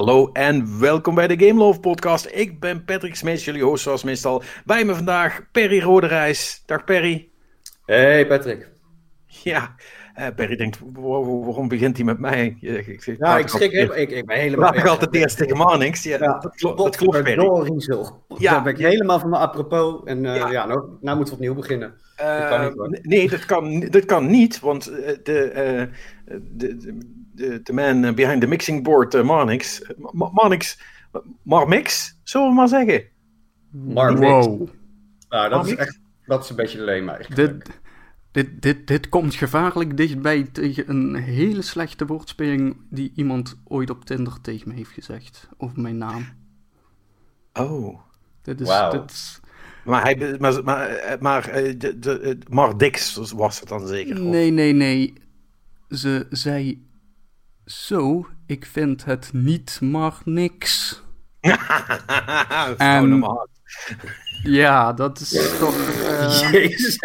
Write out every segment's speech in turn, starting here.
Hallo en welkom bij de Game Love Podcast. Ik ben Patrick Smees, jullie host zoals meestal. Bij me vandaag Perry Roderijs. Dag Perry. Hey Patrick. Ja, uh, Perry denkt, waarom begint hij met mij? Ik, ik, ja, ik schrik helemaal. Ik, ik ben helemaal. ik altijd eerst tegen Marnix. Ja, ja, dat, klopt, dat klopt, Perry. Ja. Daar ben ik helemaal van mijn apropos. En uh, ja, ja nou, nou, moeten we opnieuw beginnen. Uh, dat kan niet, hoor. Nee, dat kan, dat kan niet, want de, de, de, de, man behind the mixing board, uh, Marnix. Marnix, Marmix, zullen we maar zeggen? Marmix. Wow. Nou, dat is echt, dat is een beetje alleen maar. Dit, dit, dit, dit komt gevaarlijk dichtbij tegen een hele slechte woordspeling die iemand ooit op Tinder tegen me heeft gezegd over mijn naam. Oh. Dit is, wow. dit maar, hij, maar, maar, maar, eh, de, de, Mardix was het dan zeker? Nee, nee, nee. Ze zei zo, ik vind het niet maar niks. en, ja, dat is toch... Uh... Jezus.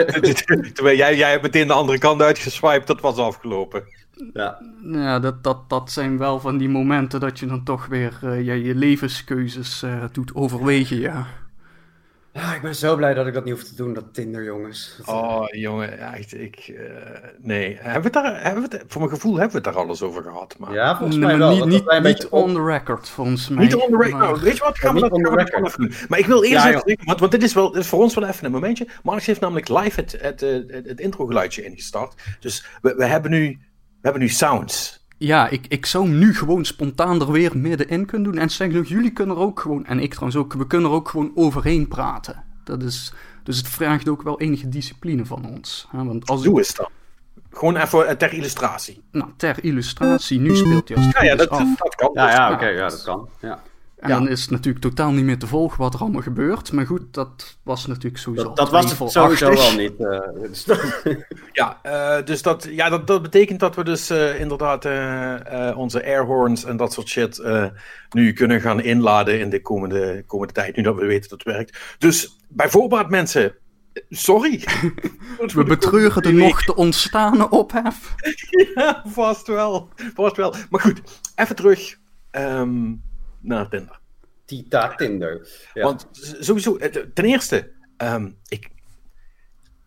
Terwijl jij, jij hebt meteen de andere kant uitgeswiped, dat was afgelopen. Ja, ja dat, dat, dat zijn wel van die momenten dat je dan toch weer uh, je, je levenskeuzes uh, doet overwegen, ja. Ja, ik ben zo blij dat ik dat niet hoef te doen, dat Tinder, jongens. Oh, jongen, echt, ik... Uh, nee, hebben we het daar, hebben we het, voor mijn gevoel hebben we het daar alles over gehad. Maar... Ja, volgens mij wel. Niet, niet, niet on the record, volgens mij. Niet on the record, nou, weet je wat, gaan we dat, gaan we dat even doen. Maar ik wil eerst ja, even, want, want dit is wel dit is voor ons wel even een momentje. Marx heeft namelijk live het, het, het, het, het intro-geluidje ingestart. Dus we, we, hebben nu, we hebben nu sounds. Ja, ik, ik zou nu gewoon spontaan er weer middenin kunnen doen. En zeg nog, jullie kunnen er ook gewoon, en ik trouwens ook, we kunnen er ook gewoon overheen praten. Dat is, dus het vraagt ook wel enige discipline van ons. Hè? Want als Doe eens dan. Gewoon even eh, ter illustratie. Nou, ter illustratie. Nu speelt hij als ja, ja, dat, dat, kan. Ja, ja oké, ja, dat kan. Ja. En dan is het natuurlijk totaal niet meer te volgen wat er allemaal gebeurt. Maar goed, dat was natuurlijk sowieso. Dat, dat was het sowieso wel niet. Uh, ja, uh, dus dat, ja, dat, dat betekent dat we dus uh, inderdaad onze airhorns en dat soort shit nu kunnen gaan inladen in de komende, komende tijd. Nu dat we weten dat het werkt. Dus bij voorbaat, mensen. Sorry. we betreuren de nog te ontstane ophef. ja, vast wel. Vast wel. Maar goed, even terug. Um, naar Tinder. Tita Tinder. Ja. Want sowieso, ten eerste, um, ik,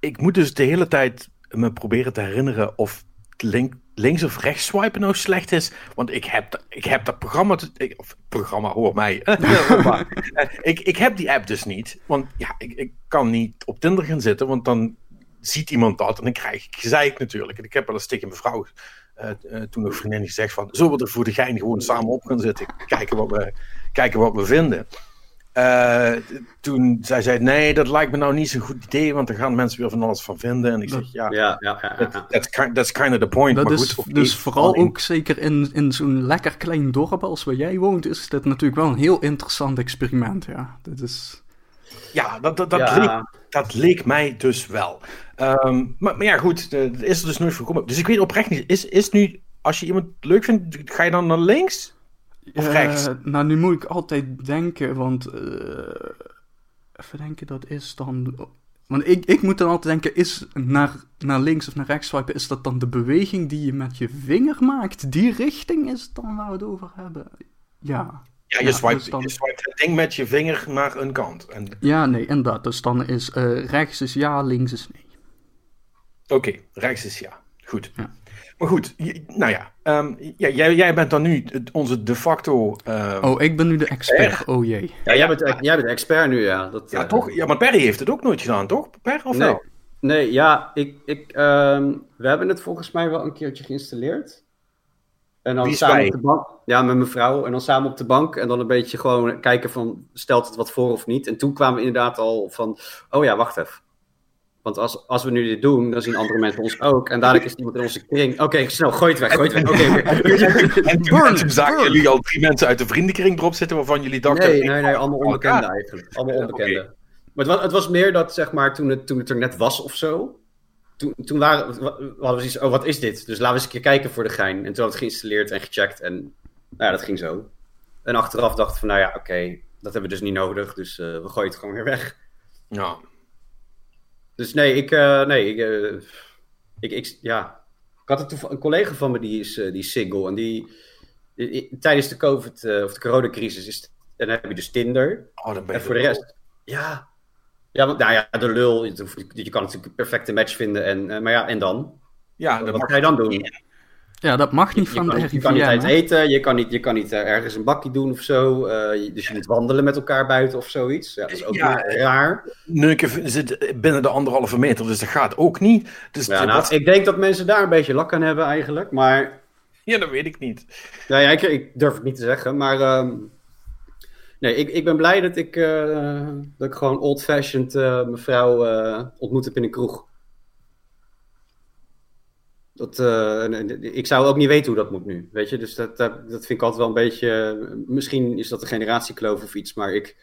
ik moet dus de hele tijd me proberen te herinneren of link, links of rechts swipen nou slecht is. Want ik heb, ik heb dat programma, te, of programma, hoor mij. ik, ik heb die app dus niet. Want ja, ik, ik kan niet op Tinder gaan zitten, want dan ziet iemand dat en dan krijg ik gezeik natuurlijk. En ik heb wel eens tegen mijn vrouw uh, uh, toen nog vriendin gezegd van, zullen we er voor de gein gewoon samen op gaan zitten, kijken wat we, kijken wat we vinden. Uh, toen zij zei, nee, dat lijkt me nou niet zo'n goed idee, want er gaan mensen weer van alles van vinden. En ik zeg, ja, ja, ja, ja, that, that's, kind, that's kind of the point. Dat maar is, goed, dus vooral ook zeker in, in zo'n lekker klein dorp als waar jij woont, is dit natuurlijk wel een heel interessant experiment, ja. Dat is... Ja, dat, dat, dat, ja. Leek, dat leek mij dus wel. Um, maar, maar, ja, goed, dat is er dus nooit voorkomen. Dus ik weet oprecht niet, is, is nu, als je iemand leuk vindt, ga je dan naar links? Of uh, rechts? Nou, nu moet ik altijd denken, want... Uh, even denken, dat is dan... Want ik, ik moet dan altijd denken, is naar, naar links of naar rechts swipen, is dat dan de beweging die je met je vinger maakt? Die richting is dan waar we het over hebben? Ja. Ja, je, ja, swipe, dus dan... je swipe het ding met je vinger naar een kant. En... Ja, nee, inderdaad. Dus dan is uh, rechts is ja, links is nee. Oké, okay, rechts is ja. Goed. Ja. Maar goed, nou ja, um, ja jij, jij, bent dan nu onze de facto. Uh, oh, ik ben nu de expert. Oh jee. Ja, jij bent, jij bent de expert nu, ja. Dat, ja, uh, toch? Ja, maar Perry heeft het ook nooit gedaan, toch? Per of nee. wel? Nee, ja, ik, ik, um, we hebben het volgens mij wel een keertje geïnstalleerd. En dan samen bij? op de bank. Ja, met mijn vrouw. En dan samen op de bank. En dan een beetje gewoon kijken van, stelt het wat voor of niet? En toen kwamen we inderdaad al van, oh ja, wacht even. Want als, als we nu dit doen, dan zien andere mensen ons ook. En dadelijk is iemand in onze kring. Oké, okay, snel, gooi het weg, gooi het weg. Oké, okay, En toen zagen jullie al drie mensen uit de vriendenkring erop zitten waarvan jullie dachten... Nee, nee, nee, allemaal onbekenden eigenlijk. Allemaal onbekenden. Okay. Maar het was, het was meer dat, zeg maar, toen het, toen het er net was of zo... Toen, toen waren, hadden we zoiets, oh, wat is dit? Dus laten we eens een keer kijken voor de gein. En toen hadden we het geïnstalleerd en gecheckt. En nou ja, dat ging zo. En achteraf dachten we van, nou ja, oké, okay, dat hebben we dus niet nodig. Dus uh, we gooien het gewoon weer weg. Ja. Dus nee, ik, uh, nee, ik, uh, ik, ik, ja. Ik had het een collega van me die is, die is single en die, tijdens de COVID of de coronacrisis is, dan heb je dus Tinder. Oh, ben je en voor de rest, ja. Ja, want, nou ja, de lul, je, je kan natuurlijk een perfecte match vinden, en, uh, maar ja, en dan? Ja, wat ga je dan doen? Ja, dat mag niet je, van je de kan, Je kan niet uit eten, je kan niet, je kan niet uh, ergens een bakje doen of zo. Uh, dus je moet wandelen met elkaar buiten of zoiets. Ja, dat is ook ja, raar. Neuken zit binnen de anderhalve meter, dus dat gaat ook niet. Dus ja, nou. Ik denk dat mensen daar een beetje lak aan hebben eigenlijk, maar... Ja, dat weet ik niet. Nou ja, ik, ik durf het niet te zeggen, maar... Um... Nee, ik, ik ben blij dat ik, uh, dat ik gewoon old-fashioned mevrouw ontmoet heb in een kroeg. Dat, ik zou ook niet weten hoe dat moet nu, weet je. Dus dat, dat, dat vind ik altijd wel een beetje... Misschien is dat een generatiekloof of iets, maar ik,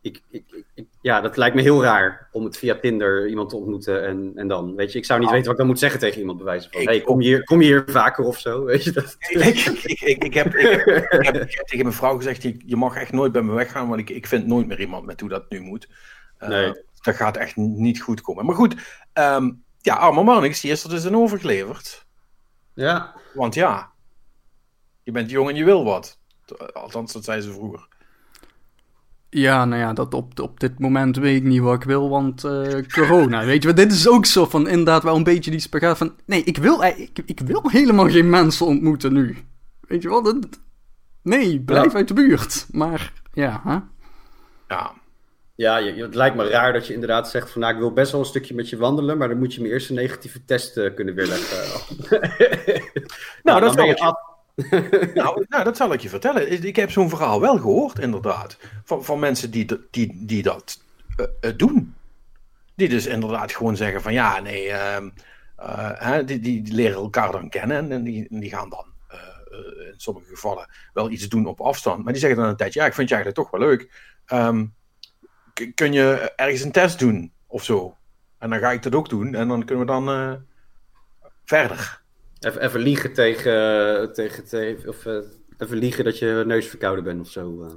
ik, ik, ik, ja, dat lijkt me heel raar om het via Tinder iemand te ontmoeten en, en dan, weet je. Ik zou niet weten wat ik dan moet zeggen tegen iemand, bewijzen van... hey, kom je, hier, kom je hier vaker of zo, weet je. Dat... ik, ik, ik, ik, heb, ik, heb, tegen mijn vrouw gezegd, je mag echt nooit bij me weggaan, want ik, ik vind nooit meer iemand met hoe dat nu moet. Uh, nee. Dat gaat echt niet goed komen. Maar goed, um, ja, arme Marnix, die is er dus in overgeleverd. Ja. Want ja, je bent jong en je wil wat. Althans, dat zei ze vroeger. Ja, nou ja, dat op, op dit moment weet ik niet wat ik wil, want uh, corona, weet je Dit is ook zo van inderdaad wel een beetje die spagaat van... Nee, ik wil, ik, ik wil helemaal geen mensen ontmoeten nu. Weet je wel? Dat, nee, blijf uit de buurt. Maar, ja, hè? Ja, ja, je, het lijkt me raar dat je inderdaad zegt van nou, ik wil best wel een stukje met je wandelen, maar dan moet je me eerst een negatieve test uh, kunnen weerleggen. nou, dat zal ik je... nou, nou, dat zal ik je vertellen. Ik heb zo'n verhaal wel gehoord, inderdaad. Van, van mensen die, die, die dat uh, doen. Die dus inderdaad gewoon zeggen van ja, nee, uh, die, die, leren elkaar dan kennen en die, die gaan dan in sommige gevallen wel iets doen op afstand. Maar die zeggen dan een tijdje, ja, ik vind je eigenlijk toch wel leuk. Um, kun je ergens een test doen of zo. En dan ga ik dat ook doen en dan kunnen we dan verder. Even, even liegen tegen, tegen, tegen of uh, even liegen dat je neusverkouden bent of zo uh,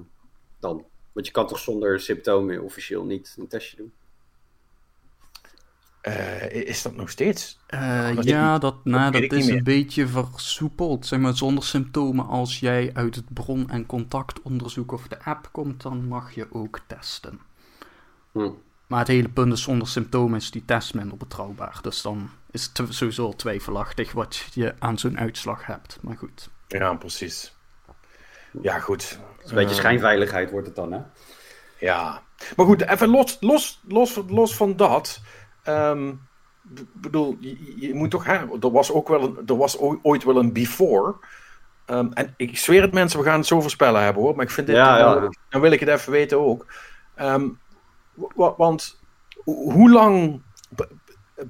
dan. Want je kan toch zonder symptomen officieel niet een testje doen? is dat nog steeds? ja, dat, nou, dat is een beetje versoepeld. Zeg maar, zonder symptomen, als jij uit het bron- en contactonderzoek of de app komt, dan mag je ook testen. Hm. Maar het hele punt is, zonder symptomen is die test minder betrouwbaar. Dus dan is het sowieso twijfelachtig wat je aan zo'n uitslag hebt. Maar goed. Ja, precies. Ja, goed. Een beetje uh, schijnveiligheid wordt het dan, hè? Ja. Maar goed, even los, los, los, los van dat. Um, bedoel, je, je, moet toch... Hè, er was ook wel een, er was ooit wel een before... Um, en ik zweer het mensen, we gaan het zo voorspellen hebben hoor. Maar ik vind dit. Ja, ja. Dan wil ik het even weten ook. Um, want hoe lang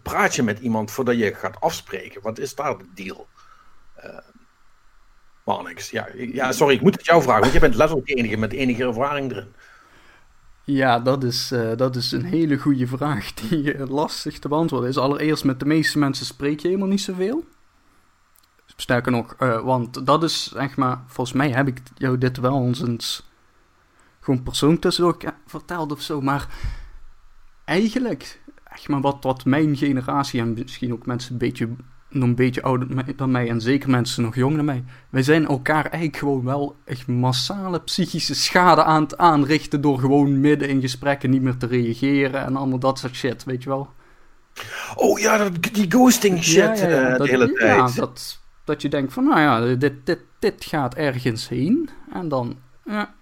praat je met iemand voordat je gaat afspreken? Wat is daar de deal? Uh, Marnix, ja, ja, sorry, ik moet het jou vragen, want je bent letterlijk de enige met enige ervaring erin. Ja, dat is, uh, dat is een hele goede vraag die uh, lastig te beantwoorden is. Allereerst, met de meeste mensen spreek je helemaal niet zoveel. Sterker nog, want dat is, zeg maar, volgens mij heb ik jou dit wel eens gewoon persoon tussendoor verteld of zo. Maar eigenlijk, echt maar wat, wat mijn generatie en misschien ook mensen een beetje, nog een beetje ouder dan mij en zeker mensen nog jonger dan mij. Wij zijn elkaar eigenlijk gewoon wel echt massale psychische schade aan het aanrichten door gewoon midden in gesprekken niet meer te reageren en allemaal dat soort shit, weet je wel. Oh ja, die ghosting shit ja, ja, ja, uh, de hele tijd. Ja, dat, dat je denkt van, nou ja, dit, dit, dit gaat ergens heen. En dan, ja,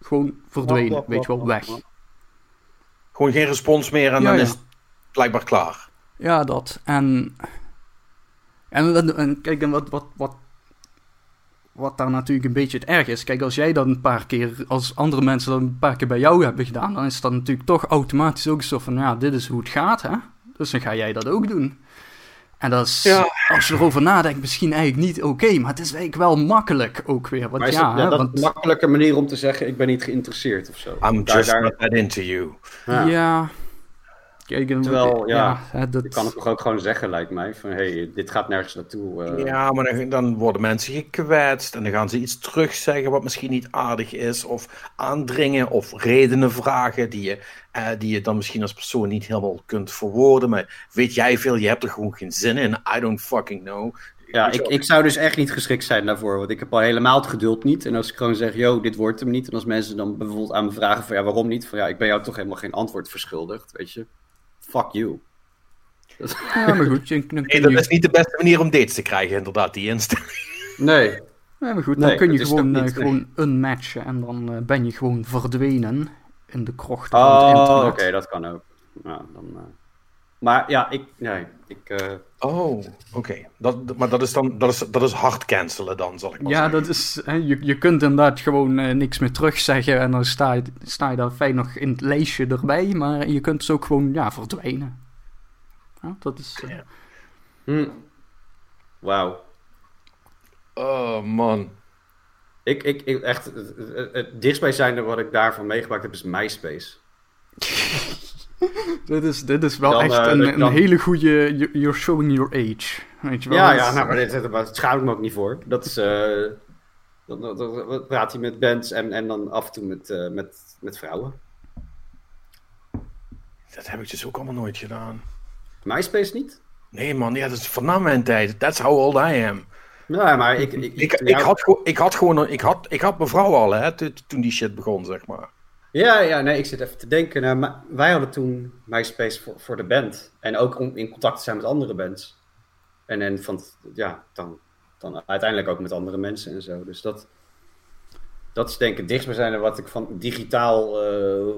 gewoon verdwenen, weet je wel, weg. Gewoon geen respons meer en dan is blijkbaar klaar. Ja, dat. En, en, en kijk, en wat, wat, wat, wat daar natuurlijk een beetje het erg is. Kijk, als jij dan een paar keer, als andere mensen dat een paar keer bij jou hebben gedaan, dan is dat natuurlijk toch automatisch ook zo van, ja, dit is hoe het gaat, hè. Dus dan ga jij dat ook doen. En dat is, ja. als je erover nadenkt, misschien eigenlijk niet oké, maar het is eigenlijk wel makkelijk ook weer. Want, ja, ja, dat want... een makkelijke manier om te zeggen, ik ben niet geïnteresseerd of zo. I'm just daar, not that into you. Ja. ja. Kijk, Terwijl, ja, ja dat... je kan het toch ook gewoon zeggen, lijkt mij, van hé, hey, dit gaat nergens naartoe. Uh... Ja, maar dan, dan, worden mensen gekwetst en dan gaan ze iets terugzeggen wat misschien niet aardig is, of aandringen, of redenen vragen die je, uh, die je dan misschien als persoon niet helemaal kunt verwoorden, maar weet jij veel, je hebt er gewoon geen zin in, I don't fucking know. Ja, ik, ik zou dus echt niet geschikt zijn daarvoor. Want ik heb al helemaal het geduld niet. En als ik gewoon zeg, yo, dit wordt hem niet. En als mensen dan bijvoorbeeld aan me vragen van, ja, waarom niet? Van, ja, ik ben jou toch helemaal geen antwoord verschuldigd, weet je. Fuck you. Ja, maar goed. Je, nee, dat is niet de beste manier om dates te krijgen, inderdaad, die instelling. Nee. Ja, maar goed, dan Nee, kun je gewoon, eh, gewoon unmatchen en dan eh, ben je gewoon verdwenen in de krochten van Oh, het oké, internet. dat kan ook. Ja, dan, eh. Maar ja, ik, nee, ik, eh, Oh, oké. Dat, maar dat is dan dat is, dat is hard cancelen dan, zal ik maar Ja, zeggen. dat is, hè, je, je kunt inderdaad gewoon eh, niks meer terugzeggen en dan sta je, sta je daar fijn nog in het lijstje erbij, maar je kunt dus ook gewoon ja, verdwijnen. Ja, dat is, eh, Ja. hm. Wauw. Oh, man. Ik, ik, ik, echt, het, het, het dichtstbijzijnde wat ik daarvan meegemaakt heb is MySpace. dit, is, dit is wel Dan, echt eh, een, dan- een hele goede you- you're showing your age. Weet je wel? Ja, ja nou, maar dit, dit, daar schaam ik me ook niet voor. Dat is, eh, dan, dan, dan praat hij met bands en, en dan af en toe met, eh, met, met vrouwen. Dat heb ik dus ook allemaal nooit gedaan. MySpace niet? Nee, man, ja, dat is van na mijn tijd. That's how old I am. Ja, maar ik... ik, Ik, toen ik, jou- had, ik had gewoon, ik had, ik had mijn vrouw al, hè, to- toen die shit begon, zeg maar. Ja, ja, nee, ik zit even te denken. Nou, wij hadden toen MySpace voor, voor de band. En ook om in contact te zijn met andere bands. En, en van, ja, dan, dan uiteindelijk ook met andere mensen en zo. Dus dat, dat is denk ik het dichtstbijzijnde wat ik van digitaal eh,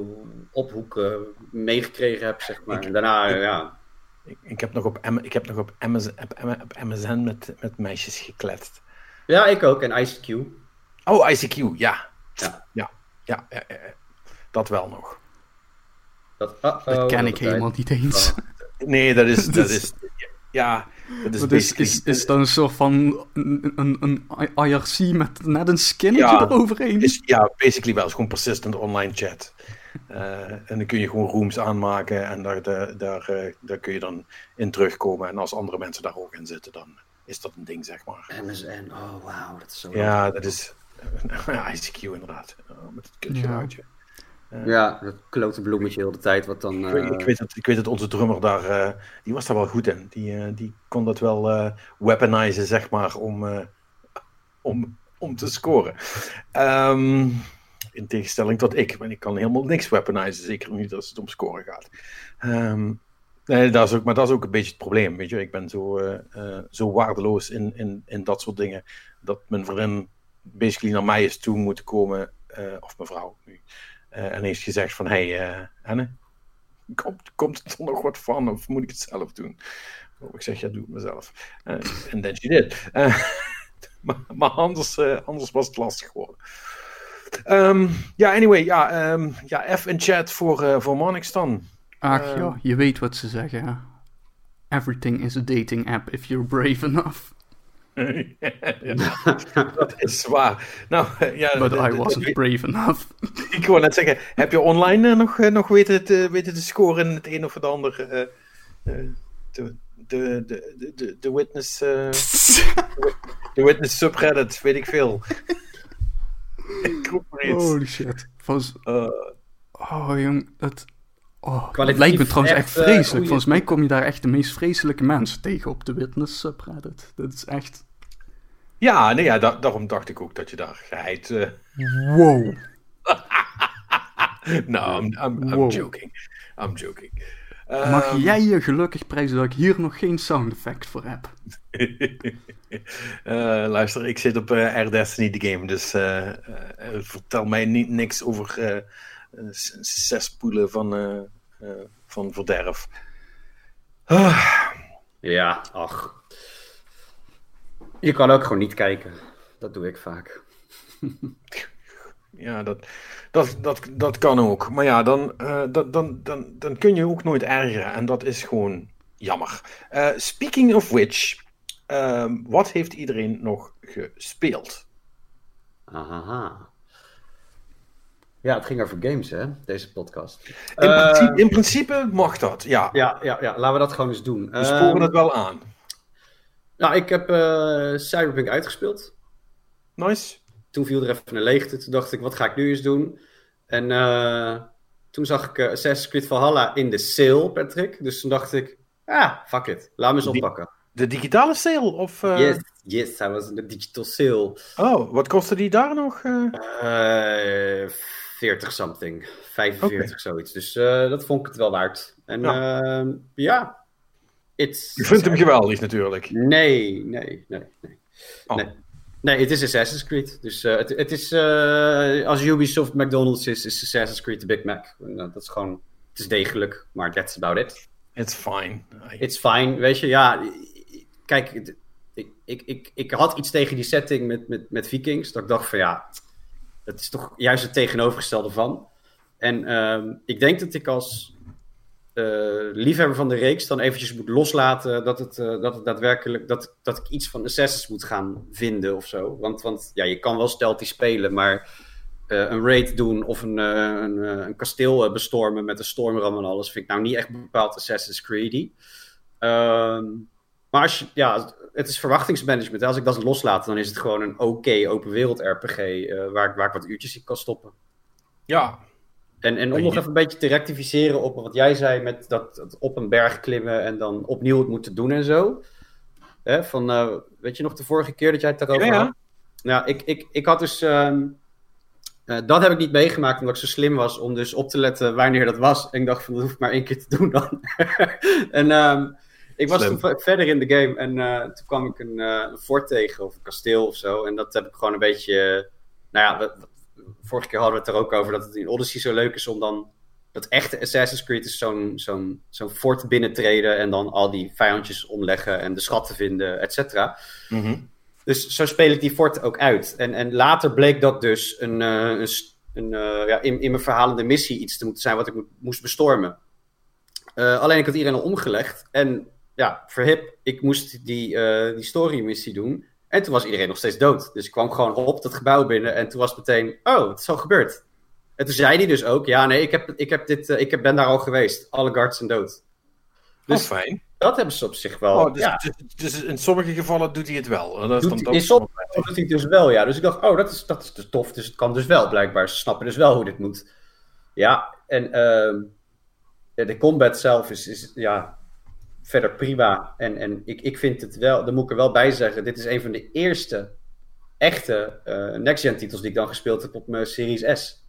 ophoeken meegekregen heb, zeg maar. En daarna, eh, ja, Ik, ik heb nog op, ik heb nog op M- op MSN met, met meisjes gekletst. ja, ik ook. En ICQ. Oh, ICQ, ja. Ja. Ja, ja, ja, ja. Dat wel nog. Dat, uh-oh, dat ken ik helemaal niet eens. Nee, dat is, dat Dus- is, ja, dat is Dat is, is, is dan een soort van een, een, een IRC met net een skinnetje Ja, eroverheen? is, ja, basically wel. Het is gewoon persistent online chat. Eh, en dan kun je gewoon rooms aanmaken en daar, daar, daar, eh, daar kun je dan in terugkomen. En als andere mensen daar ook in zitten, dan is dat een ding, zeg maar. MSN, oh wauw, dat is zo... Ja, dat is ICQ inderdaad. Oh, met het kutgeluidje. Ja, dat klote bloemetje heel de tijd, wat dan... Ik, weet- eh, ik, weet dat, ik weet dat onze drummer daar, eh, die was daar wel goed in. Die, eh, die kon dat wel eh weaponizen, zeg maar, om, eh, om, om te scoren. Ehm, in tegenstelling tot ik, want ik kan helemaal niks weaponizen, zeker niet als het om scoren gaat. Ehm, nee, dat is ook, maar dat is ook een beetje het probleem, weet je. Ik ben zo, eh, eh, zo waardeloos in, in, in dat soort dingen, dat mijn vriendin basically naar mij is toe moeten komen, eh, of mevrouw nu, eh, en heeft gezegd van, hey, eh Anne, komt, komt er nog wat van of moet ik het zelf doen? Oh, ik zeg, ja, doe het mezelf. Eh, En then she did. Eh, maar maar anders, eh, anders was het lastig geworden. Ehm, ja, anyway, ja, ehm, ja, F in chat voor, eh voor Monix dan. Ach Ehm. ja, je weet wat ze zeggen. Everything is a dating app if you're brave enough. Ja, dat is waar. Nou, eh, ja, But I wasn't brave enough. ik wou net zeggen, heb je online eh, nog, eh, nog weten, te, weten te scoren in het een of het ander? eh, eh, de, de, de, de, de witness, de witness subreddit, weet ik veel. ik roep maar iets. Holy shit. Volgens, Eh, oh jong, dat, oh, dat lijkt me trouwens echt echt, vreselijk. goeie- Volgens mij kom je daar echt de meest vreselijke mensen tegen op de witness subreddit. Dat is echt... ja, nee, ja da- daarom dacht ik ook dat je daar geheid... eh Wow. nou, I'm, I'm, I'm Wow. joking. I'm joking. Mag Ehm, jij je gelukkig prijzen dat ik hier nog geen sound effect voor heb? Eh, luister, ik zit op eh Air Destiny de game, dus vertel mij niet niks over zespoelen van, van verderf. Ah, Ja, ach. Je kan ook gewoon niet kijken. Dat doe ik vaak. ja, dat, dat, dat, dat kan ook. Maar ja, dan, eh, dat, dan, dan, dan kun je ook nooit ergeren en dat is gewoon jammer. Eh, speaking of which, ehm, wat heeft iedereen nog gespeeld? Aha. Ja, het ging over games, hè, deze podcast. In, Eh, principe, in principe mag dat, ja. Ja, ja, ja, laten we dat gewoon eens doen. We sporen Ehm, het wel aan. Nou, ik heb eh Cyberpunk uitgespeeld. Nice. Toen viel er even een leegte. Toen dacht ik, wat ga ik nu eens doen? En eh, toen zag ik eh, Assassin's Creed Valhalla in de sale, Patrick. Dus toen dacht ik, ah, fuck it. Laat me eens oppakken. de digitale sale? Of, uh... Yes, yes, hij was in de digital sale. Oh, wat kostte die daar nog? Uh... Uh, 40 something, 45 okay. zoiets. Dus dat vond ik het wel waard. En ja, ehm, ja it's... Je vindt hem geweldig natuurlijk. Nee, nee, nee, nee. Oh. nee. Nee, het is Assassin's Creed. Dus uh, het, het, is, uh, als Ubisoft McDonald's is, is Assassin's Creed de Big Mac. Dat is gewoon, het is degelijk, maar that's about it. It's fine. It's fine, weet je, ja. Kijk, ik, ik, ik, ik had iets tegen die setting met, met, met Vikings. Dat ik dacht van ja, dat is toch juist het tegenovergestelde van. En ehm, ik denk dat ik als liefhebber van de reeks dan eventjes moet loslaten dat het, uh, dat het daadwerkelijk dat, dat ik iets van Assassins moet gaan vinden of zo. Want, want ja, je kan wel stealthy spelen, maar uh, een raid doen of een, een, een, kasteel bestormen met een stormram en alles vind ik nou niet echt bepaald Assassin's Creedy. Ehm, maar als je, ja, het is verwachtingsmanagement. Als ik dat loslaat, dan is het gewoon een oké open wereld RPG waar, waar ik wat uurtjes in kan stoppen. Ja, en, en om nog even een beetje te rectificeren op wat jij zei met dat, op een berg klimmen en dan opnieuw het moeten doen en zo. Hè, van, uh, weet je nog de vorige keer dat jij het daarover ja, had? Ja, ik, ik, ik had dus. Uh, uh, dat heb ik niet meegemaakt omdat ik zo slim was om dus op te letten wanneer dat was. En ik dacht van dat hoef ik maar één keer te doen dan. en um, ik was toen verder in de game en uh, toen kwam ik een, een fort tegen of een kasteel of zo. En dat heb ik gewoon een beetje. nou ja, vorige keer hadden we het er ook over dat het in Odyssey zo leuk is om dan. Dat echte Assassin's Creed is zo'n zo'n zo'n fort binnentreden en dan al die vijandjes omleggen en de schatten vinden, et cetera. Mhm. Dus zo speel ik die fort ook uit. En, en later bleek dat dus een, uh, een, een uh, ja, in, in mijn verhalende missie iets te moeten zijn wat ik moest bestormen. Uh, alleen ik had iedereen al omgelegd. En ja, verhip, ik moest die, die story missie doen. En toen was iedereen nog steeds dood. Dus ik kwam gewoon op dat gebouw binnen en toen was het meteen, oh, het is al gebeurd. En toen zei hij dus ook, ja, nee, ik, heb, ik, heb dit, uh, ik ben daar al geweest. Alle guards zijn dood. Dus oh, fijn. Dat hebben ze op zich wel. Oh, dus, ja. dus, dus, in sommige gevallen doet hij het wel. Dat is doet, dan in sommige gevallen doet hij het dus wel, ja. Dus ik dacht, oh, dat is, dat is dus tof. Dus het kan dus wel, blijkbaar. Ze snappen dus wel hoe dit moet. Ja, en uh, de combat zelf is, is ja, verder prima. En, en ik, ik vind het wel, daar moet ik er wel bij zeggen, dit is een van de eerste echte uh, next-gen titels die ik dan gespeeld heb op mijn Series S.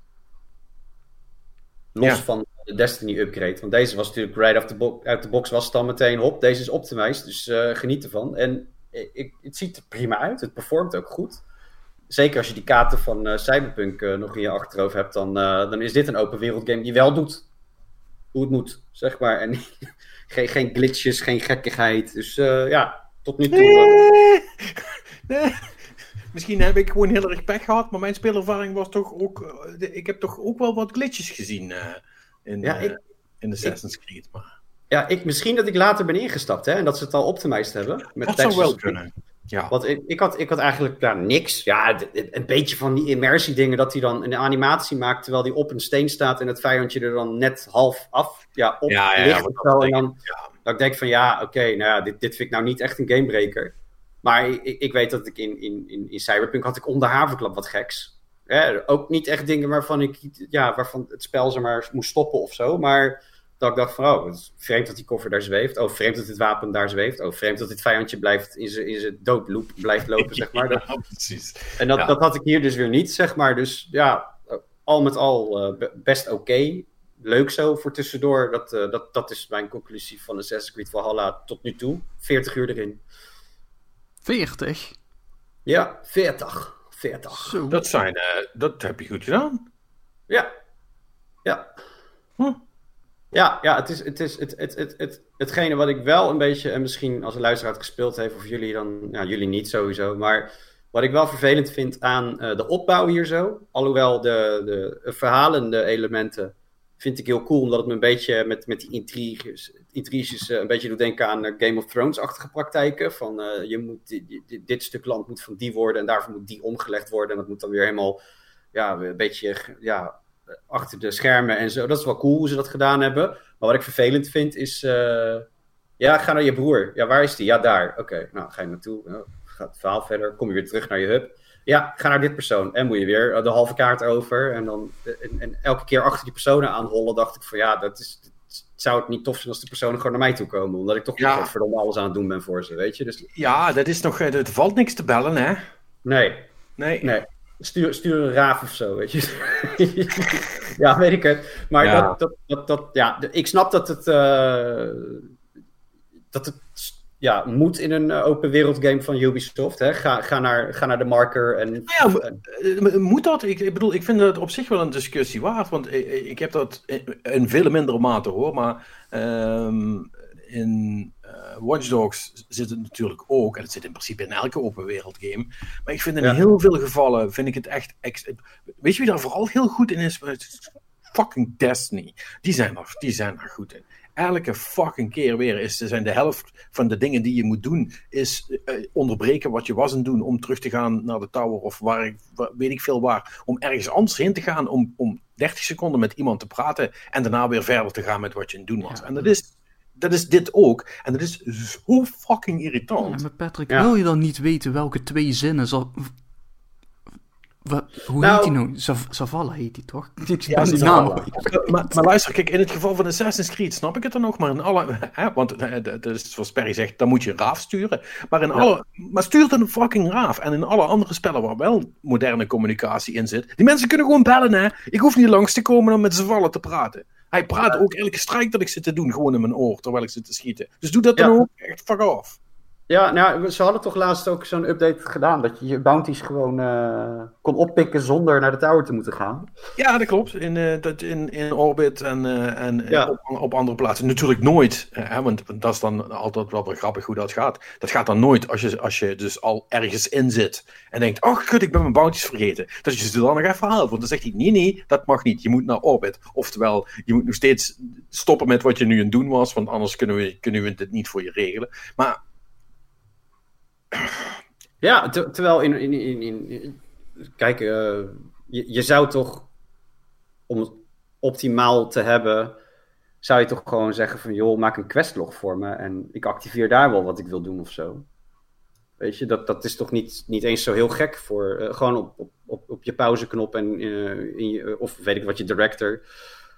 Los van de Destiny upgrade. Want deze was natuurlijk right off the de box was het dan meteen hop. Deze is optimized, dus uh, geniet ervan. En ik, het ziet er prima uit. Het performt ook goed. Zeker als je die kaarten van uh, Cyberpunk nog in je achterhoofd hebt, dan, dan is dit een open wereld game die wel doet hoe het moet, zeg maar. En geen, geen glitches, geen gekkigheid. Dus uh, ja, tot nu toe. Nee. nee. Misschien heb ik gewoon heel erg pech gehad, maar mijn speelervaring was toch ook. Uh, ik heb toch ook wel wat glitches gezien in, ja, ik, in Assassin's Creed. Maar... Ja, ik, misschien dat ik later ben ingestapt hè, en dat ze het al optimized hebben. Met dat zou wel kunnen. Ja. Want ik, ik, had, ik had eigenlijk ja, niks. Ja, een beetje van die immersie dingen dat hij dan een animatie maakt terwijl hij op een steen staat en het vijandje er dan net half af ja, op ja, ja. Ja, en dan, dat ik denk van ja, oké, nou ja, dit, dit vind ik nou niet echt een gamebreaker. Maar ik, ik weet dat ik in, in, in, in Cyberpunk had ik onder haverklap wat geks. ook niet echt dingen waarvan ik ja, waarvan het spel zeg maar moest stoppen of zo. Maar dat ik dacht van, oh, het is vreemd dat die koffer daar zweeft. Oh, vreemd dat dit wapen daar zweeft. Oh, vreemd dat dit vijandje blijft in zijn, in zijn doodloop blijft lopen, zeg maar. ja, precies. En dat, dat had ik hier dus weer niet, zeg maar. Dus ja, al met al uh, best oké. Leuk zo voor tussendoor. Dat, uh, dat, dat is mijn conclusie van Assassin's Creed Valhalla tot nu toe. 40 uur erin. 40? Ja, 40. 40. Zo. Dat, zijn, uh, dat heb je goed gedaan. Ja. Ja. Hm. Ja, ja het is, het is het, het, het, het, hetgene wat ik wel een beetje, en misschien als een luisteraar het gespeeld heeft, of jullie dan, ja, jullie niet sowieso, maar wat ik wel vervelend vind aan uh, de opbouw hier zo, alhoewel de, de verhalende elementen vind ik heel cool, omdat het me een beetje met, met die intriges, intriges uh, een beetje doet denken aan uh, Game of Thrones-achtige praktijken. Van je moet, dit, dit stuk land moet van die worden en daarvoor moet die omgelegd worden. En dat moet dan weer helemaal ja, een beetje ja, achter de schermen en zo. Dat is wel cool hoe ze dat gedaan hebben. Maar wat ik vervelend vind is. Ja, ga naar je broer. Ja, waar is die? Ja, daar. Oké, nou ga je naartoe. Nou, gaat het verhaal verder. Kom je weer terug naar je hub. Ja, ga naar dit persoon. En moet je weer eh, de halve kaart over. En dan en, en elke keer achter die personen aanhollen, dacht ik van ja, dat is. zou het niet tof zijn als de personen gewoon naar mij toe komen. Omdat ik toch Ja. verdomme alles aan het doen ben voor ze, weet je. Dus Ja, dat is nog, eh, er valt niks te bellen, hè? nee, Nee. nee. Stuur, stuur een raaf of zo, weet je. ja, weet ik het. Maar Ja. Dat, dat, dat, dat, ja, ik snap dat het, eh, dat het ja, moet in een eh, open wereld game van Ubisoft. Hè? Ga, ga, naar, ga naar de marker en... Ja, mo- en- Eh, Moet dat? Ik, ik bedoel, ik vind het op zich wel een discussie waard, want ik, ik heb dat in, in veel mindere mate hoor, maar ehm, in eh, Watch Dogs zit het natuurlijk ook, en het zit in principe in elke open wereld game, maar ik vind in Ja. heel veel gevallen, vind ik het echt, weet je wie daar vooral heel goed in is? Fucking Destiny. Die zijn er, die zijn er goed in. Elke fucking keer weer is, zijn de helft van de dingen die je moet doen, is eh, onderbreken wat je was aan het doen om terug te gaan naar de tower of waar, ik- waar- weet ik veel waar. Om ergens anders heen te gaan om, om 30 seconden met iemand te praten en daarna weer verder te gaan met wat je aan het doen was. Ja. En dat is, dat is dit ook. En dat is zo fucking Ja, irritant. maar Patrick, Ja. wil je dan niet weten welke twee zinnen zal... Hoe Nou- heet die nou? Zav- Zavala heet die toch? Ik Ja, die Zavala. naam Maar, maar luister, kijk, in het geval van Assassin's Creed snap ik het dan nog, maar in alle, hè, want eh, dat is zoals Perry zegt, dan moet je een raaf sturen. Maar, in alle, maar stuur dan een fucking raaf. En in alle andere spellen waar wel moderne communicatie in zit, die mensen kunnen gewoon bellen, hè. Ik hoef niet langs te komen om met allen te praten. Hij praat ook elke strijk dat ik zit te doen, gewoon in mijn oor, terwijl ik zit te schieten. Dus doe dat dan Ja. ook, echt fuck off. Ja, nou, ze hadden toch laatst ook zo'n update gedaan. Dat je je bounties gewoon eh, kon oppikken zonder naar de tower te moeten gaan. Ja, dat klopt. In, eh, dat, in, in Orbit en, eh, en Ja. op, op andere plaatsen. Natuurlijk nooit, hè, want dat is dan altijd wel grappig hoe dat gaat. Dat gaat dan nooit als je, als je dus al ergens in zit en denkt, oh gut, ik ben mijn bounties vergeten. Dat je ze dan nog even haalt. Want dan zegt hij, nee, nee, dat mag niet. Je moet naar Orbit. Oftewel, je moet nog steeds stoppen met wat je nu aan het doen was, want anders kunnen we, kunnen we dit niet voor je regelen. Maar Ja, ter- terwijl in, in, in, in, Kijk, eh, je, je zou toch... Om het optimaal te hebben... Zou je toch gewoon zeggen van... Joh, maak een questlog voor me. En ik activeer daar wel wat ik wil doen of zo. Weet je, dat, dat is toch niet, niet eens zo heel gek voor... eh, gewoon op, op, op, op je pauzeknop en eh, in je, of weet ik wat, je director...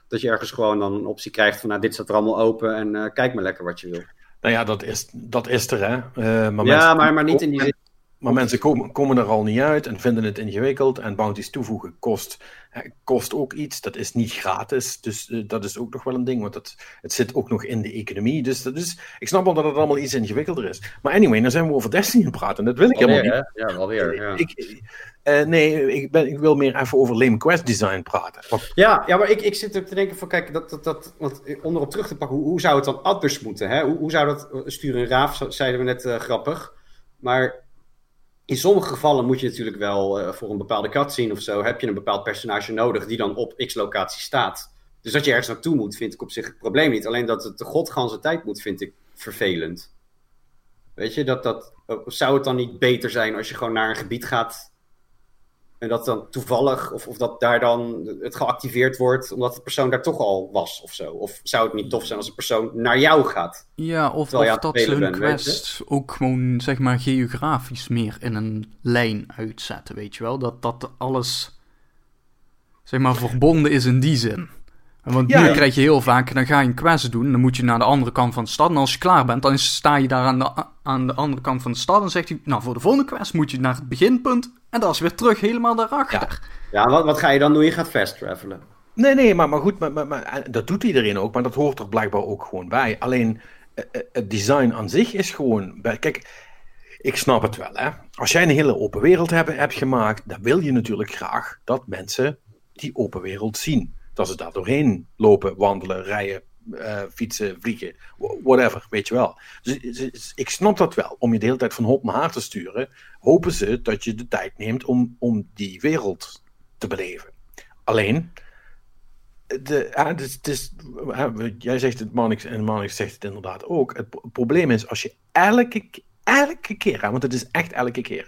Dat je ergens gewoon dan een optie krijgt van... Nou, dit staat er allemaal open en kijk maar lekker wat je wil. Nou ja, dat is, dat is er, hè. Eh, maar ja, mensen- maar, maar niet in die zin... Maar mensen komen, komen er al niet uit en vinden het ingewikkeld. En bounties toevoegen kost, kost ook iets. Dat is niet gratis. Dus eh, dat is ook nog wel een ding. Want het, het zit ook nog in de economie. Dus dat is, ik snap wel dat het allemaal iets ingewikkelder is. Maar anyway, dan zijn we over Destiny aan het praten. Dat wil ik helemaal niet. hè? Ja, alweer. Ja. Ik, eh, nee, ik, ben, ik wil meer even over lame quest design praten. Want, Ja, ja, maar ik, ik zit ook te denken van, kijk, dat, dat, dat, want onderop terug te pakken, hoe, hoe zou het dan anders moeten? Hè? Hoe, hoe zou dat, eh, sturen raaf, zeiden we net eh, grappig. Maar in sommige gevallen moet je natuurlijk wel eh, voor een bepaalde cutscene of zo, heb je een bepaald personage nodig die dan op x-locatie staat. Dus dat je ergens naartoe moet, vind ik op zich het probleem niet. Alleen dat het de godganse tijd moet, vind ik vervelend. Weet je, dat, dat, eh, zou het dan niet beter zijn als je gewoon naar een gebied gaat en dat dan toevallig, of, of dat daar dan het geactiveerd wordt, omdat de persoon daar toch al was of zo? Of zou het niet tof zijn als een persoon naar jou gaat? Ja, of, of dat ze hun quest ook gewoon, zeg maar, geografisch meer in een lijn uitzetten, weet je wel? Dat dat alles, zeg maar, verbonden is in die zin. Want Ja, nu ja. krijg je heel vaak, dan ga je een quest doen, dan moet je naar de andere kant van de stad. En als je klaar bent, dan sta je daar aan de, aan de andere kant van de stad. En zegt hij, nou, voor de volgende quest moet je naar het beginpunt. En dat is weer terug helemaal daarachter. Ja, wat, wat ga je dan doen? Je gaat fast travelen. nee, nee, maar, maar goed, maar, maar, maar, dat doet iedereen ook. Maar dat hoort er blijkbaar ook gewoon bij. Alleen, eh, eh, het design aan zich is gewoon... Kijk, ik snap het wel, hè. Als jij een hele open wereld hebt, hebt gemaakt, dan wil je natuurlijk graag dat mensen die open wereld zien. Dat ze daar doorheen lopen, wandelen, rijden, eh, fietsen, vliegen, wh- whatever, weet je wel. Dus, dus ik snap dat wel. Om je de hele tijd van hop naar haar te sturen, hopen ze dat je de tijd neemt om, om die wereld te beleven. Alleen, de, ja, is, het is, ja, jij zegt het, Manix, en Manix zegt het inderdaad ook. Het pro- probleem is, als je elke, ke- elke keer, want het is echt elke keer,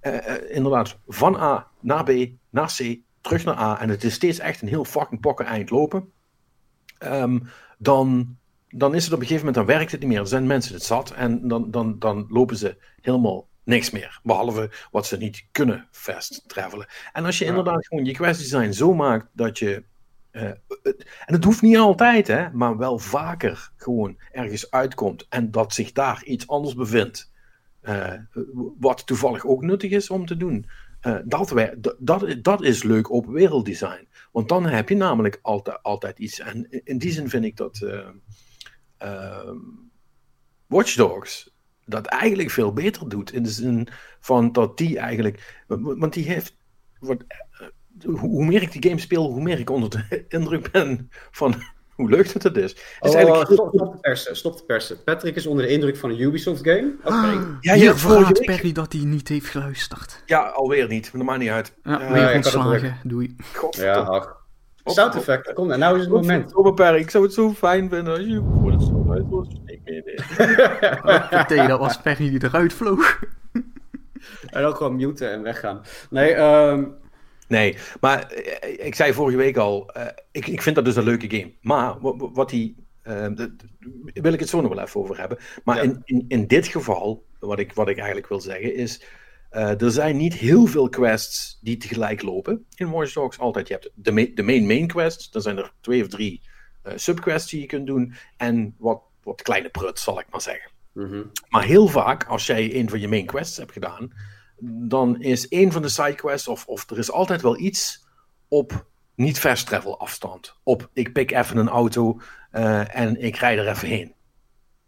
eh, eh, inderdaad, van A naar B, naar C, terug naar A, en het is steeds echt een heel fucking pokken eind lopen, ehm, dan, dan is het op een gegeven moment, dan werkt het niet meer. Dan zijn mensen het zat en dan, dan, dan lopen ze helemaal niks meer. Behalve wat ze niet kunnen fast travelen. En als je Ja. inderdaad gewoon je quest design zo maakt dat je en het hoeft niet altijd, hè, maar wel vaker gewoon ergens uitkomt en dat zich daar iets anders bevindt. wat toevallig ook nuttig is om te doen. Dat, dat, dat is leuk open wereld design. Want dan heb je namelijk altijd, altijd iets. En in die zin vind ik dat uh, Watch Dogs dat eigenlijk veel beter doet. In de zin van dat die eigenlijk. Want die heeft. Eh, hoe meer ik die game speel, hoe meer ik onder de indruk ben van hoe leuk dat het is. is oh, stop, stop, te persen, stop te persen. Patrick is onder de indruk van een Ubisoft game. Okay. Ah, ja, je vraagt Perry dat hij niet heeft geluisterd. Ja, alweer niet, maar dat maakt niet uit. Ja, uh, weer ontslagen, doei. Ja, ach. Sound effect, kom, nou is het moment. Stomme ik zou het zo fijn vinden als je voor het zo uit was. Ik weet het. dat was Perry die eruit vloog. en ook gewoon muten en weggaan. Nee, um... Nee, maar eh, ik zei vorige week al, uh, ik, ik vind dat dus een leuke game. Maar wat die, uh, wil ik het zo nog wel even over hebben. Maar ja. in, in, in dit geval, wat ik, wat ik eigenlijk wil zeggen, is uh, er zijn niet heel veel quests die tegelijk lopen in Watch Dogs. Altijd, je hebt de, ma de main main quests, dan zijn er twee of drie uh, subquests die je kunt doen. En wat, wat kleine pruts, zal ik maar zeggen. Mm -hmm. Maar heel vaak, als jij een van je main quests hebt gedaan, dan is een van de sidequests, of, of er is altijd wel iets op niet fast travel afstand. Op ik pik even een auto uh, en ik rijd er even heen.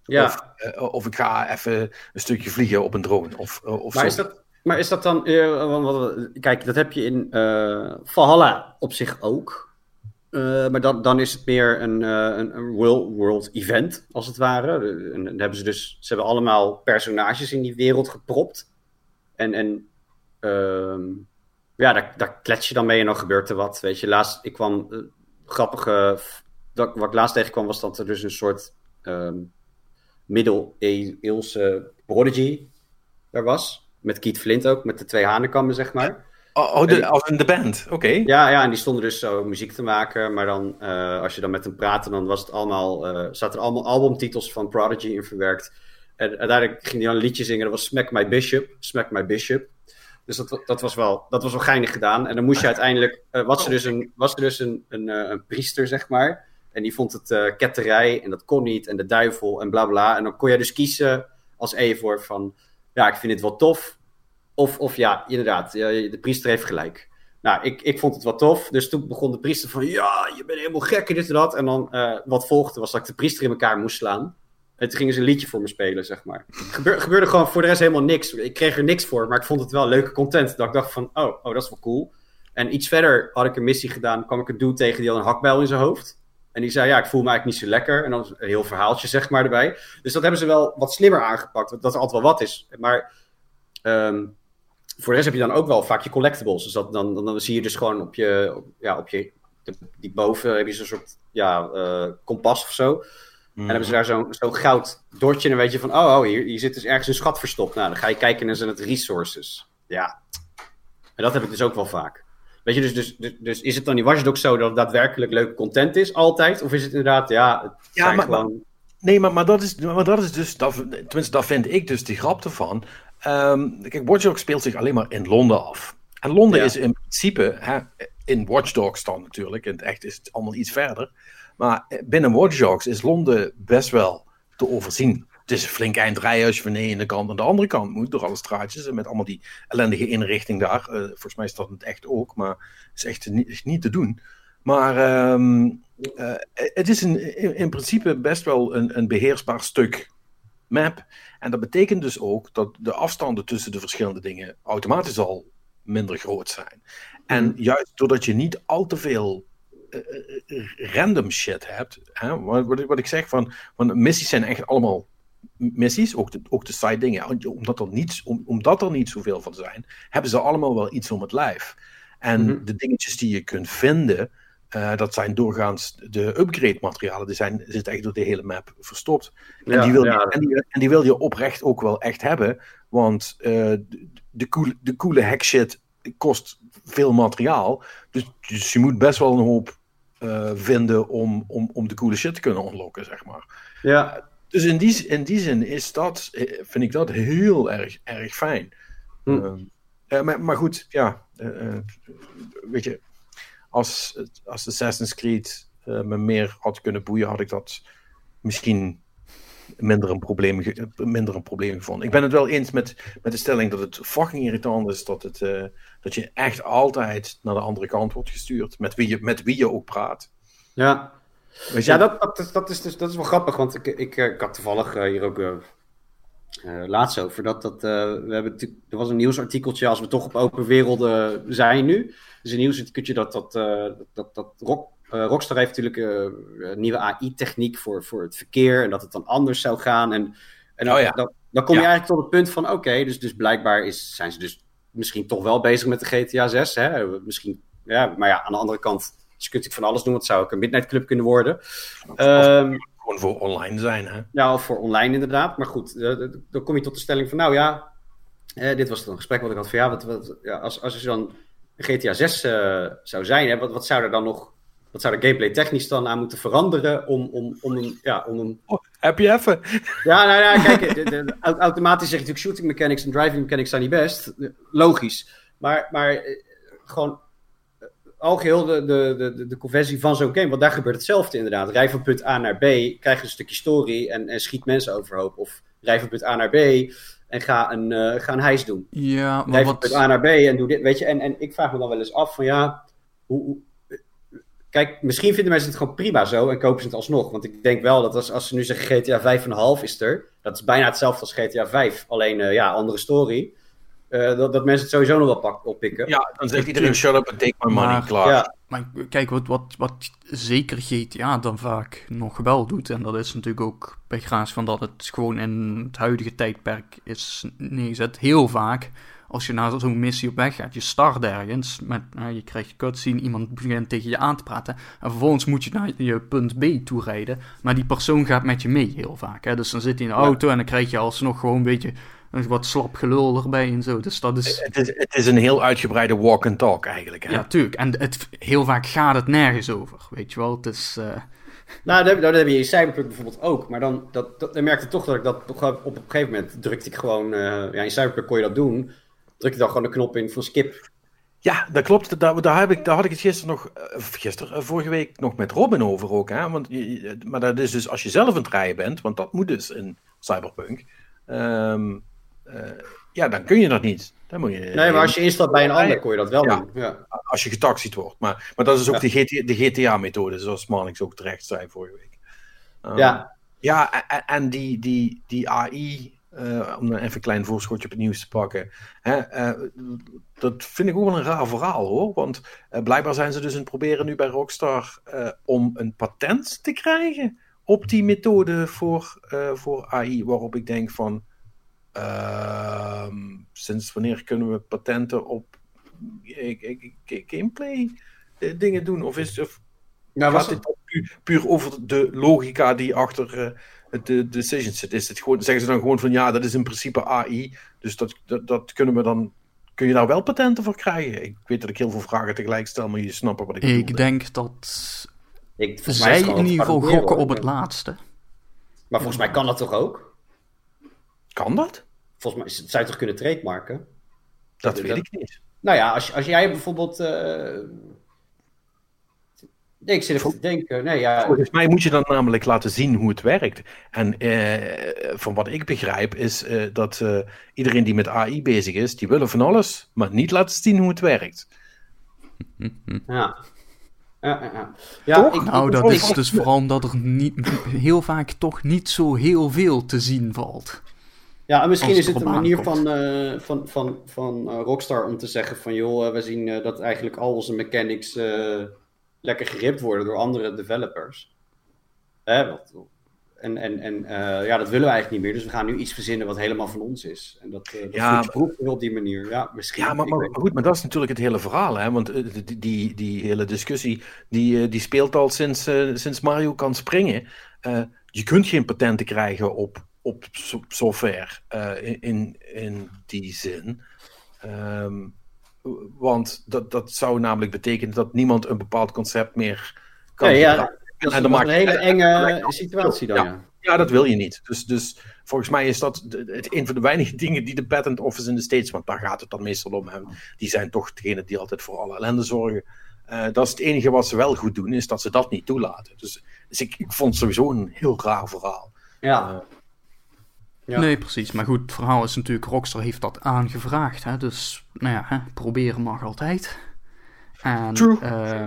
Ja. Of, uh, of ik ga even een stukje vliegen op een drone. Of, uh, of maar zo. is dat, maar is dat dan. Kijk, dat heb je in Valhalla op zich ook. Maar dan, dan is het meer een, een, een world, world, event, als het ware. En dan hebben ze dus. Ze hebben allemaal personages in die wereld gepropt. En, en ehm, ja, daar, daar klets je dan mee en dan gebeurt er wat. Weet je, laatst, ik kwam. grappige. Dat, wat ik laatst tegenkwam was dat er dus een soort. Um, middeleeuwse prodigy er was met Keith Flint ook, met de twee hanenkammen, zeg maar. Oh, oh de, als in de band, oké. Ja, ja, en die stonden dus zo muziek te maken. Maar dan, uh, als je dan met hem praatte, dan was het allemaal, uh, zaten er allemaal albumtitels van Prodigy in verwerkt. En uiteindelijk ging hij dan een liedje zingen, dat was Smack My Bishop, Smack My Bishop. Dus dat, dat, was wel, dat was wel geinig gedaan. En dan moest je uiteindelijk, uh, was er dus, een, was er dus een, een, een priester, zeg maar. En die vond het ketterij en dat kon niet en de duivel en bla bla. En dan kon je dus kiezen als Eivor van ja, ik vind dit wel tof. Of, of ja, inderdaad, de priester heeft gelijk. Nou, ik, ik vond het wel tof. Dus toen begon de priester van, ja, je bent helemaal gek en dit en dat. En dan uh, wat volgde was dat ik de priester in elkaar moest slaan. En toen gingen ze een liedje voor me spelen, zeg maar. Gebeur, gebeurde gewoon voor de rest helemaal niks. Ik kreeg er niks voor, maar ik vond het wel leuke content. Dat ik dacht van, oh, oh dat is wel cool. En iets verder had ik een missie gedaan. kwam ik een dude tegen die had een hakbijl in zijn hoofd. En die zei, ja, ik voel me eigenlijk niet zo lekker. En dan een heel verhaaltje, zeg maar, erbij. Dus dat hebben ze wel wat slimmer aangepakt. Dat er altijd wel wat is. Maar um, voor de rest heb je dan ook wel vaak je collectibles. Dus dat, dan, dan, dan zie je dus gewoon op je, ja, op je die boven heb je zo'n soort ja, uh, kompas of zo. En dan hebben ze daar zo'n zo goud dotje. En dan weet je van, oh, oh hier, hier zit dus ergens een schat verstopt. Nou, dan ga je kijken naar zijn het resources. Ja. En dat heb ik dus ook wel vaak. Weet je, dus, dus, dus, dus, is het dan die Watch zo dat het daadwerkelijk leuke content is, altijd? Of is het inderdaad, ja, het ja maar, gewoon... Nee, maar, maar, dat is, maar dat is dus, dat, tenminste, dat vind ik dus die grap ervan. Um, kijk, Watch Dogs speelt zich alleen maar in Londen af. En Londen is in principe, hè, in Watch Dogs dan natuurlijk, in het echt is het allemaal iets verder. Maar binnen Watch Dogs is Londen best wel te overzien het is een flink eind rijden als je van de ene kant naar de andere kant moet. Door alle straatjes en met allemaal die ellendige inrichting daar. Uh, volgens mij is dat het echt ook, maar het is echt niet, niet te doen. Maar um, uh, het is in, in, principe best wel een, een beheersbaar stuk map. En dat betekent dus ook dat de afstanden tussen de verschillende dingen automatisch al minder groot zijn. En juist doordat je niet al te veel random shit hebt. Hè, wat, wat, ik zeg van, van missies zijn echt allemaal missies, ook de, ook de side dingen, omdat er, niet, om, omdat er niet zoveel van zijn, hebben ze allemaal wel iets om het lijf. En mhm. de dingetjes die je kunt vinden, uh, dat zijn doorgaans de upgrade materialen, die zijn, zitten echt door de hele map verstopt. En, die wil je, en, die, en die wil je oprecht ook wel echt hebben, want uh, de, de, coole, de coole hack shit kost veel materiaal, dus, dus je moet best wel een hoop uh, vinden om, om, om de coole shit te kunnen unlocken, zeg maar. Ja, dus in die, in die zin is dat, eh, vind ik dat heel erg, erg fijn. Hm. Uh, maar, maar, goed, ja, uh, weet je, als, als Assassin's Creed me meer had kunnen boeien, had ik dat misschien minder een, probleem, minder een probleem gevonden. Ik ben het wel eens met, met de stelling dat het fucking irritant is dat, het, uh, dat je echt altijd naar de andere kant wordt gestuurd, met wie je, met wie je ook praat. Ja, ja dat, dat, is, dat, is, dus, dat is wel grappig, want ik, ik, ik had toevallig uh, hier ook uh, laatst over dat, dat we hebben er was een nieuwsartikeltje als we toch op open werelden zijn nu. Dus een nieuwsartikeltje dat, dat, dat, dat Rock uh, Rockstar heeft natuurlijk uh, een nieuwe AI-techniek voor, voor het verkeer en dat het dan anders zou gaan. En, en dan, oh ja. dan, dan, kom je eigenlijk tot het punt van: oké, dus, dus blijkbaar is, zijn ze dus misschien toch wel bezig met de GTA 6. Hè? Misschien, ja, maar ja, aan de andere kant, je kunt natuurlijk van alles doen. Het zou ook een Midnight Club kunnen worden. Um, gewoon voor online zijn, hè? Ja, of voor online inderdaad. Maar goed, uh, dan kom je tot de stelling van: nou ja, dit was een gesprek wat ik had van ja, wat, wat, ja als, als er dan GTA 6 zou zijn, hè, wat, wat zou er dan nog wat zou de gameplay technisch dan aan moeten veranderen om, om, om een... Ja, om een... Oh, heb je even? Ja, nou ja, kijk, de, de, automatisch zeg je natuurlijk shooting mechanics en driving mechanics zijn niet best. Logisch. Maar, maar eh, gewoon eh, algeheel de, de, de, de conversie van zo'n game. Want daar gebeurt hetzelfde inderdaad. Rij van punt A naar B, krijg een stukje story en, en schiet mensen overhoop. Of rij van punt A naar B en ga een, uh, ga een hijs doen. Ja, maar rij van punt A naar B en doe dit. Weet je, en, en ik vraag me dan wel eens af van ja, hoe, Kijk, misschien vinden mensen het gewoon prima zo en kopen ze het alsnog. Want ik denk wel dat als, als ze nu zeggen GTA 5,5 is er, dat is bijna hetzelfde als GTA 5. Alleen, uh, ja, andere story. Uh, dat, dat mensen het sowieso nog wel pak, oppikken. Ja, dan zegt iedereen shut up and take my money, maar, klaar. Ja. Maar kijk, wat, wat, wat zeker GTA dan vaak nog wel doet, en dat is natuurlijk ook bij graas van dat het gewoon in het huidige tijdperk is neergezet, heel vaak als je naar zo'n missie op weg gaat, je start ergens, met, uh, je krijgt cutscene, iemand begint tegen je aan te praten, en vervolgens moet je naar je punt B toe rijden, maar die persoon gaat met je mee heel vaak. Hè? Dus dan zit hij in de auto en dan krijg je alsnog gewoon een beetje wat slap gelul erbij en zo. Dus dat is... Het is, het is een heel uitgebreide walk and talk eigenlijk. Hè? Ja, tuurlijk. En het, heel vaak gaat het nergens over, weet je wel. Het is... Uh... Nou, dat, dat heb je in Cyberpunk bijvoorbeeld ook. Maar dan, dat, dat, dan merkte toch dat ik dat toch op een gegeven moment drukte ik gewoon... Uh, ja, in Cyberpunk kon je dat doen druk je dan gewoon de knop in voor skip. Ja, dat klopt. Daar, daar, heb ik, daar had ik het gisteren nog, uh, gisteren, uh, vorige week nog met Robin over ook. Hè? Want, maar dat is dus als je zelf het rijden bent, want dat moet dus in Cyberpunk. Um, uh, ja, dan kun je dat niet. Dan moet je, nee, maar als je instapt bij een ander, kon je dat wel ja, doen. Ja. Als je getaxied wordt. Maar, maar dat is ook ja. de, GTA-methode, zoals Manix ook terecht zei vorige week. Um, ja. Ja, en, en die, die, die AI uh, om dan even een klein voorschotje op het nieuws te pakken. Hè, uh, dat vind ik ook wel een raar verhaal hoor. Want uh, blijkbaar zijn ze dus aan het proberen nu bij Rockstar om een patent te krijgen op die methode voor, voor AI. Waarop ik denk van. Ehm, sinds wanneer kunnen we patenten op gameplay dingen doen? Of is of, nou, het puur, puur, over de logica die achter de decisions zit. Is het gewoon, zeggen ze dan gewoon van ja, dat is in principe AI. Dus dat, dat, dat kunnen we dan. Kun je daar wel patenten voor krijgen? Ik weet dat ik heel veel vragen tegelijk stel, maar je snapt wat ik bedoel. Ik denk dat ik, zij in ieder geval gokken op het laatste. Maar volgens mij kan dat toch ook? Kan dat? Volgens mij zou je toch kunnen trademarken? Dat, dat weet ik niet. Nou ja, als, als jij bijvoorbeeld uh, Nee, ik zit even te denken. Nee, ja. Volgens mij moet je dan namelijk laten zien hoe het werkt. En eh, van wat ik begrijp is eh, dat uh, iedereen die met AI bezig is, die willen van alles, maar niet laten zien hoe het werkt. Ja. Ja, ja. ja toch? Ik, nou, dat is dus vooral omdat er niet, heel vaak toch niet zo heel veel te zien valt. Ja, en misschien is het een manier van, uh, van, van, van uh, Rockstar om te zeggen van joh, we zien uh, dat eigenlijk al onze mechanics lekker geript worden door andere developers. Hè, wat, en en, en uh, ja, dat willen we eigenlijk niet meer. Dus we gaan nu iets verzinnen wat helemaal van ons is. En dat, uh, dat ja, op die manier. Ja, misschien, ja maar, maar, maar, goed, maar dat is natuurlijk het hele verhaal. Hè? Want uh, die, die, die hele discussie die, die speelt al sinds, sinds Mario kan springen. je kunt geen patenten krijgen op, op software in, in, in die zin. Um, want dat, dat zou namelijk betekenen dat niemand een bepaald concept meer kan ja, ja. Dat is een hele enge situatie dan. Ja. ja. dat wil je niet. Dus, dus volgens mij is dat het, een van de weinige dingen die de Patent Office in de States, want daar gaat het dan meestal om, hem, die zijn toch degene die altijd voor alle ellende zorgen. dat is het enige wat ze wel goed doen, is dat ze dat niet toelaten. Dus, dus ik, ik vond het sowieso een heel raar verhaal. Ja. Ja. Nee, precies. Maar goed, het verhaal is natuurlijk, Rockstar heeft dat aangevraagd. Hè? Dus, nou ja, hè, proberen mag altijd. En, True. Uh,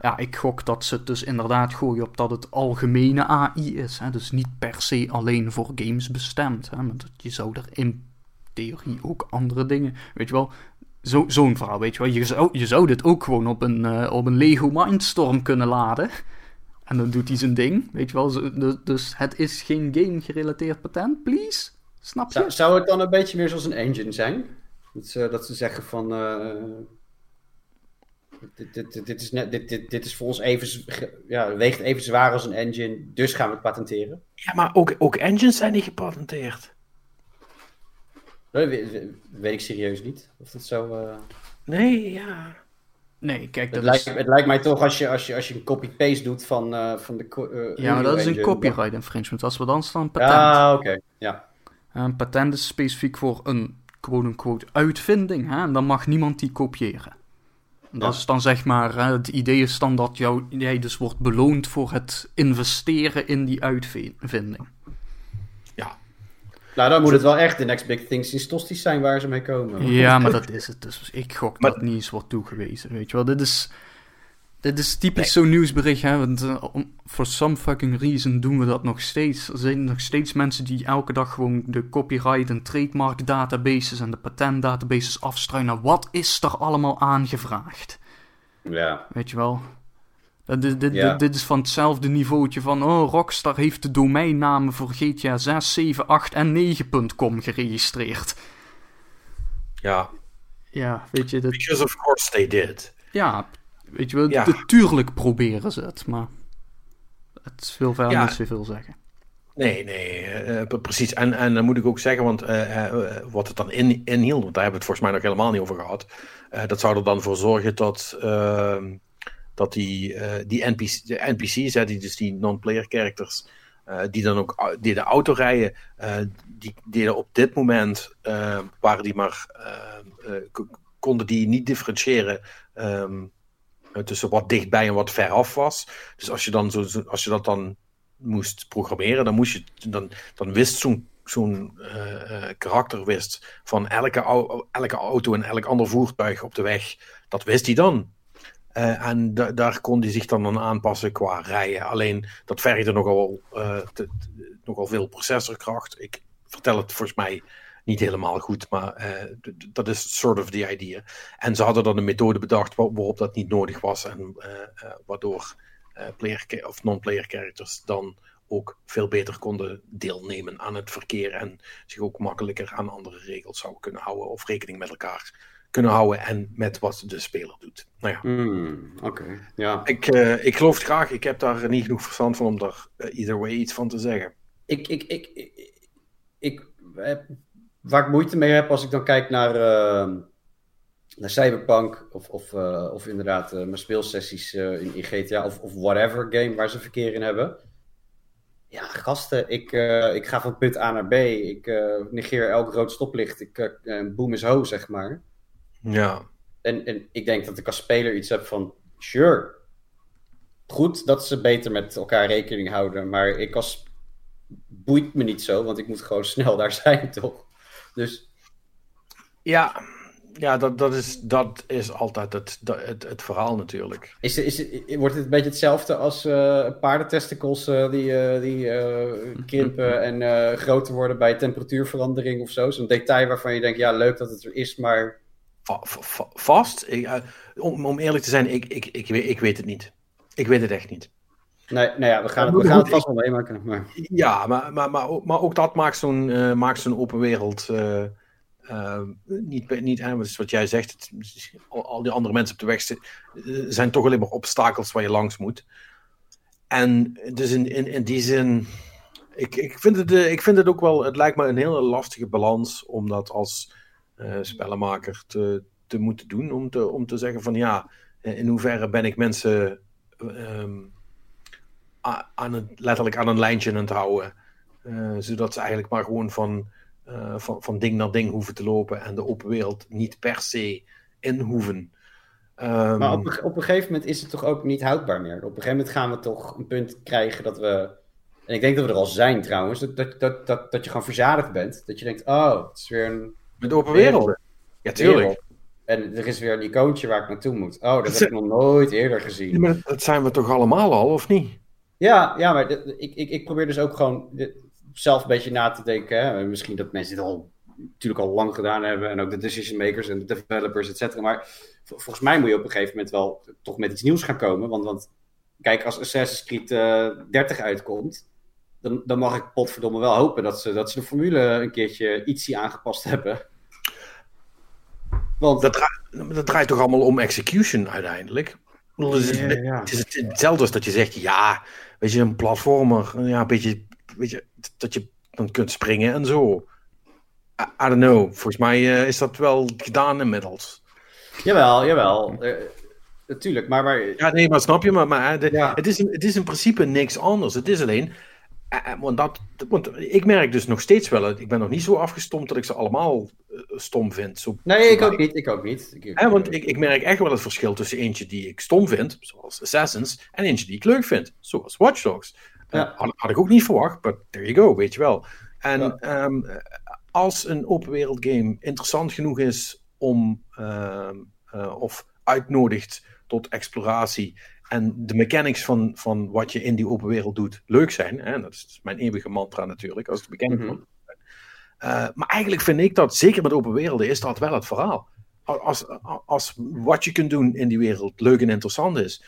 ja, ik gok dat ze het dus inderdaad gooien op dat het algemene AI is. Hè? Dus niet per se alleen voor games bestemd. Hè? Dat je zou er in theorie ook andere dingen... Weet je wel, zo, zo'n verhaal, weet je wel. Je zou, je zou dit ook gewoon op een, uh, op een Lego Mindstorm kunnen laden... En dan doet hij zijn ding, weet je wel. Dus het is geen game-gerelateerd patent, please. Snap je? Zou, zou, het dan een beetje meer zoals een engine zijn? Dat ze, dat ze zeggen van... Uh, dit, dit, dit, is net, dit, dit, dit is voor ons even... Ja, weegt even zwaar als een engine, dus gaan we het patenteren. Ja, maar ook, ook engines zijn niet gepatenteerd. Dat weet, weet ik serieus niet. Of dat zo... Uh... Nee, ja... Nee, kijk, het, dat lijkt, het lijkt mij toch als je, als je, als je een copy-paste doet van, uh, van de. Uh, ja, maar dat is een copyright infringement. Als we dan staan een patent. Ja, oké. Okay. Ja. Een patent is specifiek voor een quote-unquote uitvinding. Hè? En dan mag niemand die kopiëren. Dat ja. is dan zeg maar, hè, het idee is dan dat jou, jij dus wordt beloond voor het investeren in die uitvinding. Ja. Nou, dan moet het wel echt de next big thing sinds tosties zijn waar ze mee komen. Ja, maar dat is het. Dus ik gok maar... dat niet eens wordt toegewezen, weet je wel. Dit is, dit is typisch nee. zo'n nieuwsbericht, hè. Want uh, for some fucking reason doen we dat nog steeds. Er zijn nog steeds mensen die elke dag gewoon de copyright en trademark databases en de patent databases afstruinen. Wat is er allemaal aangevraagd? Ja. Weet je wel. Dit, dit, ja. dit, is van hetzelfde niveautje van, oh, Rockstar heeft de domeinnamen voor GTA 6, 7, 8 en 9.com geregistreerd. Ja. Ja, weet je... Dat... Because of course they did. Ja, weet je wel, ja. tuurlijk proberen ze het, maar het wil verder ja. niet zoveel zeggen. Nee, nee, uh, precies. En, en dan moet ik ook zeggen, want uh, uh, wat het dan in, inhield, want daar hebben we het volgens mij nog helemaal niet over gehad, dat zou er dan voor zorgen dat ehm, dat die, uh, die NPC, de NPC's, hè, die, dus die non-player characters, uh, die dan ook die de auto rijden, uh, die deden op dit moment, waren die maar, konden die niet differentiëren um, tussen wat dichtbij en wat veraf was. Dus als je, dan zo, als je dat dan moest programmeren, dan, moest je, dan, dan wist zo'n zo'n karakter wist van elke, elke auto en elk ander voertuig op de weg, dat wist hij dan. Uh, en da daar kon hij zich dan aan aanpassen qua rijden. Alleen dat vergde nogal, te, nogal veel processorkracht. Ik vertel het volgens mij niet helemaal goed, maar uh, dat is sort of the idea. En ze hadden dan een methode bedacht waarop dat niet nodig was. En waardoor player of non-player characters dan ook veel beter konden deelnemen aan het verkeer. En zich ook makkelijker aan andere regels zouden kunnen houden of rekening met elkaar kunnen houden en met wat de speler doet. Nou ja. Mm, Oké, ja. Ik, uh, ik geloof het graag. Ik heb daar niet genoeg verstand van om daar uh, either way iets van te zeggen. Ik, ik, ik, ik, ik heb, waar ik moeite mee heb als ik dan kijk naar, uh, naar Cyberpunk of, of, of inderdaad mijn speelsessies in, in, GTA of, of whatever game waar ze verkeer in hebben. Ja, gasten, ik, ik ga van punt A naar B. Ik negeer elk rood stoplicht. Ik boom is ho, zeg maar. Ja. En, en ik denk dat ik als speler iets heb van, sure, goed dat ze beter met elkaar rekening houden, maar ik als boeit me niet zo, want ik moet gewoon snel daar zijn, toch? Dus. Ja, ja dat, dat, is, dat is altijd het, het, het verhaal natuurlijk. Is, is, wordt het een beetje hetzelfde als uh, paardentesticles uh, die, uh, die krimpen en groter worden bij temperatuurverandering of zo? Zo'n detail waarvan je denkt, ja, leuk dat het er is, maar vast. Ik, uh, om, om, eerlijk te zijn, ik, ik, ik, weet, ik weet het niet. Ik weet het echt niet. Nee, nou ja, we gaan het, we gaan het vast wel meemaken. Maar... Ja, maar, maar, maar, ook, maar ook dat maakt zo'n uh, maakt zo'n open wereld uh, uh, niet, niet aan. wat jij zegt, het, al die andere mensen op de weg zijn toch alleen maar obstakels waar je langs moet. En dus in, in, in die zin, ik, ik, vind het, ik vind het ook wel, het lijkt me een hele lastige balans, omdat als spellenmaker te, te moeten doen. Om te, om te zeggen van ja, eh, in hoeverre ben ik mensen um, aan het, letterlijk aan een lijntje aan het houden. Uh, zodat ze eigenlijk maar gewoon van, van, van ding naar ding hoeven te lopen en de open wereld niet per se in hoeven. Ehm, Maar op, een- op een gegeven moment is het toch ook niet houdbaar meer. Op een gegeven moment gaan we toch een punt krijgen dat we. En ik denk dat we er al zijn trouwens. Dat, dat, dat, dat, dat je gewoon verzadigd bent. Dat je denkt, oh, het is weer een met open werelden. Ja, tuurlijk. wereld. En er is weer een icoontje waar ik naartoe moet. Oh, dat heb ik nog nooit eerder gezien. Ja, maar dat- zijn we toch allemaal al, of niet? Ja, ja maar ik, ik, ik probeer dus ook gewoon zelf een beetje na te denken. Hè. Misschien dat mensen dit al natuurlijk al lang gedaan hebben. En ook de decision makers en de developers, et cetera. Maar vol- volgens mij moet je op een gegeven moment wel toch met iets nieuws gaan komen. Want, want kijk, als Assassin's Creed eh 30 uitkomt. Dan, dan mag ik potverdomme wel hopen dat ze, dat ze de formule een keertje ietsie aangepast hebben. Want Dat, draait, dat draait toch allemaal om execution uiteindelijk? Het is, Ja, ja. het is het- hetzelfde als dat je zegt, ja, weet je, een platformer, ja, een beetje, weet je, dat je dan kunt springen en zo. I, I don't know, volgens mij eh, is dat wel gedaan inmiddels. jawel, jawel. Eh, natuurlijk, maar, maar Ja, nee, maar snap je, maar, maar eh, de- Ja. het, is, in- het is in principe niks anders. Het is alleen, want, dat, want ik merk dus nog steeds wel, ik ben nog niet zo afgestomd dat ik ze allemaal eh, stom vind. Zo, nee, ik ook niet. Ik ook niet. Ik- want ik, ik merk echt wel het verschil tussen eentje die ik stom vind, zoals Assassins, en eentje die ik leuk vind, zoals Watch Dogs. Eh, Ja. had, had ik ook niet verwacht, but there you go, weet je wel. En Ja. ehm, eh, als een open wereld game interessant genoeg is om, ehm, eh, of uitnodigt tot exploratie, en de mechanics van, van wat je in die open wereld doet leuk zijn, hè, en dat is mijn eeuwige mantra natuurlijk, als mechanics Mhm. van eh, maar eigenlijk vind ik dat, zeker met open werelden, is dat wel het verhaal. Als, als wat je kunt doen in die wereld leuk en interessant is,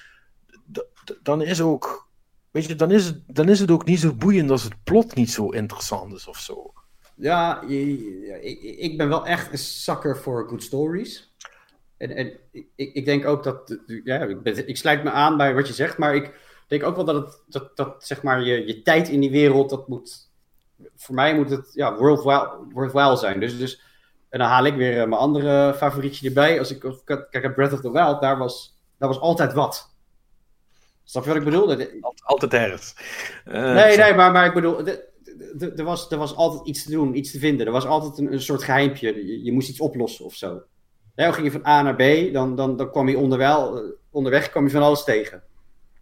dan is ook, weet je, dan is, het, dan is het ook niet zo boeiend als het plot niet zo interessant is of zo. Ja, ik, ik ben wel echt een zakker voor good stories. En, en ik, ik denk ook dat, ja, ik, ben, ik sluit me aan bij wat je zegt, maar ik denk ook wel dat, het, dat, dat zeg maar je, je tijd in die wereld, dat moet, voor mij moet het ja, worthwhile, worthwhile zijn. Dus, dus, en dan haal ik weer eh, mijn andere favorietje erbij. Als ik, kijk, Breath of the Wild, daar was, daar was altijd wat. Snap je wat ik bedoel? Altijd ergens. Eh, Nee, nee, maar, maar ik bedoel, er was, er was altijd iets te doen, iets te vinden. Er was altijd een, een soort geheimpje. Je, je moest iets oplossen of zo. Dan ging je van A naar B, dan, dan, dan kwam je onderwel, eh, onderweg kwam je van alles tegen.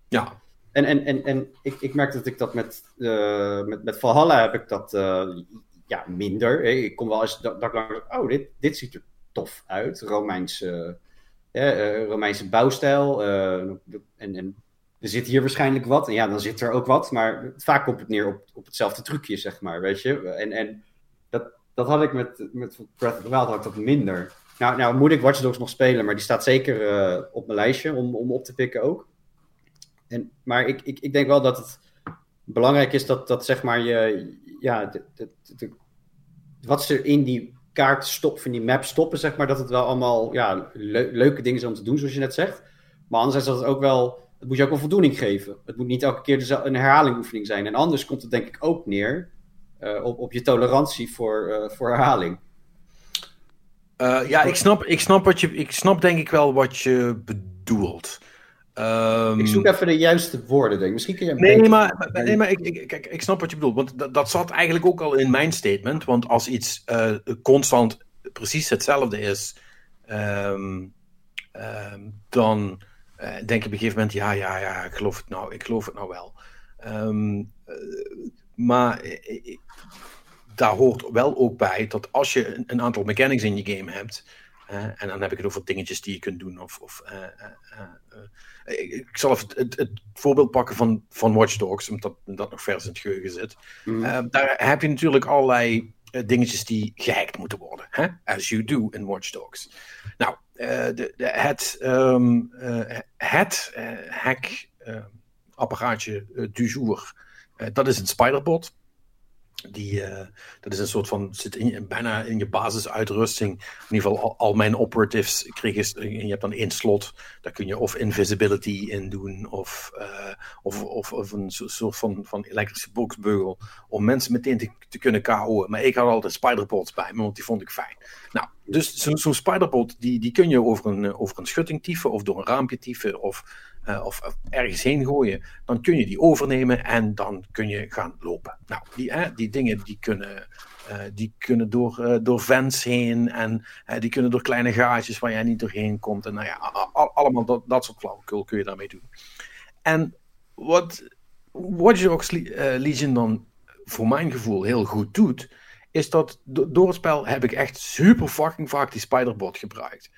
Ja, En, en, en, en ik, ik merk dat ik dat met, eh, met, met Valhalla heb ik dat eh, ja, minder. hè. Ik kom wel eens dat, dat ik lang oh, dit, dit ziet er tof uit. Romeinse, Romeinse bouwstijl. en, en er zit hier waarschijnlijk wat. En ja, dan zit er ook wat. Maar vaak komt het neer op, op hetzelfde trucje, zeg maar. Weet je? En, en dat, dat had ik met, met Breath of the Wild had ik dat minder. Nou, nou moet ik Watch Dogs nog spelen, maar die staat zeker eh, op mijn lijstje om, om op te pikken ook. En, maar ik, ik, ik denk wel dat het belangrijk is dat, dat zeg maar je, ja, wat ze in die kaart stoppen, in die map stoppen, zeg maar, dat het wel allemaal ja, le- leuke dingen zijn om te doen, zoals je net zegt. Maar anderzijds dat het ook wel, het moet je ook wel voldoening geven. Het moet niet elke keer een herhalingoefening zijn. En anders komt het denk ik ook neer eh, op, op je tolerantie voor, eh, voor herhaling. Eh, ja ik, snap, ik, snap wat je, ik snap denk ik wel wat je bedoelt. Ehm, Ik zoek even de juiste woorden, denk ik. Misschien kun je Nee, maar, maar- nee, maar ik, ik, kijk, ik snap wat je bedoelt. Want dat, zat eigenlijk ook al in mijn statement. Want als iets eh, constant precies hetzelfde is, ehm, ehm, dan eh, denk je op een gegeven moment: ja, ja, ja, ik geloof het nou, ik geloof het nou wel. Maar daar hoort wel ook bij dat als je een, aantal mechanics in je game hebt. en dan heb ik het over dingetjes die je kunt doen. Of, of, eh, eh, eh, ik, zal even het, het, het voorbeeld pakken van, van Watch Dogs, omdat dat nog vers in het geheugen zit. Eh, daar heb je natuurlijk allerlei dingetjes die gehackt moeten worden. Hè? As you do in Watch Dogs. Nou, de, de, het, eh, het hack apparaatje du jour, dat is een Spiderbot. Die, eh, dat is een soort van, zit in, bijna in je basisuitrusting. In ieder geval, al, mijn operatives kregen, en je hebt dan één slot. Daar kun je of invisibility in doen, of, eh, of, of, of een so- soort van, van elektrische boxbeugel. Om mensen meteen te, te kunnen KO'en. Maar ik had altijd spiderbots bij me, want die vond ik fijn. Nou, dus zo'n zo spiderbot, die, die kun je over een, over een schutting tieven of door een raampje tieven of, uh, of, ergens heen gooien. Dan kun je die overnemen en dan kun je gaan lopen. Nou, die, uh, die dingen die kunnen, uh, die kunnen door, door vents heen en die kunnen door kleine gaatjes waar jij niet doorheen komt. En nou ja, al, allemaal dat, dat soort flauwekul kun je daarmee doen. En wat Watch Dogs Legion dan voor mijn gevoel heel goed doet, is dat door het spel heb ik echt super fucking vaak die Spiderbot gebruikt.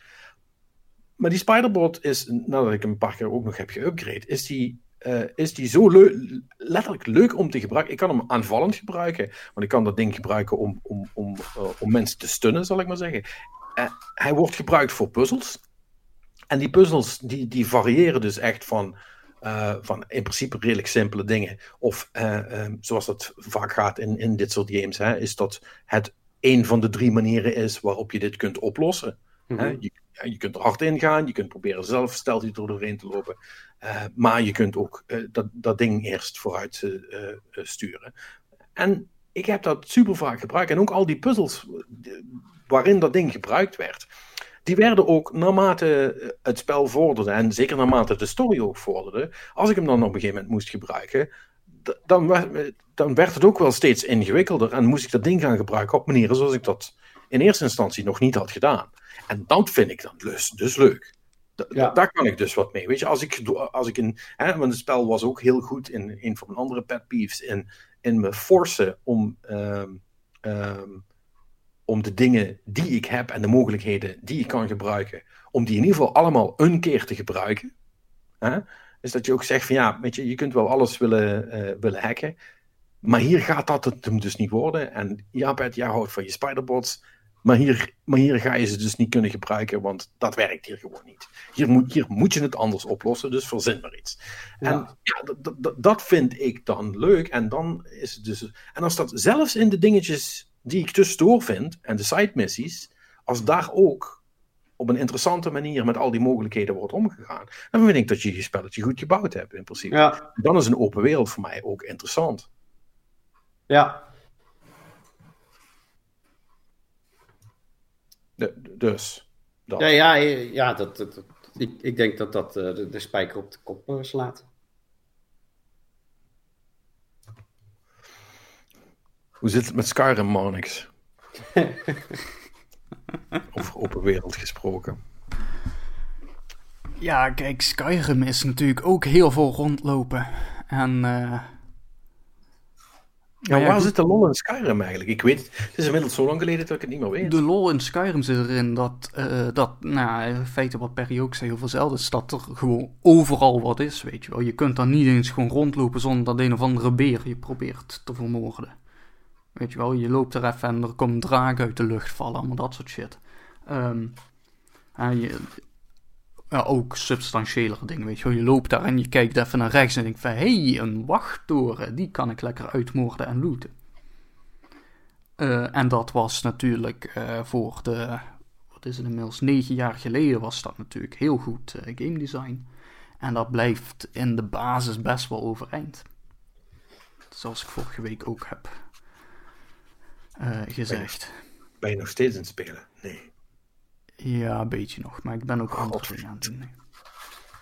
Maar die Spiderbot is, nadat ik hem een paar keer ook nog heb geüpgrade, is die, uh, is die zo leuk, letterlijk leuk om te gebruiken. Ik kan hem aanvallend gebruiken, want ik kan dat ding gebruiken om, om, om, uh, om mensen te stunnen, zal ik maar zeggen. Uh, hij wordt gebruikt voor puzzels. En die puzzels die, die variëren dus echt van uh, van in principe redelijk simpele dingen. Of uh, um, zoals dat vaak gaat in, in dit soort games, hè, is dat het een van de drie manieren is waarop je dit kunt oplossen. Mm -hmm. hè? Je, ja, je, kunt er hard in gaan, je kunt proberen zelf stelt er doorheen te lopen. Uh, maar je kunt ook dat, dat ding eerst vooruit sturen. En ik heb dat super vaak gebruikt. En ook al die puzzels waarin dat ding gebruikt werd die werden ook naarmate het spel vorderde, en zeker naarmate de story ook vorderde, als ik hem dan op een gegeven moment moest gebruiken, dan, dan werd het ook wel steeds ingewikkelder en moest ik dat ding gaan gebruiken op manieren zoals ik dat in eerste instantie nog niet had gedaan. En dat vind ik dan dus, dus leuk. Da, ja. Daar kan ik dus wat mee. Weet je, als ik, als ik in. Hè, want het spel was ook heel goed in een van mijn andere pet peeves. In, in me forcen om. Um, um, om de dingen die ik heb en de mogelijkheden die ik kan gebruiken, om die in ieder geval allemaal een keer te gebruiken. Hè? Dus dat je ook zegt van ja, weet je, je kunt wel alles willen, uh, willen hacken, maar hier gaat dat het hem dus niet worden. En ja, Bert, jij houdt van je spiderbots, maar hier, maar hier ga je ze dus niet kunnen gebruiken, want dat werkt hier gewoon niet. Hier moet, hier moet je het anders oplossen, dus verzin maar iets. Ja. En ja, dat vind ik dan leuk. En dan is het dus. En als dat zelfs in de dingetjes die ik tussendoor vind, en de side missies, als daar ook op een interessante manier met al die mogelijkheden wordt omgegaan, dan vind ik dat je je spelletje goed gebouwd hebt in principe. Ja. Dan is een open wereld voor mij ook interessant. Ja. De, dus. Dat. Ja, ja, ja dat, dat, dat ik, ik denk dat dat uh, de, de, spijker op de kop uh, slaat. Hoe zit het met Skyrim, Monix? Over open wereld gesproken. Ja, kijk, Skyrim is natuurlijk ook heel veel rondlopen. En. Uh... Ja, ja, waar goed... zit de lol in Skyrim eigenlijk? Ik weet het. Het is inmiddels zo lang geleden dat ik het niet meer weet. De lol in Skyrim zit erin dat, uh, dat nou, in feite wat Perry ook zei over Zelda, is dat er gewoon overal wat is, weet je wel. Je kunt dan niet eens gewoon rondlopen zonder dat een of andere beer je probeert te vermoorden. Weet je wel, je loopt er even en er komt een draak uit de lucht vallen, allemaal dat soort shit. Um, en je, ja, ook substantiëlere dingen, weet je wel. Je loopt daar en je kijkt even naar rechts en denkt van... Hé, hey, een wachttoren, die kan ik lekker uitmoorden en looten. Uh, en dat was natuurlijk uh, voor de... Wat is het inmiddels? Negen jaar geleden was dat natuurlijk heel goed uh, game design. En dat blijft in de basis best wel overeind. Zoals ik vorige week ook heb gezegd. Ben je nog steeds aan het spelen? Nee. Ja, een beetje nog, maar ik ben ook andere dingen aan het doen.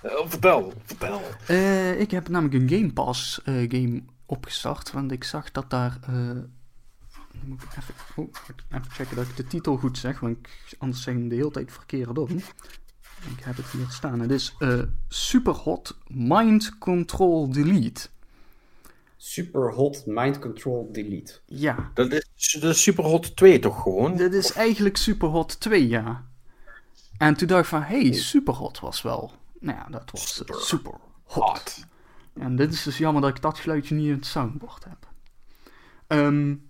Uh, vertel, vertel. Uh, ik heb namelijk een Game Pass game opgestart, want ik zag dat daar... moet ik even, oh, even checken dat ik de titel goed zeg, want ik, anders zeg ik de hele tijd verkeerd om. Ik heb het hier staan. Het is Superhot Mind Control Delete. Super Hot Mind Control Delete. Ja. Dat is, dat is Super Hot 2 toch gewoon? Dit is eigenlijk Super Hot 2, ja. En toen dacht ik van, hey, Super Hot was wel... Nou ja, dat was super, super hot. hot. En dit is dus jammer dat ik dat geluidje niet in het soundboard heb. Um,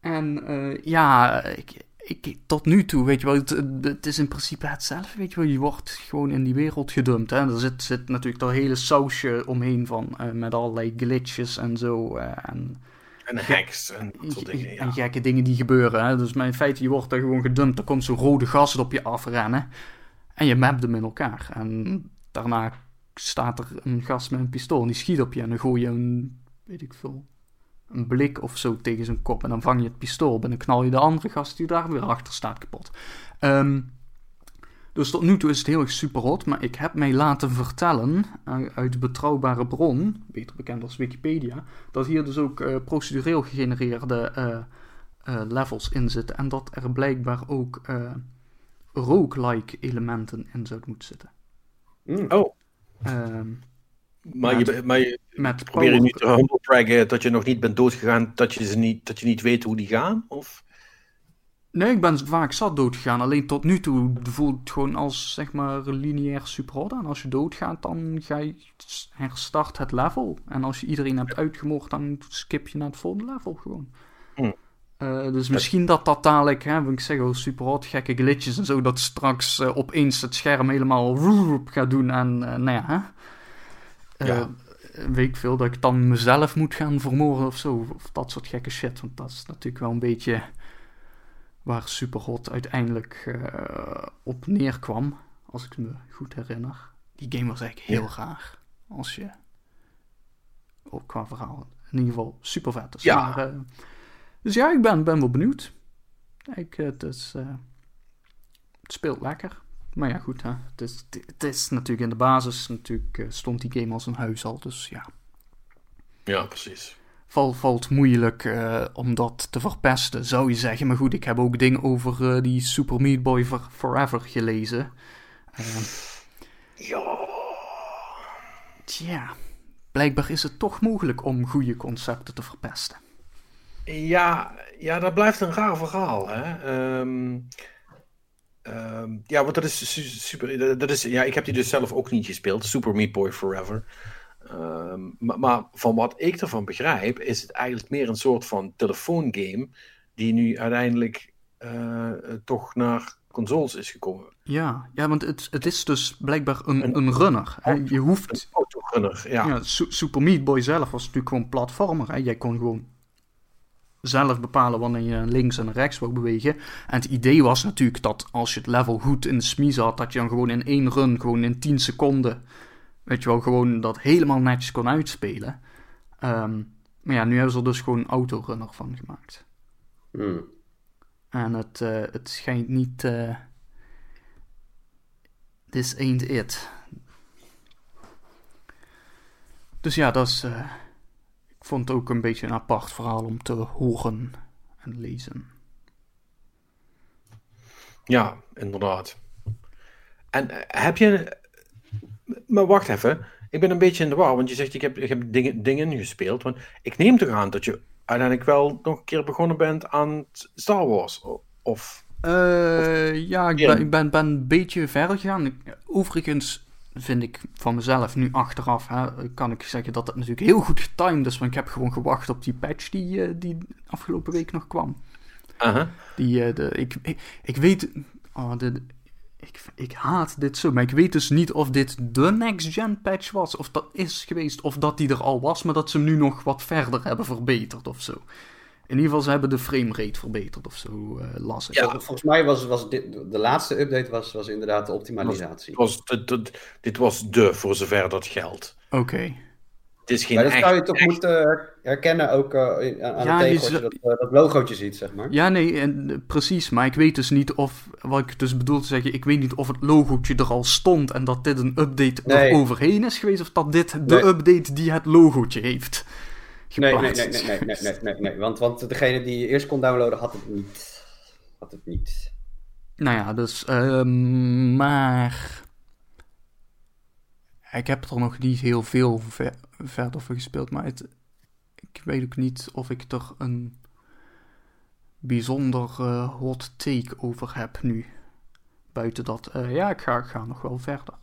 en uh, ja, ik, ik, tot nu toe, weet je wel, het, het, is in principe hetzelfde, weet je wel. Je wordt gewoon in die wereld gedumpt, hè. Er zit, zit natuurlijk dat hele sausje omheen van, uh, met allerlei glitches en zo. Uh, en, en hacks en soort dingen, ja. En gekke dingen die gebeuren, hè. Dus maar in feite, je wordt daar gewoon gedumpt, er komt zo'n rode gas op je afrennen. En je mapt hem in elkaar. En daarna staat er een gast met een pistool en die schiet op je en dan gooi je een, weet ik veel, een blik of zo tegen zijn kop. En dan vang je het pistool en dan knal je de andere gast die daar weer achter staat kapot. Ehm, dus tot nu toe is het heel erg super hot, maar ik heb mij laten vertellen uit betrouwbare bron, beter bekend als Wikipedia, dat hier dus ook uh, procedureel gegenereerde uh, levels in zitten en dat er blijkbaar ook roguelike elementen in zouden moeten zitten. Mm. Oh. Um, maar, je, maar je met probeer je nu te humble dat je nog niet bent doodgegaan, dat je, ze niet, dat je niet weet hoe die gaan? Of? Nee, ik ben vaak zat doodgegaan. Alleen tot nu toe voelt het gewoon als zeg maar lineair superhot. En als je doodgaat, dan ga je herstart het level. En als je iedereen hebt uitgemoord, dan skip je naar het volgende level gewoon. Hm. Uh, dus misschien dat dat dadelijk, hè, ik zeg al, super hot, gekke glitches en zo, dat straks uh, opeens het scherm helemaal gaat doen en, uh, nou ja, hè. ja. weet ik veel, dat ik dan mezelf moet gaan vermoorden of zo, of dat soort gekke shit, want dat is natuurlijk wel een beetje waar Superhot uiteindelijk op neerkwam, als ik me goed herinner. Die game was eigenlijk heel ja. raar, als je, ook qua verhaal, in ieder geval super vet. Dus ja. Maar, dus ja, ik ben, ben wel benieuwd. Ik, het, is, uh, het speelt lekker. Maar ja, goed, hè. Het, is, het is natuurlijk in de basis, natuurlijk stond die game als een huis al, dus ja. Ja, precies. Val, valt moeilijk uh, om dat te verpesten, zou je zeggen. Maar goed, ik heb ook dingen over die Super Meat Boy for Forever gelezen. ja. Tja, blijkbaar is het toch mogelijk om goede concepten te verpesten. Ja, ja, dat blijft een raar verhaal. Hè? Ehm, ehm, ja, want dat is super. Dat is, ja, ik heb die dus zelf ook niet gespeeld. Super Meat Boy Forever. Ehm, maar, maar, van wat ik ervan begrijp, is het eigenlijk meer een soort van telefoongame. Die nu uiteindelijk uh, toch naar consoles is gekomen. Ja, ja want het, het is dus blijkbaar een, een, een runner. Hè? Je hoeft. Een autorunner, ja. ja Super Meat Boy zelf was natuurlijk gewoon platformer. Hè? Jij kon gewoon zelf bepalen wanneer je links en rechts wou bewegen. En het idee was natuurlijk dat als je het level goed in de smies had, dat je dan gewoon in één run, gewoon in 10 seconden, weet je wel, gewoon dat helemaal netjes kon uitspelen. Ehm, maar ja, nu hebben ze er dus gewoon autorunner van gemaakt. Hmm. En het, uh, het schijnt niet. Uh, this ain't it. Dus ja, dat is. Uh, vond het ook een beetje een apart verhaal om te horen en lezen. Ja, inderdaad. En eh, heb je. Maar wacht even. Ik ben een beetje in de war, want je zegt ik heb, ik heb dingen, dingen gespeeld. Want ik neem toch aan dat je uiteindelijk wel nog een keer begonnen bent aan Star Wars. Of. Uh, ja, ik ben, ik ben, ben een beetje verder gegaan. Overigens vind ik van mezelf nu achteraf, hè, kan ik zeggen dat het natuurlijk heel goed getimed is. Want ik heb gewoon gewacht op die patch die, uh, die afgelopen week nog kwam. Uh Die, uh, de, ik, ik, ik, weet, oh, de, ik, ik haat dit zo, maar ik weet dus niet of dit de next gen patch was. Of dat is geweest, of dat die er al was, maar dat ze hem nu nog wat verder hebben verbeterd of zo. In ieder geval, ze hebben de framerate verbeterd of zo, uh, las ik. Ja, volgens mij was, was dit, de laatste update was, was inderdaad de optimalisatie. Was, was, dit, dit was de, voor zover dat geldt. Oké. Okay. Het is geen maar dat echt, zou je toch moeten herkennen ook uh, aan ja, het tegel, dat, uh, dat logootje ziet, zeg maar. Ja, nee, en, precies. Maar ik weet dus niet of, wat ik dus bedoel te zeggen, ik weet niet of het logootje er al stond en dat dit een update nee. er overheen is geweest, of dat dit de nee. update die het logootje heeft. Nee, nee, nee, nee, nee, nee, nee, nee, Want, want degene die je eerst kon downloaden had het niet. Had het niet. Nou ja, dus, uh, maar. Ik heb er nog niet heel veel ver, verder voor gespeeld, maar het, ik weet ook niet of ik er een bijzonder uh, hot take over heb nu. Buiten dat, uh, ja, ik ga, ik ga nog wel verder.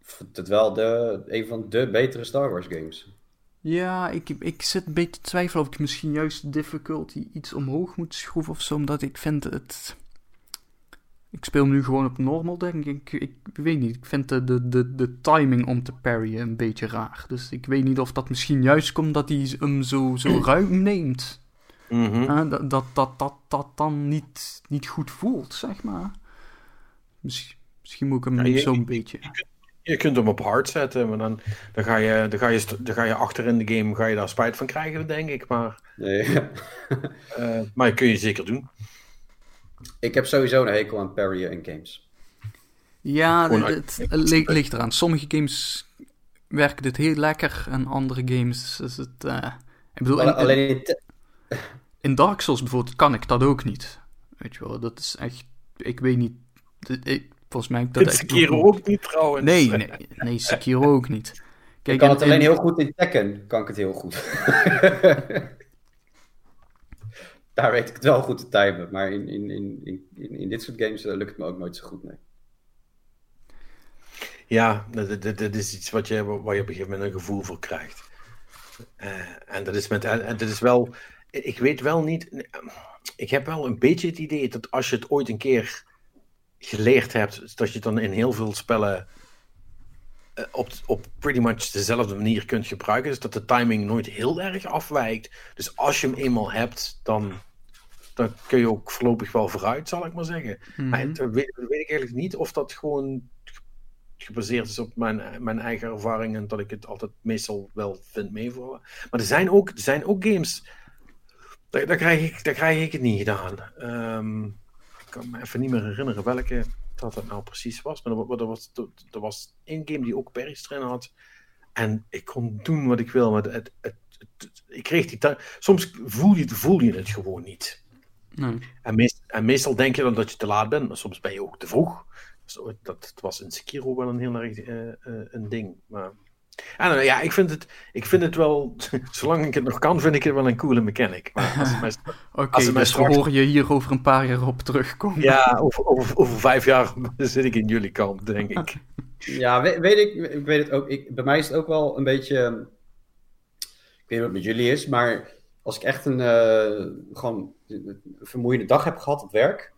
Ik vind het wel de, een van de betere Star Wars games. Ja, ik, ik zit een beetje te twijfelen of ik misschien juist de difficulty iets omhoog moet schroeven of zo, omdat ik vind het... Ik speel nu gewoon op normal, denk ik. Ik, weet niet, ik vind de, de, de, de timing om te parryen een beetje raar. Dus ik weet niet of dat misschien juist komt dat hij hem zo, zo ruim neemt. Mm -hmm. uh, dat, dat, dat, dat dat dan niet, niet goed voelt, zeg maar. Misschien, misschien moet ik hem ja, zo'n beetje... Je kunt, Je kunt hem op hard zetten, maar dan, dan, ga, je, dan, ga, je, dan ga je achter in de game ga je daar spijt van krijgen, denk ik. Maar, nee. uh, maar dat kun je zeker doen. Ik heb sowieso een hekel aan parryen in games. Ja, het, ligt eraan. Sommige games werkt dit heel lekker en andere games is het... Uh, ik bedoel, in, in Dark Souls bijvoorbeeld kan ik dat ook niet. Weet je wel, dat is echt... Ik weet niet... Ik, volgens mij... Dat Sekiro ook niet trouwens. Nee, nee, nee Sekiro ook niet. Kijk, ik kan het alleen heel goed in Tekken, kan ik het heel goed. Daar weet ik het wel goed te timen, maar in, in, in, in, in dit soort games uh, lukt het me ook nooit zo goed, nee. Ja, dat, is iets wat je, waar je op een gegeven moment een gevoel voor krijgt. Uh, en dat is, met, en dat is wel, ik weet wel niet, ik heb wel een beetje het idee dat als je het ooit een keer geleerd hebt, dat je het dan in heel veel spellen op, op pretty much dezelfde manier kunt gebruiken. Dus dat de timing nooit heel erg afwijkt. Dus als je hem eenmaal hebt, dan, dan kun je ook voorlopig wel vooruit, zal ik maar zeggen. Mm -hmm. Maar weet, weet ik eigenlijk niet of dat gewoon gebaseerd is op mijn, mijn eigen ervaring en dat ik het altijd meestal wel vind meevallen. Maar er zijn ook, er zijn ook games, daar, daar, krijg ik, daar krijg ik het niet gedaan. Um, ik kan me even niet meer herinneren welke dat het nou precies was. Maar er, er was, er, was één game die ook Paris erin had. En ik kon doen wat ik wil, maar het, het, het, ik kreeg die Soms voel je, voel je het gewoon niet. Nee. En, meest, en meestal denk je dan dat je te laat bent, maar soms ben je ook te vroeg dat, dat was in Sekiro wel een heel erg uh, uh, een ding. Maar en, uh, ja, ik vind, het, ik vind het wel, zolang ik het nog kan, vind ik het wel een coole mechanic. Oké, okay, dus straks... horen je hier over een paar jaar op terugkomen. Ja, over, over, over vijf jaar zit ik in jullie kant, denk ik. ja, weet, weet, ik, ik weet het ook. Ik, bij mij is het ook wel een beetje, ik weet niet wat het met jullie is, maar als ik echt een, uh, gewoon een vermoeiende dag heb gehad op werk,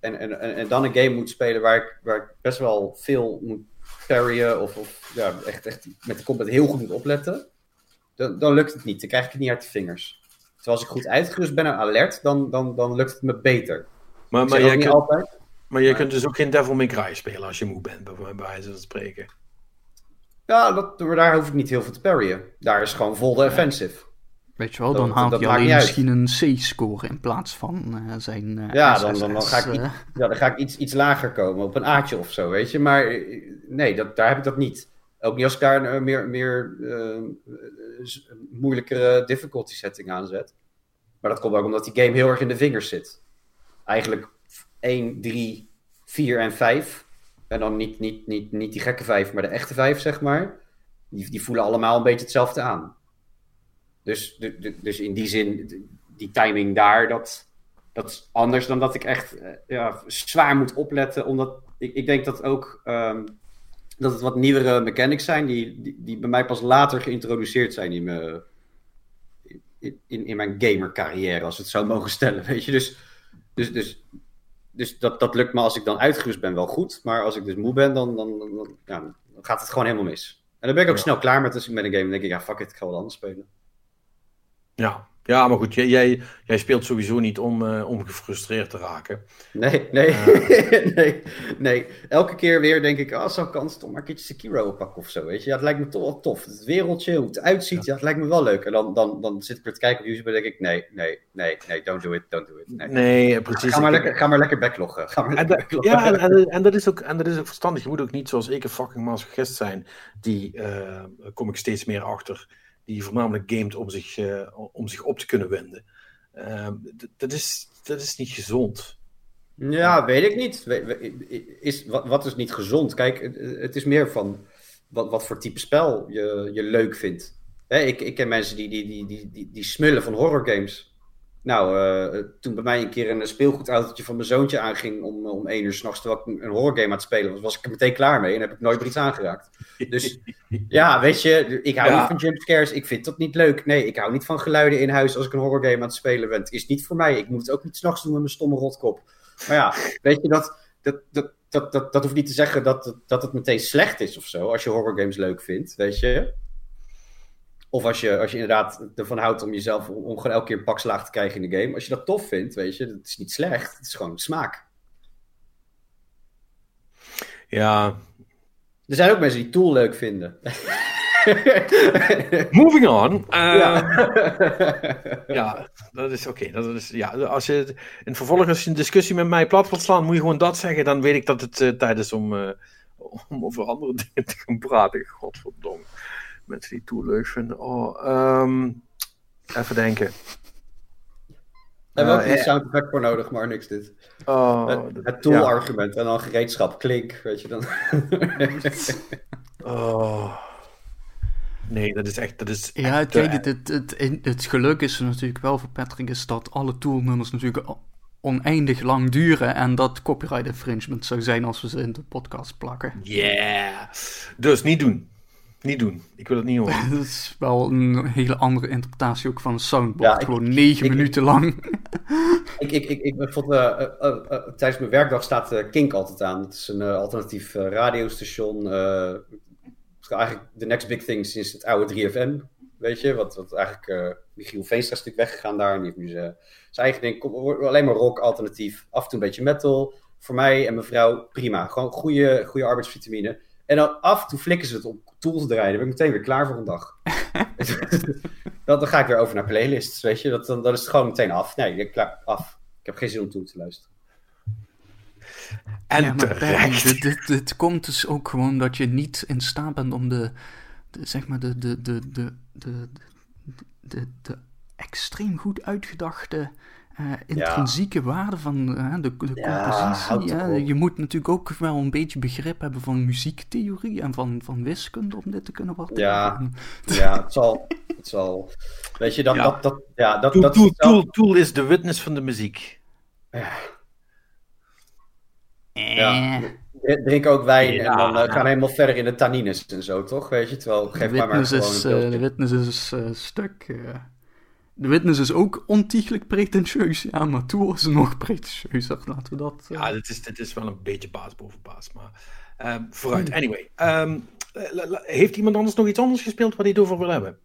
en, en, en dan een game moet spelen waar ik, waar ik best wel veel moet parryen of, of ja, echt, echt met de combat heel goed moet opletten, dan, dan lukt het niet. Dan krijg ik het niet uit de vingers. Terwijl als ik goed uitgerust ben en alert, dan, dan, dan lukt het me beter. Maar, maar jij, kunt, altijd, maar jij kunt dus ook geen Devil May Cry spelen als je moe bent, bij wijze van spreken. Ja, dat, daar hoef ik niet heel veel te parryen. Daar is gewoon vol de offensive. Weet je wel, dan haalt hij alleen misschien een C-score in plaats van uh, zijn. Uh, ja, dan, dan, dan, ga ik, iets, ja, dan ga ik iets, iets lager komen, op een A'tje of zo, weet je. Maar nee, dat, daar heb ik dat niet. Ook niet als ik daar een meer, meer uh, moeilijkere difficulty setting aan zet. Maar dat komt ook omdat die game heel erg in de vingers zit. Eigenlijk 1, 3, 4 en 5. En dan niet, niet, niet, niet die gekke 5, maar de echte 5, zeg maar. Die, die voelen allemaal een beetje hetzelfde aan. Dus, dus in die zin, die timing daar, dat, dat is anders dan dat ik echt eh, ja, zwaar moet opletten. Omdat ik, ik denk dat ook um, dat het wat nieuwere mechanics zijn die, die, die, bij mij pas later geïntroduceerd zijn in, me, in, in, mijn gamer-carrière, als we het zo mogen stellen. Weet je, dus, dus, dus, dus dat, dat lukt me als ik dan uitgerust ben wel goed. Maar als ik dus moe ben, dan, dan, dan, ja, gaat het gewoon helemaal mis. En dan ben ik ook snel klaar met, dus met een game. Dan denk ik, ja, fuck it, ik ga wel anders spelen. Ja, ja, maar goed, jij, jij, speelt sowieso niet om, uh, om gefrustreerd te raken. Nee, nee, uh, nee, nee. Elke keer weer denk ik, oh, zo'n kans toch maar een keertje Sekiro oppakken of zo, weet je. Ja, het lijkt me toch wel tof. Het wereldje, hoe het uitziet, ja. het lijkt me wel leuk. En dan, dan, dan zit ik weer te kijken op YouTube en denk ik, nee, nee, nee, nee, don't do it, don't do it. Nee, nee precies. Ga maar, lekker, ga maar lekker backloggen. Ga maar lekker en backloggen. Ja, en, en, dat is ook, en dat is ook verstandig. Je moet ook niet zoals ik een fucking masochist zijn. Die uh, kom ik steeds meer achter die voornamelijk gamet om zich, uh, om zich op te kunnen wenden. Uh, dat, is, dat is niet gezond. Ja, weet ik niet. Is, wat, wat is niet gezond? Kijk, het is meer van wat, wat voor type spel je, je leuk vindt. Hè, ik, ik ken mensen die, die, die, die, die, die smullen van horrorgames. Nou, uh, toen bij mij een keer een speelgoedautootje van mijn zoontje aanging om, om één uur s'nachts terwijl ik een horrorgame aan het spelen was, was ik er meteen klaar mee en heb ik nooit meer iets aangeraakt. Dus ja, weet je, ik hou niet van jumpscares, ik vind dat niet leuk. Nee, ik hou niet van geluiden in huis als ik een horrorgame aan het spelen ben. Het is niet voor mij, ik moet het ook niet s'nachts doen met mijn stomme rotkop. Maar ja, weet je, dat, dat, dat, dat, dat, dat hoeft niet te zeggen dat, dat het meteen slecht is of zo, als je horrorgames leuk vindt, weet je. Of als je, als je inderdaad ervan houdt om jezelf om, gewoon elke keer een pak slaag te krijgen in de game. Als je dat tof vindt, weet je, dat is niet slecht. Het is gewoon smaak. Ja, Er zijn ook mensen die Tool leuk vinden. Moving on. ja. ja. dat is oké. Dat is Ja, als je in vervolg als je een discussie met mij plat wilt slaan, moet je gewoon dat zeggen. Dan weet ik dat het uh, tijd is om, uh, om over andere dingen te gaan praten. Godverdomme. Mensen die Tool leuk vinden. Oh, um, even denken. Hebben we ook een sound effect voor nodig, maar niks dit. Oh, het, het tool-argument en dan gereedschap, klink, weet je dan. oh. Nee, dat is echt. Dat is ja, kijk, het, het, het, het, geluk is natuurlijk wel voor Patrick is dat alle toolnummers natuurlijk oneindig lang duren en dat copyright infringement zou zijn als we ze in de podcast plakken. Yeah. Dus niet doen. Niet doen. Ik wil het niet horen. dat is wel een hele andere interpretatie ook van een soundboard. Gewoon negen minuten lang. ik, ik, ik, ik vond, uh, uh, uh, tijdens mijn werkdag staat Kink altijd aan. Het is een alternatief radiostation. eigenlijk de next big thing sinds het oude 3FM. Weet je, wat, wat eigenlijk Michiel Veenstra is natuurlijk weggegaan daar. En die heeft nu zijn eigen ding. Alleen maar rock, alternatief. Af en toe een beetje metal. Voor mij en mijn vrouw prima. Gewoon goede, goede arbeidsvitamine. En dan af en toe flikken ze het op tools draaien. Dan ben ik meteen weer klaar voor een dag. dan, dan ga ik weer over naar playlists, weet je. Dat, dan, dan is het gewoon meteen af. Nee, ik klaar, af. Ik heb geen zin om toe te luisteren. En ja, dit, dit, dit, komt dus ook gewoon dat je niet in staat bent om de, de zeg maar, de, de, de, de, de, de, de extreem goed uitgedachte uh, intrinsieke waarde van uh, de, de compositie. Ja, je moet natuurlijk ook wel een beetje begrip hebben van muziektheorie en van, van wiskunde om dit te kunnen waarderen. Ja, ja het, zal, het zal. Weet je, dat. Ja. dat, dat ja, dat, tool, dat, tool, tool, tool, is de witness van de muziek. Ja. ja. Drink ook wijn ja, en dan uh, gaan helemaal verder in de tannines en zo, toch? Weet je, terwijl geef maar maar gewoon is, De witness is een stuk de Witness is ook ontiegelijk pretentieus. Ja, maar Tool is nog pretentieuzer. Laten we dat... Uh... Ja, dit is, dit is wel een beetje baas boven baas. Maar uh, vooruit. Anyway. Um, heeft iemand anders nog iets anders gespeeld waar hij het over wil hebben?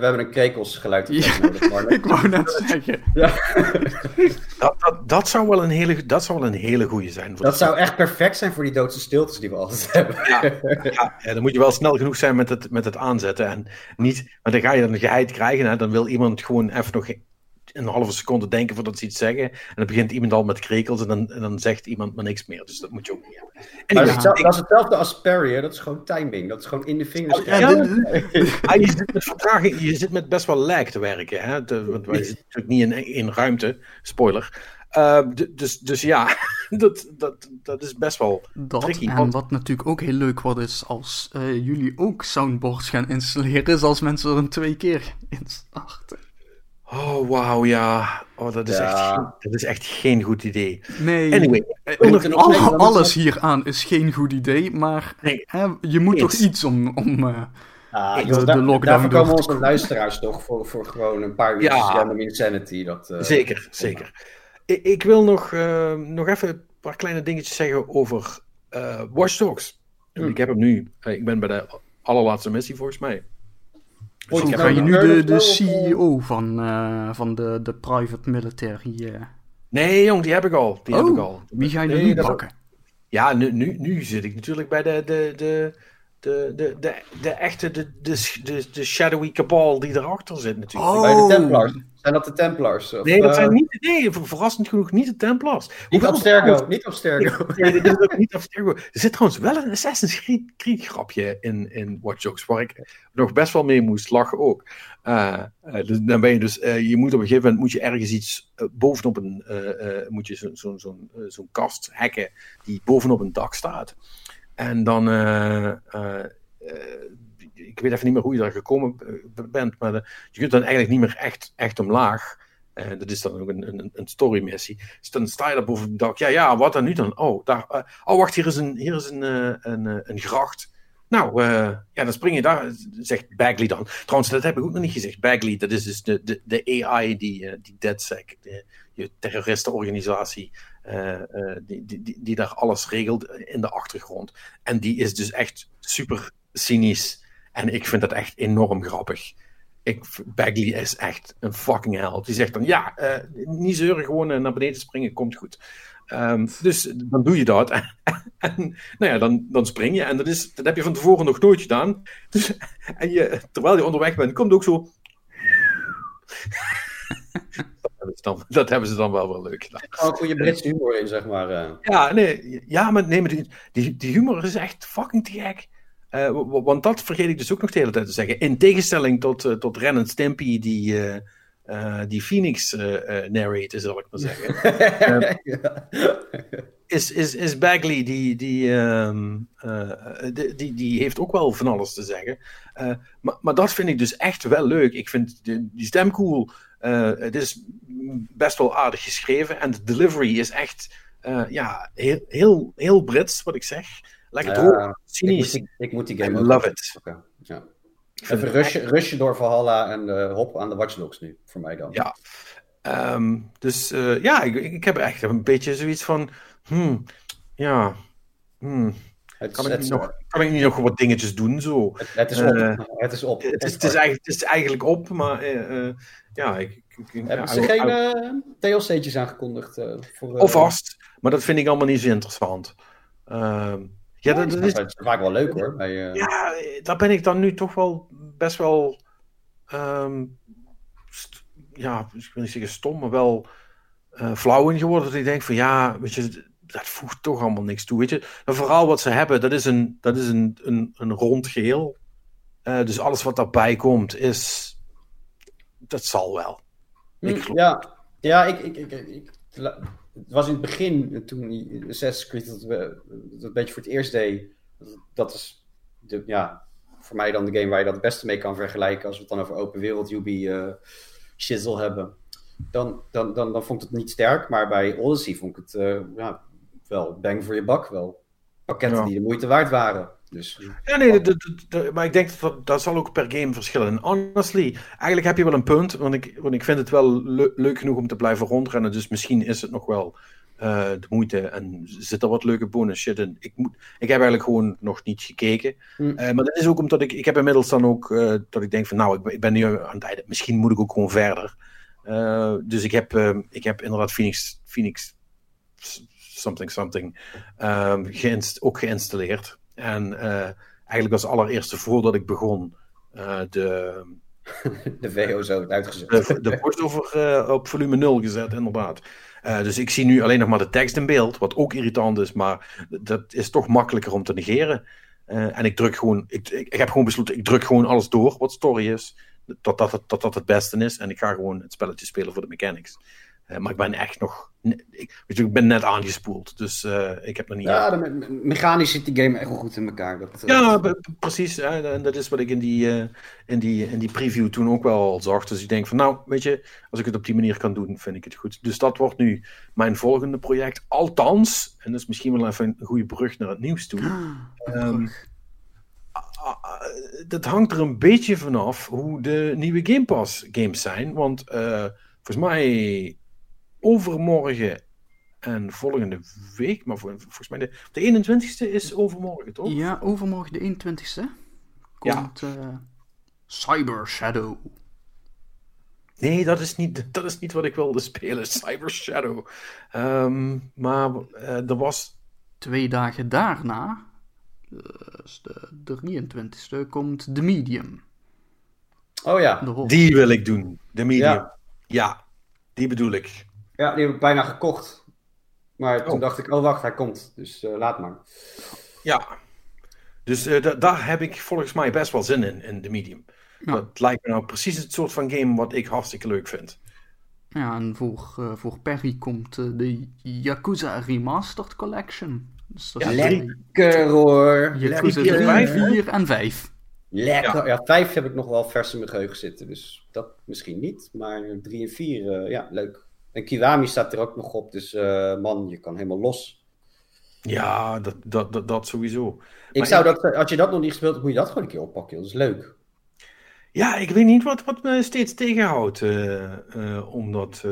We hebben een krekelsgeluid ja, nodig, ik wou net zeggen. Ja. dat, dat, dat, zou wel een hele, dat zou wel een hele goede zijn. Voor dat zou echt perfect zijn voor die doodse stiltes die we altijd hebben. Ja, ja, ja, dan moet je wel snel genoeg zijn met het, met het aanzetten. En niet, want dan ga je dan een geheid krijgen. Hè, dan wil iemand gewoon even nog een halve seconde denken voordat ze iets zeggen. En dan begint iemand al met krekels en dan, en dan zegt iemand maar niks meer. Dus dat moet je ook niet hebben. Anyway, dat, is hetzelfde, dat, is hetzelfde als Perry, dat is gewoon timing. Dat is gewoon in de vingers. Ja, ja, je, zit met vertraging, je zit met best wel lag te werken. Hè? want wij zitten natuurlijk niet in, in ruimte. Spoiler. Uh, dus, dus ja, dat, dat, dat is best wel dat, tricky. En wat natuurlijk ook heel leuk wordt is als uh, jullie ook soundboards gaan installeren, is als mensen er een twee keer in starten. Oh, wauw, ja. Oh, dat is, Echt, geen, dat is echt geen goed idee. Nee, anyway, al, alles hieraan is geen goed idee, maar nee, hè, je moet toch iets om, om uh, ah, de, de lockdown Daarvoor komen onze luisteraars toch voor, voor gewoon een paar uur ja. random insanity. Dat, uh, zeker, zeker. Ik, ik, wil nog, nog even een paar kleine dingetjes zeggen over Watch Dogs. Hmm. Ik heb hem nu, ik ben bij de allerlaatste missie volgens mij. Ben je nu de, de CEO van, uh, van de, de private military? Uh... Nee, jong, die heb ik al. Die oh, heb ik al. Wie ga je nee, nu pakken? Ja, nu, nu, nu zit ik natuurlijk bij de, de, de, de, de, de, de echte, de, de, de, de shadowy cabal die erachter zit natuurlijk. Oh. Bij de Templars. Zijn dat de Templars? Of, nee, dat zijn eh, niet, nee, verrassend genoeg niet de Templars. Niet Abstergo, niet Abstergo. Nee, dit is ook niet Abstergo. Er zit trouwens wel een Assassin's Creed grapje in, in Watch Dogs, waar ik nog best wel mee moest lachen ook. Uh, dus dan ben je dus, uh, je moet op een gegeven moment moet je ergens iets bovenop een, moet je zo'n zo, zo, zo kast hacken die bovenop een dak staat. En dan ik weet even niet meer hoe je daar gekomen bent, maar je kunt dan eigenlijk niet meer echt, echt omlaag. Uh, dat is dan ook een, een, een story missie. Dus dan sta je daar boven de dak. Ja, ja, wat dan nu dan? Oh, daar, oh wacht, hier is een, hier is een, een, een gracht. Nou, ja, dan spring je daar, zegt Bagley dan. Trouwens, dat heb ik ook nog niet gezegd. Bagley, dat is dus de, de, de AI die, die DedSec, de, je terroristenorganisatie, die, die, die, die daar alles regelt in de achtergrond. En die is dus echt super cynisch en ik vind dat echt enorm grappig. ik, Bagley is echt een fucking held. Die zegt dan, ja, uh, niet zeuren, gewoon naar beneden springen, komt goed. Um, dus dan doe je dat. en nou ja, dan, dan spring je. En dat, is, dat heb je van tevoren nog nooit gedaan. Dus, en je, terwijl je onderweg bent, komt ook zo. dan, dat hebben ze dan wel wel leuk gedaan. Ook voor je Britse humor in, zeg maar. Uh. Ja, nee, ja, maar, nee, maar die, die, die humor is echt fucking te gek. Uh, want dat vergeet ik dus ook nog de hele tijd te zeggen. In tegenstelling tot, uh, tot Ren en Stimpy, die, uh, die Phoenix narrate, zal ik maar zeggen. is, is, is Bagley, die, die, um, die, die, die, heeft ook wel van alles te zeggen. maar, maar dat vind ik dus echt wel leuk. Ik vind die, die stem cool. het is best wel aardig geschreven. En de delivery is echt ja, heel, heel, heel Brits, wat ik zeg. Lekker droog, cynisch. Ik moet, die, ik moet die game I love it. Okay. Ja. Even rushen, rushen door Valhalla en uh, hop aan de Watch Dogs nu, voor mij dan. Ja. Um, dus uh, ja, ik, ik heb echt een beetje zoiets van, hmm, ja, hmm, het, kan, ik nog, kan ik niet nog wat dingetjes doen zo? Het, het is op. Uh, het is op. Het is, het, is eigenlijk, het is eigenlijk op, maar ja, ik... ik Hebben ja, ze geen TLC'tjes aangekondigd? voor, of vast, maar dat vind ik allemaal niet zo interessant. Ehm, ja, dat, dat, is vaak wel leuk hoor. Bij, uh... Ja, daar ben ik dan nu toch wel best wel. Um, ja, ik wil niet zeggen stom, maar wel uh, flauw in geworden. Dat ik denk van ja, weet je, dat voegt toch allemaal niks toe. Weet je, en vooral wat ze hebben, dat is een, dat is een, een, een rond geheel. Uh, dus alles wat daarbij komt, is. Dat zal wel. Ik hm, ja, ja ik, ik, ik, ik, het was in het begin, toen Assassin's Creed dat, we, dat een beetje voor het eerst deed. Dat is de, ja, voor mij dan de game waar je dat het beste mee kan vergelijken. Als we het dan over open wereld Ubi uh, shizzle hebben. Dan, dan, dan, dan vond ik het niet sterk. Maar bij Odyssey vond ik het uh, ja, wel bang voor je bak. Wel pakketten die de moeite waard waren. Dus, ja, nee, de, de, de, maar ik denk dat dat zal ook per game verschillen. En honestly, eigenlijk heb je wel een punt, want ik, want ik vind het wel le leuk genoeg om te blijven rondrennen. Dus misschien is het nog wel uh, de moeite en zit er wat leuke bonus shit in. Ik, moet, ik heb eigenlijk gewoon nog niet gekeken. Mm. Uh, maar dat is ook omdat ik, ik heb inmiddels dan ook, uh, dat ik denk van nou, ik, ik, ben nu aan het einde, misschien moet ik ook gewoon verder. dus ik heb, ik heb inderdaad Phoenix, Phoenix something something geïnst ook geïnstalleerd. En uh, eigenlijk als allereerste voordat ik begon uh, de... de VO zo uitgezet. De, de voice-over uh, op volume 0 gezet, inderdaad. dus ik zie nu alleen nog maar de tekst in beeld, wat ook irritant is, maar dat is toch makkelijker om te negeren. en ik druk gewoon, ik, ik, ik, heb gewoon besloten, ik druk gewoon alles door wat story is, totdat het, tot dat het beste is. En ik ga gewoon het spelletje spelen voor de mechanics. Uh, maar ik ben echt nog. Ik, weet je, ik ben net aangespoeld. Dus uh, ik heb nog niet. Ja, de, mechanisch zit die game echt wel goed in elkaar. Dat, ja, precies. en dat is wat ik in die, in, die, in die preview toen ook wel zag. Dus ik denk van, nou, weet je, als ik het op die manier kan doen, vind ik het goed. Dus dat wordt nu mijn volgende project. Althans, en dat is misschien wel even een goede brug naar het nieuws toe. Um, dat hangt er een beetje vanaf hoe de nieuwe Game Pass games zijn. Want volgens mij overmorgen en volgende week, maar volgens mij de, de 21ste is overmorgen, toch? Ja, overmorgen de 21ste komt ja. uh, Cyber Shadow. Nee, dat is, niet, dat is niet wat ik wilde spelen, Cyber Shadow. Um, maar uh, er was... Twee dagen daarna, dus de 23ste, komt The Medium. Oh ja. Die wil ik doen, The Medium. Ja, ja die bedoel ik. Ja, die heb ik bijna gekocht. Maar toen oh. dacht ik, oh wacht, hij komt. Dus uh, laat maar. Ja, dus uh, daar heb ik volgens mij best wel zin in, in de medium. Ja. Dat lijkt me nou precies het soort van game wat ik hartstikke leuk vind. Ja, en voor, uh, voor Perry komt de Yakuza Remastered Collection. Dus dat ja, lekker hoor. Yakuza 3, 4 en 5. Lekker. Ja. ja, 5 heb ik nog wel vers in mijn geheugen zitten. Dus dat misschien niet. Maar 3 en 4, ja, leuk. En Kiwami staat er ook nog op, dus uh, man, je kan helemaal los. Ja, dat, dat, dat, dat sowieso. Ik maar zou dat, als je dat nog niet gespeeld hebt, moet je dat gewoon een keer oppakken. Dat is leuk. Ja, ik weet niet wat, wat me steeds tegenhoudt uh, uh, om, dat,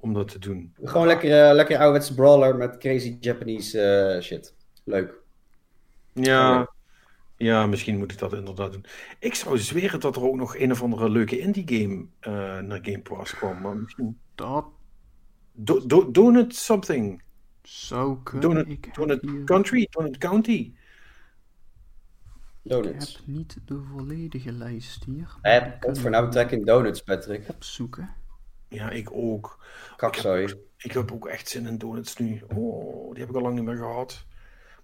om dat te doen. Gewoon lekker, lekker ouderwetse brawler met crazy Japanese shit. Leuk. Ja, Ja, misschien moet ik dat inderdaad doen. Ik zou zweren dat er ook nog een of andere leuke indie game uh, naar Game Pass kwam. Maar misschien... Dat... Do, do, donut something. Zou kunnen. Donut, ik donut hier... Country, Donut County. Donuts. Ik heb niet de volledige lijst hier. Eh, wat voor nou trek in donuts, Patrick? Opzoeken. Ja, ik ook. Kakzooi. Ik heb ook echt zin in donuts nu. Oh, die heb ik al lang niet meer gehad.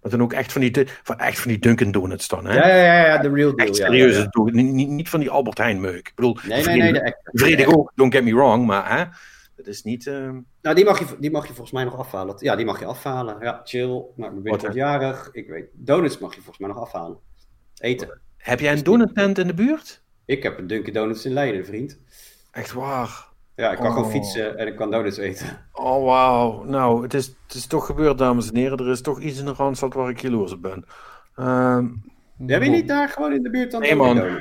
Maar dan ook echt van die, van, echt van die Dunkin' Donuts dan, hè? Ja, ja, ja, ja de real deal. Echt serieuze ja. Niet, niet, van die Albert Heijn meuk. Ik bedoel, Nee, nee, nee, de echte. vredig ook, don't get me wrong, maar hè, dat is niet... Uh... Nou, die mag, je, die mag je volgens mij nog afhalen. Ja, die mag je afhalen. Ja, chill. Maar ik ben jarig. Ik weet, donuts mag je volgens mij nog afhalen. Eten. Heb jij een donuttent in de buurt? Ik heb een Dunkin' Donuts in Leiden, vriend. Echt waar? Ja, ik kan Oh. gewoon fietsen en ik kan donuts eten. Oh, wauw. Nou, het is, het is toch gebeurd, dames en heren. Er is toch iets in de Randstad waar ik jaloers op ben. Ehm, Heb je niet daar gewoon in de buurt dan Nee, man. Nee,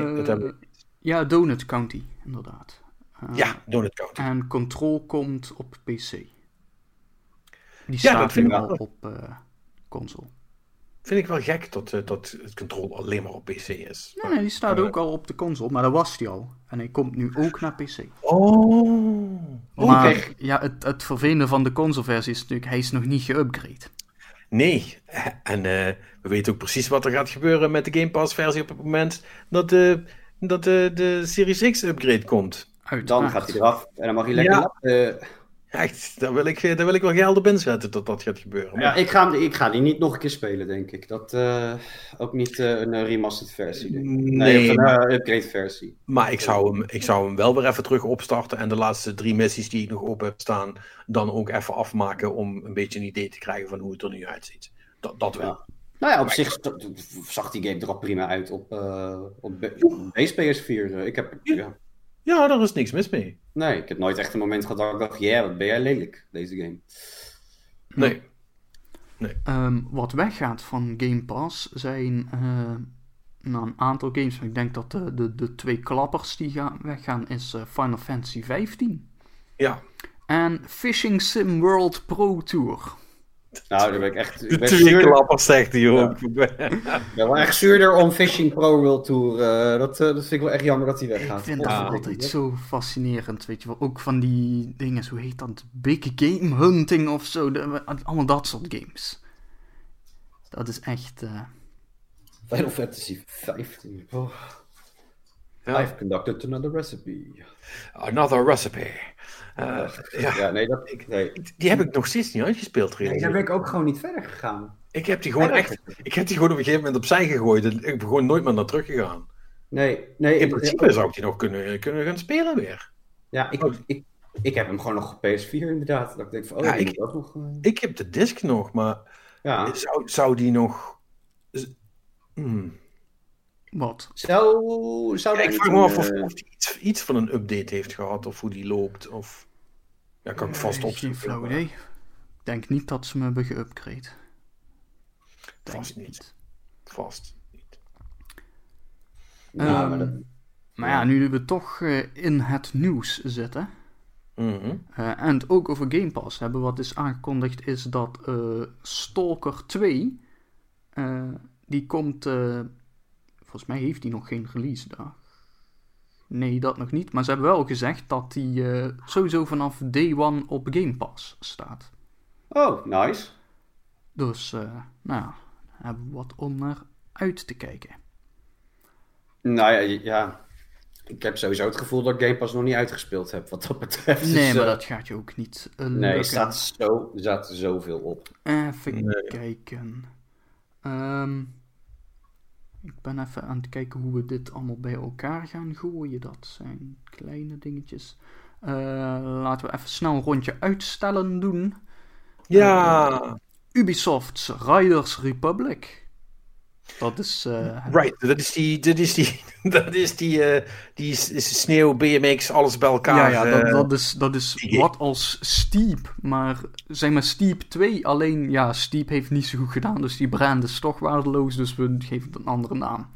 Eh, dat heb ik Ja, Donut County, inderdaad. Eh, Ja, Donut County. En Control komt op PC. Die Ja, staat dat vind nu ik al wel. op eh, console. Vind ik wel gek dat, eh, dat het controle alleen maar op PC is. Nee, nee, die staat Eh. ook al op de console, maar dat was die al. En hij komt nu ook naar PC. Oh. maar kijk. ja, het, het vervelende van de consoleversie is natuurlijk, hij is nog niet geüpgrade. Nee. En eh, we weten ook precies wat er gaat gebeuren met de Game Pass versie op het moment dat de, dat de, de Series X upgrade komt. Dan gaat hij eraf en dan mag hij lekker... Ja. Echt, daar wil ik, daar wil ik wel geld op inzetten dat dat gaat gebeuren. ja, ik ga, ik ga die niet nog een keer spelen, denk ik. Dat, eh, ook niet eh, een eh, remastered versie, denk ik. Nee, een upgrade versie. Maar ik zou, hem, ik zou hem wel weer even terug opstarten en de laatste drie missies die ik nog open heb staan, dan ook even afmaken om een beetje een idee te krijgen van hoe het er nu uitziet. Dat, dat wel. Ja. Nou ja, op zich zag die game er al prima uit op, eh op B- op base PS4. eh. Ik heb, ja. Ja, daar is niks mis mee. Nee, ik heb nooit echt een moment gehad dat ik dacht, ja, wat ben jij lelijk, deze game. Nee. Ehm, wat weggaat van Game Pass zijn eh, nou, een aantal games. Ik denk dat de, de, de twee klappers die gaan, weggaan is eh, Final Fantasy 15 Ja, en Fishing Sim World Pro Tour. Nou, daar ben ik echt... Ik ben, twee zuurder, klappers zegt hij ook. ik ben wel echt zuurder om Fishing Pro World Tour. eh, dat, eh, dat vind ik wel echt jammer dat die weggaat. Ik vind dat altijd zo fascinerend, weet je wel. Ook van die dingen, hoe heet dat? Big Game Hunting of zo. de- allemaal dat soort games. Dat is echt... eh, Final Fantasy 15. Oh. Ja. I've conducted another recipe. Another recipe. Eh, ja, Ja, nee, dat... Nee. die heb ik nog steeds niet uitgespeeld, Nee, daar ben ik. ik ook gewoon niet verder gegaan. Ik heb die gewoon echt, ik heb die gewoon op een gegeven moment opzij gegooid en ik ben gewoon nooit meer naar teruggegaan. Nee, nee. In ik- principe zou ik die nog kunnen, kunnen gaan spelen weer. Ja, ik, ik, ik heb hem gewoon nog op PS4 inderdaad. Dat ik denk van, oh, Ja, ik- moet ook nog... eh, Ik heb de disc nog, maar ja. zou, zou die nog... Hmm. wat? Zou, zou Ja, ik vraag me af of, eh, of die iets, iets van een update heeft gehad of hoe die loopt. Of... Ja, kan ik vast Eh, opzoeken. Geen flauw idee. Ik denk niet dat ze me hebben geüpgrade. Denk Vast het niet. Vast niet. nou, Ehm, maar dat- Maar ja, nu we toch eh, in het nieuws zitten. Mhm. eh, en het ook over Game Pass hebben. Wat is aangekondigd is dat Stalker 2. eh, die komt. volgens mij heeft die nog geen release dag. Nee, dat nog niet. Maar ze hebben wel gezegd dat die eh, sowieso vanaf day one op Game Pass staat. Oh, nice. Dus, eh, nou ja, hebben we wat om naar uit te kijken. Nou ja, ja, ik heb sowieso het gevoel dat ik Game Pass nog niet uitgespeeld heb, wat dat betreft. Nee, Dus, maar eh, dat gaat je ook niet Nee, er staat, zo, er staat zoveel op. Even Nee. kijken. Ehm, ik ben even aan het kijken hoe we dit allemaal bij elkaar gaan gooien. Dat zijn kleine dingetjes. Eh, laten we even snel een rondje uitstellen doen. Ja, Ubisoft's Riders Republic. Dat is... eh, right. Dat is die, dat is die, dat is die, eh, die s- s- sneeuw, BMX, alles bij elkaar. ja, ja, dat, eh, dat is, dat is wat als Steep. Maar zeg maar Steep 2, alleen ja, Steep heeft niet zo goed gedaan. Dus die brand is toch waardeloos. Dus we geven het een andere naam.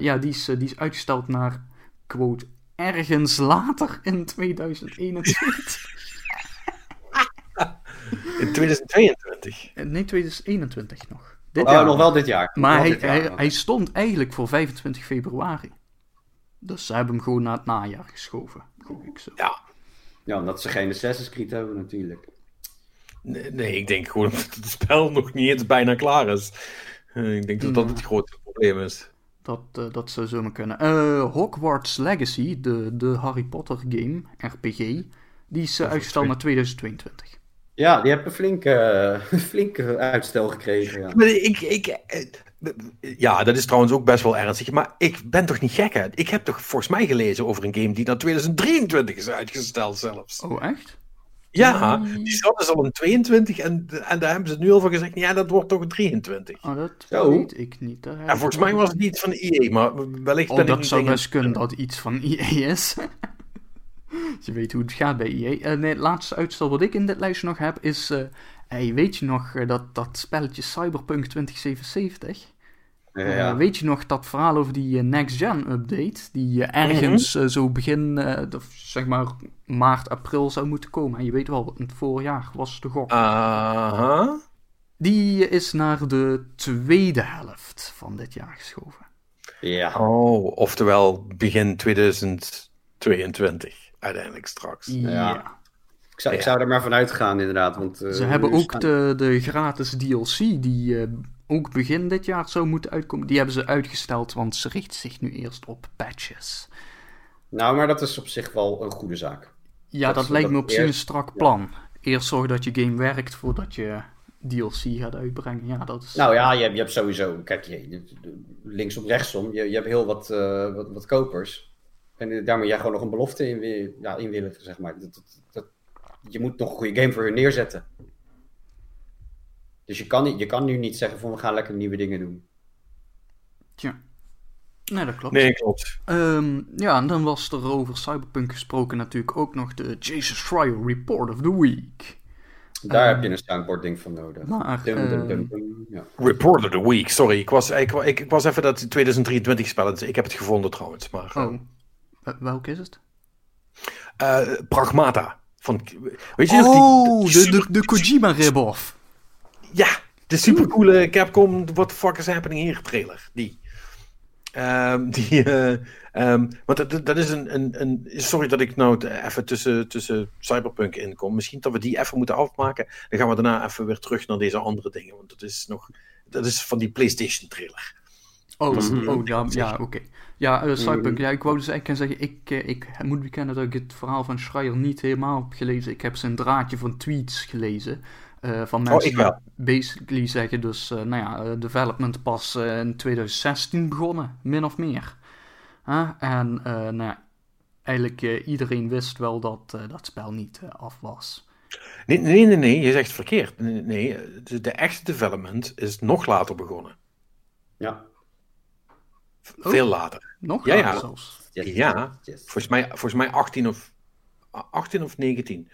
Ja, die is, die is uitgesteld naar, quote, ergens later in 2021. in 2022. Eh, nee, 2021 nog. Dit oh, jaar. nog wel dit jaar. Maar hij, hij, hij, stond eigenlijk voor 25 februari. Dus ze hebben hem gewoon naar het najaar geschoven. Ik zo. Ja. ja, omdat ze geen Assassin's Creed hebben natuurlijk. Nee, nee, ik denk gewoon dat het spel nog niet eens bijna klaar is. Eh, ik denk dat dat het grootste probleem is. Dat, uh, dat zou zomaar kunnen. Uh, Hogwarts Legacy, de, de Harry Potter game, RPG, die is uitgesteld naar 2022. Ja, die hebben een flinke, flinke uitstel gekregen. Ja. Ik, ik, ja, dat is trouwens ook best wel ernstig. Maar ik ben toch niet gek, hè? Ik heb toch volgens mij gelezen over een game die naar 2023 is uitgesteld zelfs. Oh, echt? Ja, die zat dus al een 22 en, en daar hebben ze nu al van gezegd, ja, dat wordt toch een 23. Oh, dat weet ik niet. Ja, volgens mij was het niet van EA, maar wellicht oh, dat zou best kunnen dat iets van EA is. je weet hoe het gaat bij EA. Uh, nee, het laatste uitstel wat ik in dit lijstje nog heb is, uh, hey, weet je nog uh, dat, dat spelletje Cyberpunk 2077? Ja. weet je nog dat verhaal over die Next Gen update? Die ergens mhm. zo begin, zeg maar, maart, april zou moeten komen. En je weet wel, het voorjaar was de gok. Aha. Die is naar de tweede helft van dit jaar geschoven. Ja. Oh, oftewel begin 2022 uiteindelijk straks. Ja. Ik zou, ik zou er maar vanuit gaan, inderdaad. Want, Ze hebben ook de, de gratis DLC die ook begin dit jaar zou moeten uitkomen. Die hebben ze uitgesteld, want ze richt zich nu eerst op patches. Nou, maar dat is op zich wel een goede zaak. Ja, dat, lijkt me op zich een strak plan. Eerst zorgen dat je game werkt voordat je DLC gaat uitbrengen. Ja, dat is... Nou ja, je hebt, je hebt sowieso, kijk, je, linksom, rechtsom, je, je hebt heel wat, uh, wat, wat, kopers. En daar moet jij gewoon nog een belofte in, ja, in willen, zeg maar. Dat, dat, je moet nog een goede game voor hun neerzetten. Dus je kan, niet, je kan nu niet zeggen van we gaan lekker nieuwe dingen doen. Tja. Nee, dat klopt. Nee, klopt. Um, ja, en dan was er over Cyberpunk gesproken natuurlijk ook nog de Jesus Schreier Report of the Week. Daar heb je een soundboard ding van nodig. Maar, dum, dum, dum, ja. Report of the Week, sorry. Ik was, ik, ik, ik was even dat 2023 spel. Ik heb het gevonden trouwens. Maar, oh, welke is het? Uh, Pragmata. Van, weet je oh, nog die, de, de, de Kojima rip-off. Ja, de supercoole Capcom What the fuck is happening here trailer. Die. Um, die uh, um, want dat, dat is een, een, een, Sorry dat ik nou even tussen, tussen Cyberpunk inkom. Misschien dat we die even moeten afmaken. Dan gaan we daarna even weer terug naar deze andere dingen. Want dat is nog. Dat is van die PlayStation trailer. Oh, oh ja, ja oké. Ja, uh, Cyberpunk. Ja, ik wou dus eigenlijk zeggen, ik, uh, ik moet bekennen dat ik het verhaal van Schreier niet helemaal heb gelezen. Ik heb zijn draadje van tweets gelezen. Uh, van oh, mensen oh, die basically zeggen dus, uh, nou ja, uh, development pas in 2016 begonnen, min of meer. en nou ja, eigenlijk iedereen wist wel dat dat spel niet af was. Nee, nee, nee, nee, je zegt verkeerd. Nee, nee de, de, echte development is nog later begonnen. Ja. Veel later. Nog ja, ja. zelfs. ja, Volgens, mij, volgens mij 18 of, 18 of 19.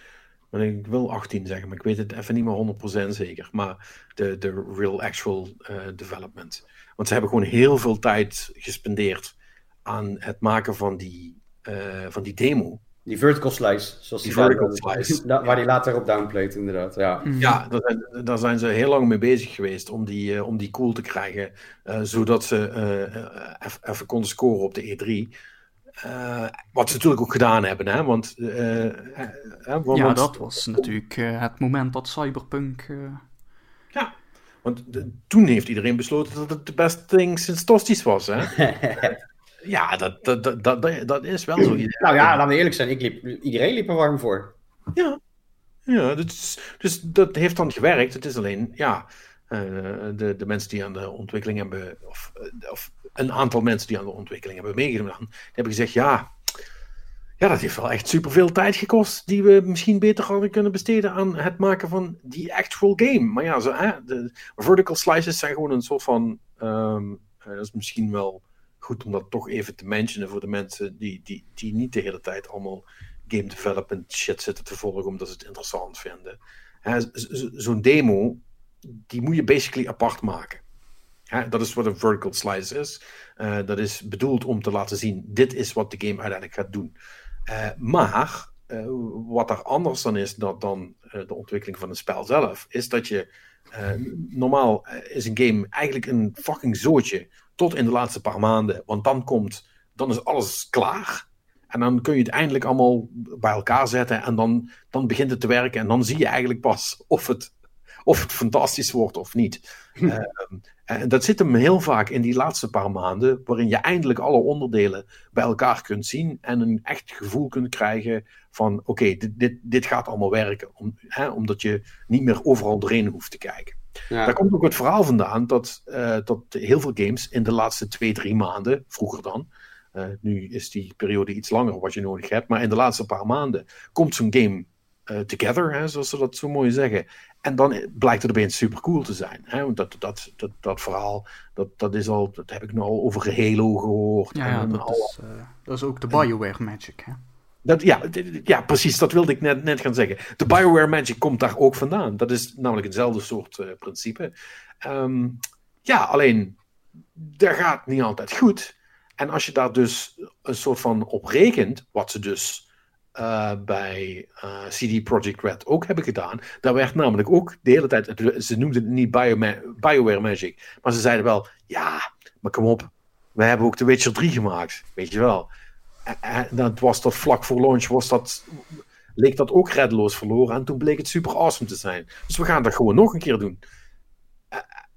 Maar ik wil 18 zeggen, maar ik weet het even niet meer 100% zeker. Maar de, de real actual uh, development. Want ze hebben gewoon heel veel tijd gespendeerd aan het maken van die, uh, van die demo. Die vertical slice, zoals die, die vertical slice. Da waar die later op downplayt, inderdaad. Ja, mhm. ja daar, zijn, daar zijn ze heel lang mee bezig geweest om die, uh, om die cool te krijgen. zodat ze even konden scoren op de E3. Uh, wat ze natuurlijk ook gedaan hebben, hè? Want, want ja, dat was natuurlijk het moment dat Cyberpunk. Ja, want toen heeft iedereen besloten dat het de beste ding sinds Tosties was, hè? ja, dat, dat, dat, dat, dat is wel zo. nou ja, laten we eerlijk zijn, ik liep, iedereen liep er warm voor. Ja, ja dus, dus dat heeft dan gewerkt. Het is alleen, ja, de, de mensen die aan de ontwikkeling hebben, of, of een aantal mensen die aan de ontwikkeling hebben meegedaan, die hebben gezegd, ja, ja, dat heeft wel echt superveel tijd gekost, die we misschien beter hadden kunnen besteden aan het maken van die actual game. Maar ja, zo, hè, de vertical slices zijn gewoon een soort van, um, dat is misschien wel goed om dat toch even te mentionen voor de mensen die, die, die niet de hele tijd allemaal game development shit zitten te volgen omdat ze het interessant vinden. Zo'n demo, die moet je basically apart maken dat is wat een vertical slice is. Uh, dat is bedoeld om te laten zien, dit is wat de game uiteindelijk gaat doen. Uh, maar wat er anders dan is dan, dan de ontwikkeling van een spel zelf, is dat je normaal is een game eigenlijk een fucking zootje tot in de laatste paar maanden, want dan komt, dan is alles klaar. En dan kun je het eindelijk allemaal bij elkaar zetten en dan, dan begint het te werken en dan zie je eigenlijk pas of het, of het fantastisch wordt of niet. Hm. en dat zit hem heel vaak in die laatste paar maanden, waarin je eindelijk alle onderdelen bij elkaar kunt zien en een echt gevoel kunt krijgen van oké, dit, dit, dit gaat allemaal werken, om, hè, omdat je niet meer overal doorheen hoeft te kijken. Ja. Daar komt ook het verhaal vandaan dat, uh, dat heel veel games in de laatste twee, drie maanden, vroeger dan, uh, nu is die periode iets langer wat je nodig hebt, maar in de laatste paar maanden komt zo'n game uh, together, hè, zoals ze dat zo mooi zeggen. En dan blijkt het opeens super cool te zijn. Hè? Want dat, dat, dat, dat verhaal, dat, dat, is al, dat heb ik nu al over Halo gehoord. Ja, ja dat, is, dat is ook de BioWare Magic, hè? Dat, ja, ja, precies, dat wilde ik net, net gaan zeggen. De Bioware Magic komt daar ook vandaan. Dat is namelijk hetzelfde soort uh, principe. Um, ja, alleen, dat gaat niet altijd goed. En als je daar dus een soort van op rekent, wat ze dus uh, bij uh, CD Projekt Red ook hebben gedaan, daar werd namelijk ook de hele tijd, ze noemden het niet Bio Bioware Magic, maar ze zeiden wel, ja, maar kom op, we hebben ook The Witcher 3 gemaakt, weet je wel dat was dat vlak voor launch was dat, leek dat ook reddeloos verloren. En toen bleek het super awesome te zijn. Dus we gaan dat gewoon nog een keer doen.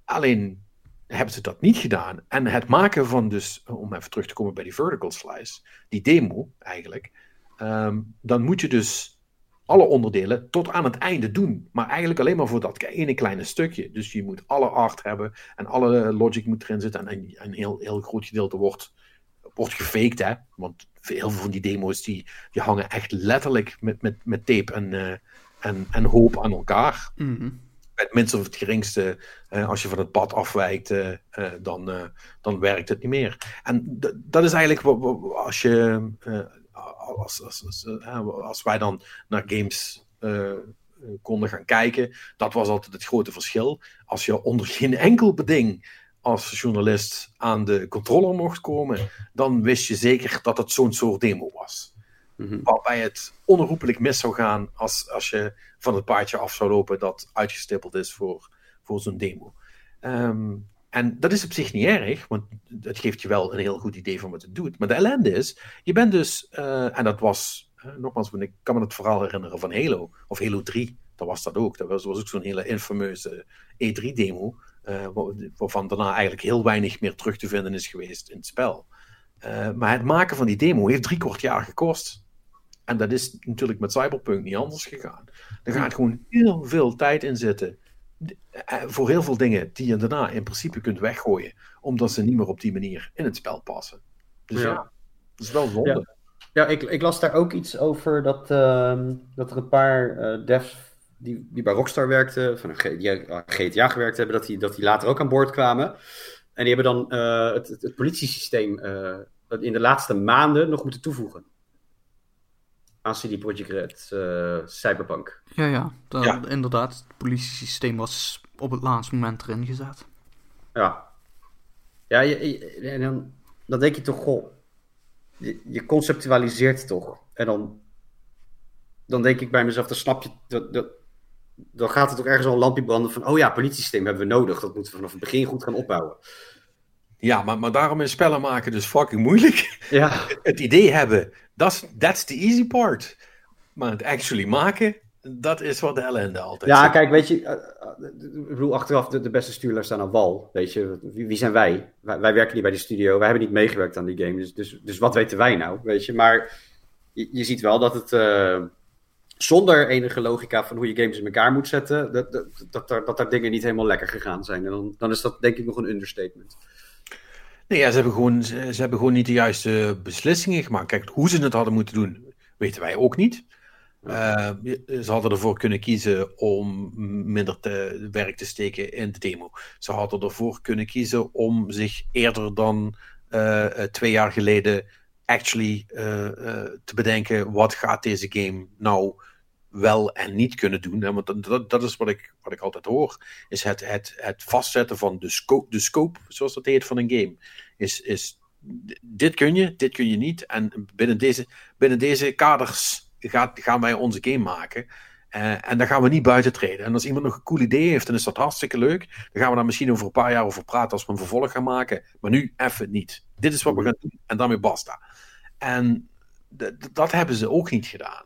alleen hebben ze dat niet gedaan. En het maken van dus, om even terug te komen bij die vertical slice, die demo eigenlijk, ehm, dan moet je dus alle onderdelen tot aan het einde doen. Maar eigenlijk alleen maar voor dat ene kleine stukje. Dus je moet alle art hebben en alle logic moet erin zitten. En een heel, heel groot gedeelte wordt, wordt gefaked, hè. Want heel veel van die demo's die, die hangen echt letterlijk met, met, met tape en, uh, en, en hoop aan elkaar. Mm -hmm. Het minste of het geringste, uh, als je van het pad afwijkt, uh, dan, dan werkt het niet meer. En dat is eigenlijk als je, als, als, als, als, wij dan naar games konden gaan kijken, dat was altijd het grote verschil. Als je onder geen enkel beding als journalist aan de controller mocht komen, dan wist je zeker dat het zo'n soort demo was. Mm Waarbij het onherroepelijk mis zou gaan als, als je van het paardje af zou lopen dat uitgestippeld is voor, voor zo'n demo. Ehm, en dat is op zich niet erg, want het geeft je wel een heel goed idee van wat het doet. Maar de ellende is, je bent dus, uh, en dat was, uh, nogmaals, ik kan me het verhaal herinneren van Halo, of Halo 3, dat was dat ook. Dat was, was ook zo'n hele infameuze E3-demo, uh, waarvan daarna eigenlijk heel weinig meer terug te vinden is geweest in het spel. Uh, maar het maken van die demo heeft drie kwart jaar gekost. En dat is natuurlijk met Cyberpunk niet anders gegaan. Er gaat gewoon heel veel tijd in zitten. Eh, voor heel veel dingen die je daarna in principe kunt weggooien. Omdat ze niet meer op die manier in het spel passen. Dus ja, ja dat is wel zonde. Ja, ja ik, ik, las daar ook iets over dat, uh, dat er een paar devs die, die bij Rockstar werkten, van een die GTA gewerkt hebben, dat die, dat die later ook aan boord kwamen. En die hebben dan uh, het, het, het, politiesysteem uh, in de laatste maanden nog moeten toevoegen. Aan CD Projekt Red, uh, Cyberpunk. Ja, ja, ja, inderdaad. Het politiesysteem was op het laatste moment erin gezet. Ja. Ja, je, en dan, dan denk je toch, goh, je, je conceptualiseert toch. En dan, dan denk ik bij mezelf, dan snap je, dat, dat, dan gaat het toch ergens al een lampje branden van, oh ja, politiesysteem hebben we nodig. Dat moeten we vanaf het begin goed gaan opbouwen. Ja, maar, maar daarom is spellen maken dus fucking moeilijk. Ja. Het idee hebben, that's, that's the easy part. Maar het actually maken, dat is wat de ellende altijd. Ja, kijk, weet je, uh, ik bedoel, achteraf de, de beste stuurlers staan aan wal. Weet je, wie, wie zijn wij? wij? wij? werken niet bij de studio, wij hebben niet meegewerkt aan die game. Dus, dus, dus wat weten wij nou? Weet je, maar je, je ziet wel dat het. Uh, zonder enige logica van hoe je games in elkaar moet zetten, dat, dat, dat, er, dat dingen niet helemaal lekker gegaan zijn. En dan, dan is dat denk ik nog een understatement. Nee, ja, ze, hebben gewoon, ze, hebben gewoon niet de juiste beslissingen gemaakt. Kijk, hoe ze het hadden moeten doen, weten wij ook niet. Uh, ze hadden ervoor kunnen kiezen om minder te, werk te steken in de demo. Ze hadden ervoor kunnen kiezen om zich eerder dan uh, twee jaar geleden actually uh, te bedenken wat gaat deze game nou wel en niet kunnen doen. Hè? Want dat, dat is wat ik, wat ik altijd hoor. Is het, het, het vastzetten van de scope, de scope, zoals dat heet, van een game. Is, is dit kun je, dit kun je niet. En binnen deze, binnen deze kaders gaat, gaan wij onze game maken. Uh, en dan gaan we niet buiten treden. En als iemand nog een cool idee heeft, dan is dat hartstikke leuk. Dan gaan we daar misschien over een paar jaar over praten als we een vervolg gaan maken. Maar nu even niet. Dit is wat we gaan doen en daarmee basta. En dat hebben ze ook niet gedaan.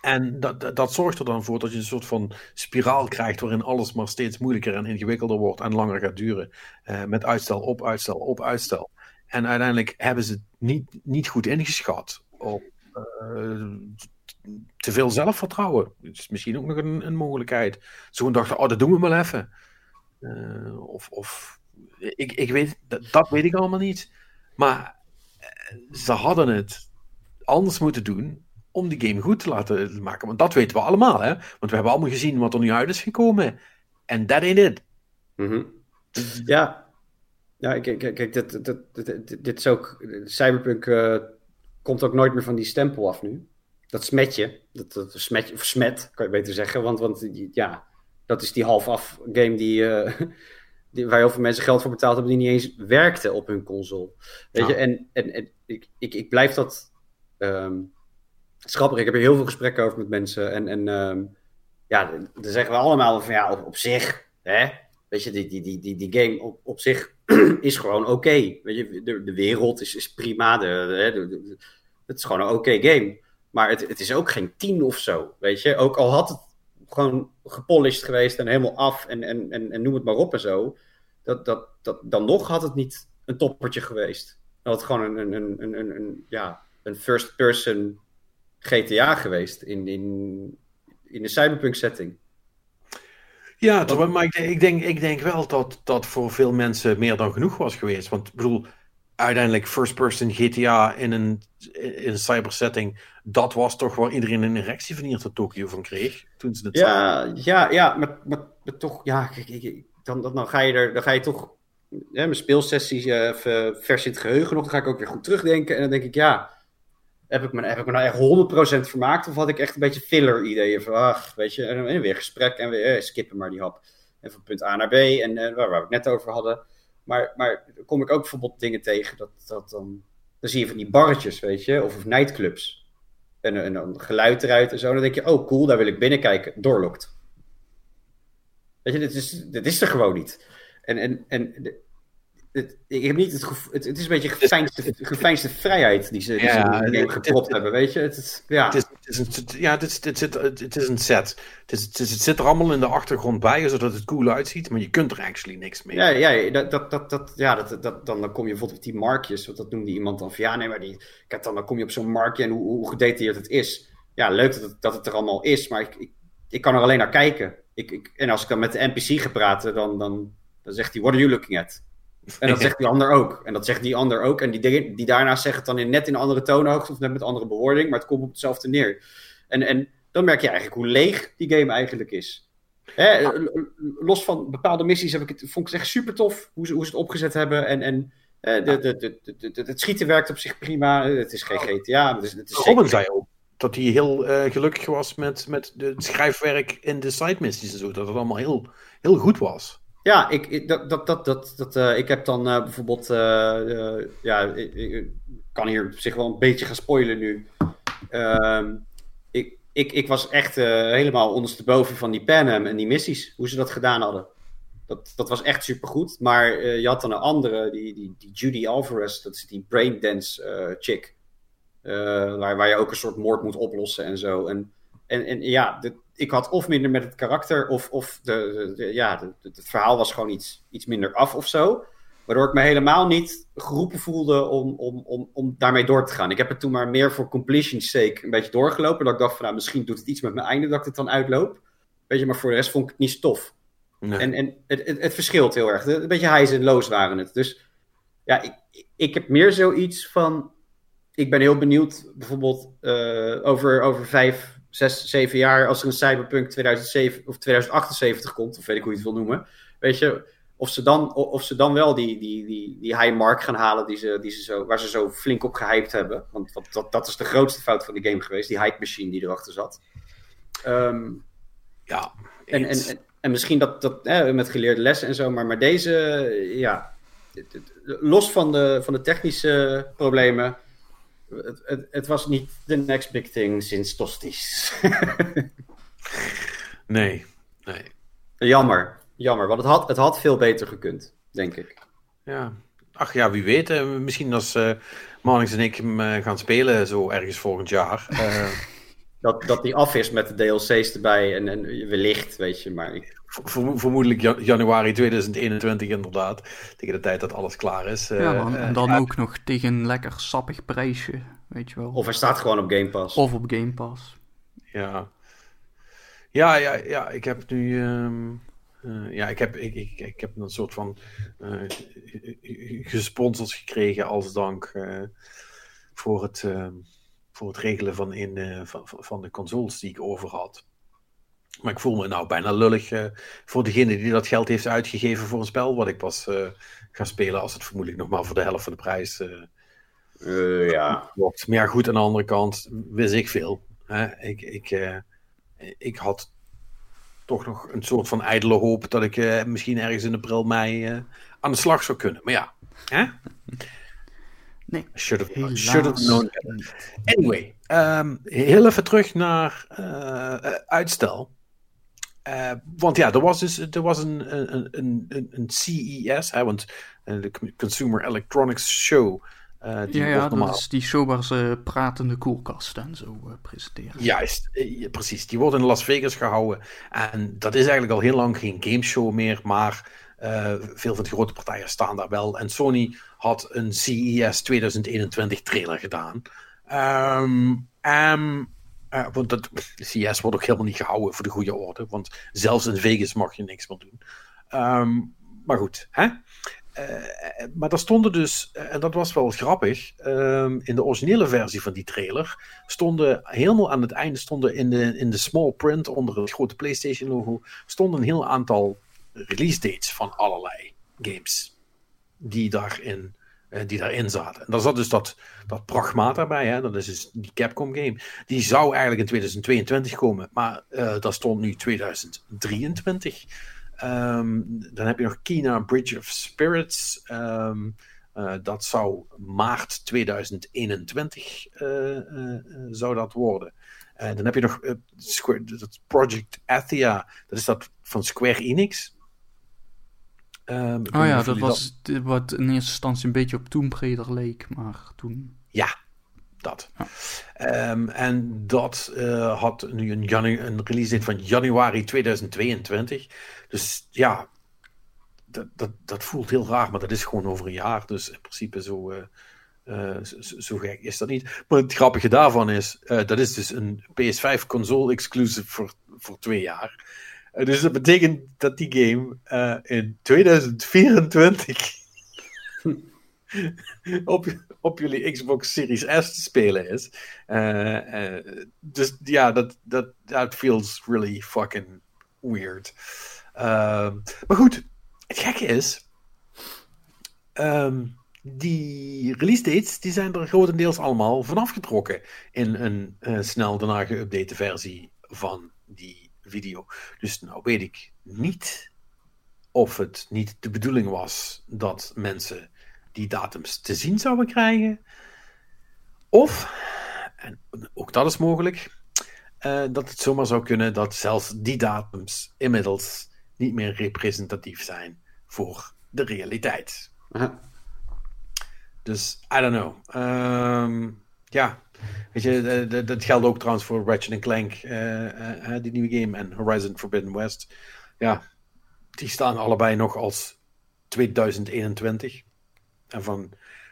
En dat, dat zorgt er dan voor dat je een soort van spiraal krijgt waarin alles maar steeds moeilijker en ingewikkelder wordt en langer gaat duren. Uh, met uitstel op uitstel op uitstel. En uiteindelijk hebben ze het niet, niet goed ingeschat op uh, te veel zelfvertrouwen. Is misschien ook nog een, een mogelijkheid. Ze dachten, oh, dat doen we maar even. Uh, of, of ik, ik weet, dat weet ik allemaal niet. Maar ze hadden het anders moeten doen om die game goed te laten maken. Want dat weten we allemaal, hè? Want we hebben allemaal gezien wat er nu uit is gekomen. En that ain't it. Mm Ja. Ja, kijk, dit, dit, dit, dit, is ook... Cyberpunk uh, komt ook nooit meer van die stempel af nu. Dat smetje. Dat, dat smetje, of smet, kan je beter zeggen. Want, want ja, dat is die half-af game die... Uh, die, waar heel veel mensen geld voor betaald hebben, die niet eens werkte op hun console. Weet je, en, en, en ik, ik, ik blijf dat um. Ik heb er heel veel gesprekken over met mensen. En, en um, ja, dan zeggen we allemaal van ja, op, op zich, hè, weet je, die, die, die, die, die game op, op zich is gewoon oké. Okay. Weet je, de, de wereld is, is prima. De, de, de, het is gewoon een oké okay game. Maar het, het is ook geen tien of zo, weet je. Ook al had het gewoon gepolished geweest en helemaal af en, en, en, en noem het maar op en zo. Dat, dat, dat, dan nog had het niet een toppertje geweest. Dan had het gewoon een, een, een, een, een ja, een first-person GTA geweest in, in, in de cyberpunk setting. Ja, maar ik, ik, denk, ik denk wel dat dat voor veel mensen meer dan genoeg was geweest. Want ik bedoel, uiteindelijk first-person GTA in een, in een cybersetting, dat was toch waar iedereen een erectie van hier tot Tokio van kreeg. Toen ze het ja, ja, ja, maar, maar, maar toch, ja, dan, dan, dan, ga je er, dan ga je toch hè, mijn speelsessies uh, vers in het geheugen nog, dan ga ik ook weer goed terugdenken en dan denk ik, ja, heb ik me, heb ik me nou echt 100% vermaakt? Of had ik echt een beetje filler ideeën van, ach, weet je, en, weer gesprek en weer eh, skippen maar die hap. En van punt A naar B en uh, waar, waar, we het net over hadden. Maar, maar kom ik ook bijvoorbeeld dingen tegen dat, dat dan, dan zie je van die barretjes, weet je, of, of nightclubs. En, dan geluid eruit en zo. Dan denk je, oh cool, daar wil ik binnenkijken. Doorlokt. Weet je, dit is, dit is er gewoon niet. En, en, en het, ik heb niet het gevoel, het, het, is een beetje geveinsde, geveinsde vrijheid die ze, die ja, ze in gepropt hebben, weet je. Het, ja. Het is, het is een, ja, het is, het, zit, het is een set. Het, is, het, is, het zit er allemaal in de achtergrond bij, zodat het cool uitziet, maar je kunt er actually niks mee. Ja, ja, dat, dat, dat, dat, ja dat, dat, dan, dan kom je bijvoorbeeld op die markjes, want dat noemde iemand dan van, ja, nee, maar die, kijk, dan, dan kom je op zo'n markje en hoe, hoe gedetailleerd het is. Ja, leuk dat het, dat het er allemaal is, maar ik, ik, ik kan er alleen naar kijken. Ik, ik, en als ik dan met de NPC ga praten, dan, dan, dan zegt hij, what are you looking at? En dat zegt die ander ook. En dat zegt die ander ook. En die, die daarna zegt het dan in, net in een andere toonhoogte of net met andere bewoording, maar het komt op hetzelfde neer. En, en dan merk je eigenlijk hoe leeg die game eigenlijk is. Hè, los van bepaalde missies heb ik het, vond ik het echt super tof hoe ze, hoe ze het opgezet hebben. En, en de, de, de, de, het schieten werkt op zich prima. Het is geen GTA. Het is, het is Robin zei ook dat hij heel uh, gelukkig was met, met de schrijfwerk in de side missies en zo. Dat het allemaal heel, heel goed was. Ja, ik, dat, dat, dat, dat, dat, uh, ik heb dan uh, bijvoorbeeld. Uh, ja, ik, kan hier zich wel een beetje gaan spoilen nu. Ehm, ik, ik, ik was echt helemaal ondersteboven van die Panem en die missies. Hoe ze dat gedaan hadden. Dat, dat was echt supergoed. Maar je had dan een andere, die, die, die Judy Alvarez. Dat is die braindance chick. waar, waar je ook een soort moord moet oplossen en zo. En, en, en ja, de, ik had of minder met het karakter, of, of de, de, ja, de, het verhaal was gewoon iets, iets minder af of zo. Waardoor ik me helemaal niet geroepen voelde om, om, om, om daarmee door te gaan. Ik heb het toen maar meer voor completion's sake een beetje doorgelopen. Dat ik dacht van nou, misschien doet het iets met mijn einde dat ik het dan uitloop. Weet je, maar voor de rest vond ik het niet stof. Nee. En, en het, het, het, verschilt heel erg. Een beetje highs en lows waren het. Dus ja, ik, ik heb meer zoiets van. Ik ben heel benieuwd, bijvoorbeeld uh, over, over vijf, zes, zeven jaar, als er een Cyberpunk 2007 of 2078 komt, of weet ik hoe je het wil noemen, weet je, of ze dan, of ze dan wel die, die, die, die high mark gaan halen die ze, die ze zo, waar ze zo flink op gehyped hebben. Want dat, dat, dat is de grootste fout van de game geweest, die hype machine die erachter zat. Um, ja, en, en, en, en, misschien dat, dat met geleerde lessen en zo, maar, maar deze, ja, los van de, van de technische problemen, het, het, het, was niet de next big thing sinds Tosties. nee, nee. Jammer, jammer. Want het had, het had veel beter gekund, denk ik. Ja, ach ja, wie weet. Uh, misschien als uh, Marnix en ik hem uh, gaan spelen zo ergens volgend jaar. Dat, dat die af is met de DLC's erbij en, en wellicht, weet je, maar... Ik... Vermoedelijk januari 2021 inderdaad. Tegen de tijd dat alles klaar is. ja, en dan ook nog tegen een lekker sappig prijsje, weet je wel. Of hij staat gewoon op Game Pass. Of op Game Pass. Ja. Ja, ja, ja. Ik heb nu... Um... Uh, ja, ik heb, ik, ik, ik heb een soort van uh, gesponsord gekregen als dank uh, voor, het, voor het regelen van, in, van, van de consoles die ik over had. Maar ik voel me nou bijna lullig voor degene die dat geld heeft uitgegeven voor een spel wat ik pas ga spelen als het vermoedelijk nog maar voor de helft van de prijs ja. wordt. Maar ja, goed, aan de andere kant wist ik veel. Hè? Ik, ik, ik had toch nog een soort van ijdele hoop dat ik misschien ergens in april, mei aan de slag zou kunnen. Maar ja, hè? Nee. Should have, should have known Anyway, um, heel even terug naar uh, uitstel. want ja, er was dus er was een, een, een, een CES, hè, want de Consumer Electronics Show uh, ja, ja dat is die show waar ze pratende koelkasten en zo uh, presenteren. Juist, uh, precies. Die wordt in Las Vegas gehouden. En dat is eigenlijk al heel lang geen gameshow meer, maar veel van de grote partijen staan daar wel. En Sony had een CES 2021 trailer gedaan. Um, want dat, CES wordt ook helemaal niet gehouden voor de goede orde, want zelfs in Vegas mag je niks meer doen. Um, maar goed, hè? Uh, maar daar stonden dus, en dat was wel grappig, um, in de originele versie van die trailer stonden helemaal aan het einde, stonden in de, in de small print onder het grote PlayStation logo, stonden een heel aantal release dates van allerlei games die daarin, uh, die daarin zaten. En daar zat dus dat, dat Pragmata bij, hè? dat is dus die Capcom game. Die zou eigenlijk in 2022 komen, maar uh, daar stond nu 2023. Um, dan heb je nog Kina Bridge of Spirits. Um, uh, dat zou maart 2021 uh, uh, zou dat worden. dan heb je nog dat Project Athia. Dat is dat van Square Enix. Um, oh ja, dat was dat... wat in eerste instantie een beetje op Tomb Raider leek, maar toen... Ja, dat. Ja. Um, en dat uh, had nu een, janu- een release date van januari 2022. Dus ja, dat, dat, dat voelt heel raar, maar dat is gewoon over een jaar. Dus in principe zo, uh, uh, zo, zo, gek is dat niet. Maar het grappige daarvan is, dat is dus een PS5 console exclusive voor, voor twee jaar. Dus dat betekent dat die game in 2024 op, op jullie Xbox Series S te spelen is. Uh, uh, dus ja, dat, dat that feels really fucking weird. Uh, maar goed, het gekke is, um, die release dates die zijn er grotendeels allemaal vanaf getrokken in een snel daarna geüpdate versie van die video. Dus nou weet ik niet of het niet de bedoeling was dat mensen die datums te zien zouden krijgen. Of, en ook dat is mogelijk, uh, dat het zomaar zou kunnen dat zelfs die datums inmiddels niet meer representatief zijn voor de realiteit. Dus, I don't know. Um, ja, weet je, dat geldt ook trouwens voor Ratchet Clank, uh, uh, die nieuwe game, en Horizon Forbidden West. Ja, die staan allebei nog als 2021. En van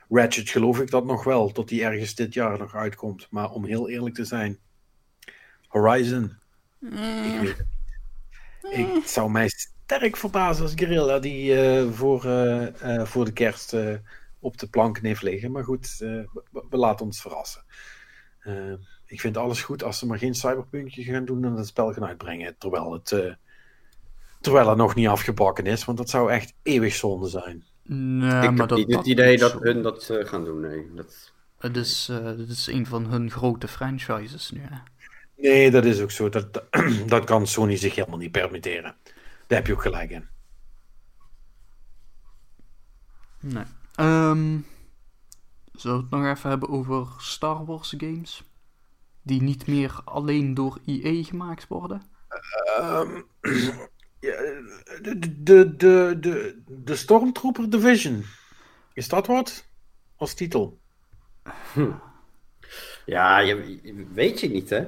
Ratchet geloof ik dat nog wel, tot die ergens dit jaar nog uitkomt. Maar om heel eerlijk te zijn, Horizon, mm. ik weet het niet. Ik zou mij sterk verbazen als Guerrilla die uh, voor, uh, uh, voor de kerst op de plank heeft liggen. Maar goed, we, we, laten ons verrassen. Ik vind alles goed als ze maar geen cyberpunkje gaan doen en het spel gaan uitbrengen. Terwijl het, terwijl het nog niet afgebakken is, want dat zou echt eeuwig zonde zijn. Nee, ik maar heb dat, niet het idee dat hun dat uh, gaan doen, nee. Dat... Het, is, uh, het is een van hun grote franchises nu, hè? Nee, dat is ook zo. Dat, dat kan Sony zich helemaal niet permitteren. Daar heb je ook gelijk in. Nee. Um, Zullen we het nog even hebben over Star Wars games? Die niet meer alleen door EA gemaakt worden? Um, de, de, de, de, de Stormtrooper Division. Is dat wat? Als titel? Hm. Ja, je, weet je niet, hè?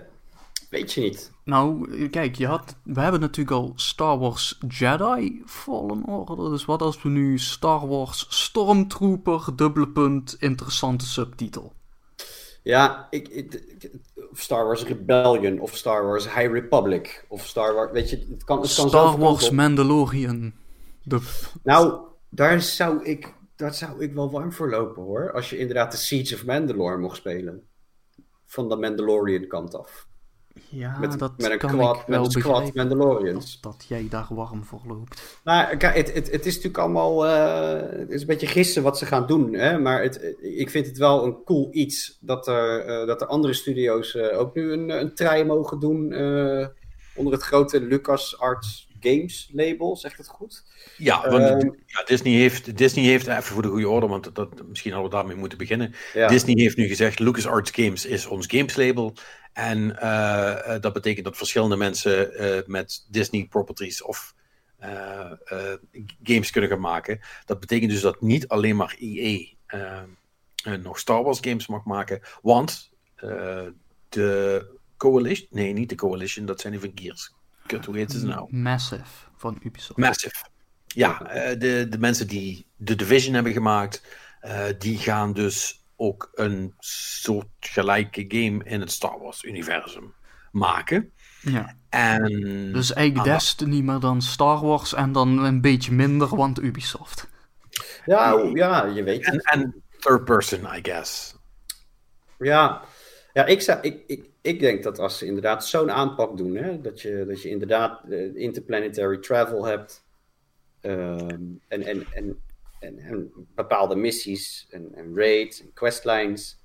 Weet je niet. Nou, kijk, je had, we hebben natuurlijk al Star Wars Jedi Fallen Order. Dus wat als we nu Star Wars Stormtrooper, dubbele punt, interessante subtitel? Ja, ik, ik, Star Wars Rebellion of Star Wars High Republic of Star Wars, weet je, het kan, het kan Star Wars Mandalorian. Nou, daar zou ik, daar zou ik wel warm voor lopen hoor. Als je inderdaad de Siege of Mandalore mocht spelen. Van de Mandalorian kant af. Ja, met, dat met een kan quad, ik wel met een squad Mandalorians. Dat, dat, jij daar warm voor loopt. Nou, kijk, het, het, het is natuurlijk allemaal. Uh, het is een beetje gissen wat ze gaan doen. Hè? Maar het, ik vind het wel een cool iets dat er, uh, dat er andere studio's uh, ook nu een, een try mogen doen. onder het grote Lucas Arts Games label, zegt het goed? Ja, want uh, ja, Disney, heeft, Disney heeft, even voor de goede orde, want dat, misschien hadden we daarmee moeten beginnen. Ja. Disney heeft nu gezegd, LucasArts Games is ons games label. En uh, dat betekent dat verschillende mensen uh, met Disney properties of games kunnen gaan maken. Dat betekent dus dat niet alleen maar EA nog Star Wars games mag maken, want de Coalition, nee niet de Coalition, dat zijn die van Gears. Kut, hoe heet ze nou? Massive van Ubisoft. Massive. Ja, de, de mensen die de Division hebben gemaakt, die gaan dus ook een soortgelijke game in het Star Wars-universum maken. Ja. En, dus eigenlijk Destiny, maar dan Star Wars en dan een beetje minder, want Ubisoft. Ja, ja je weet het. En, en third person, I guess. Ja, ja ik, zou, ik, ik, ik denk dat als ze inderdaad zo'n aanpak doen, hè, dat, je, dat je inderdaad uh, interplanetary travel hebt um, en, en, en en, en bepaalde missies en, en raids en questlines,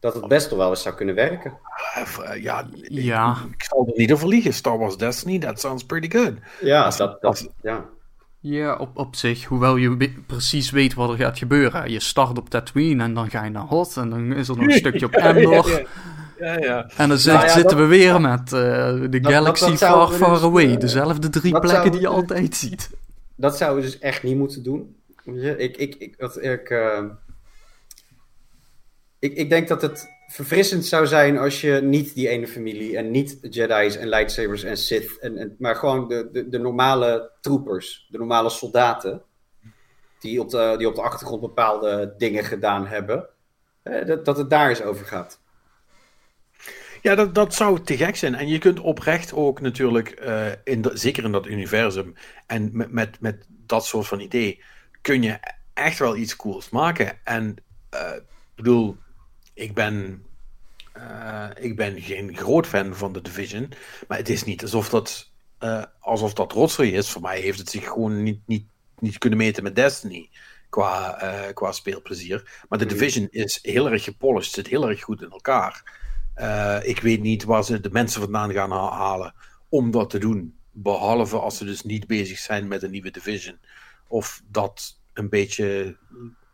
dat het best wel eens zou kunnen werken. Uh, ja, ja. Ik, zal er niet over liegen. Star Wars Destiny, that sounds pretty good. Ja, als, dat, dat, ja. Ja, op, op zich, hoewel je precies weet wat er gaat gebeuren. Je start op Tatooine en dan ga je naar Hot en dan is er nog een stukje op Endor. ja, ja, ja. En dan nou zitten dat, we weer met uh, de Galaxy Far Far dus, Away. Dezelfde drie plekken die je altijd ziet. Dat zouden we dus echt niet moeten doen. Ik, ik, ik, dat, ik, uh, ik, ik denk dat het verfrissend zou zijn als je niet die ene familie en niet Jedi's en lightsabers en Sith, en, maar gewoon de, de, de normale troopers, de normale soldaten, die op de, die op de achtergrond bepaalde dingen gedaan hebben, eh, dat, dat het daar eens over gaat. Ja, dat, dat zou te gek zijn. En je kunt oprecht ook natuurlijk, uh, in zeker in dat universum, en met, met, met dat soort van idee, kun je echt wel iets cools maken. En uh, bedoel, ik ben, uh, ik ben geen groot fan van de Division, maar het is niet alsof dat, uh, alsof dat rotzooi is. Voor mij heeft het zich gewoon niet, niet, niet kunnen meten met Destiny qua, qua speelplezier. Maar de mm. Division is heel erg gepolished, zit heel erg goed in elkaar. ik weet niet waar ze de mensen vandaan gaan halen om dat te doen. Behalve als ze dus niet bezig zijn met een nieuwe Division of dat een beetje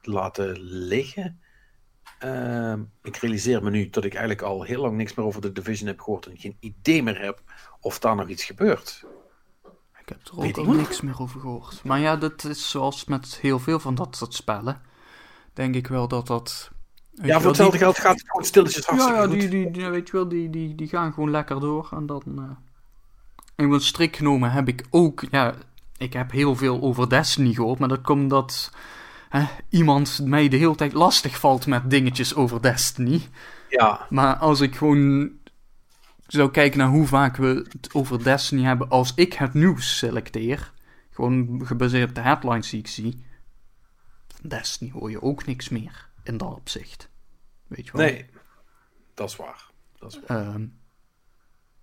laten liggen. Uh, ik realiseer me nu dat ik eigenlijk al heel lang niks meer over de Division heb gehoord en geen idee meer heb of daar nog iets gebeurt. Ik heb er ook al niks meer over gehoord. Maar ja, dat is zoals met heel veel van dat soort spellen. Denk ik wel dat dat. Ja, voor hetzelfde geld gaat het gewoon stilletjes hartstikke ja, ja, die, die, die, weet je wel, die, die, die gaan gewoon lekker door. En dan. Uh... En wat strik genomen heb ik ook. Ja, ik heb heel veel over Destiny gehoord, maar dat komt dat hè, iemand mij de hele tijd lastig valt met dingetjes over Destiny. Ja. Maar als ik gewoon zou kijken naar hoe vaak we het over Destiny hebben als ik het nieuws selecteer, gewoon gebaseerd op de headlines die ik zie, Destiny hoor je ook niks meer in dat opzicht. Weet je wel? Nee, dat is waar. Dat is waar. Uh,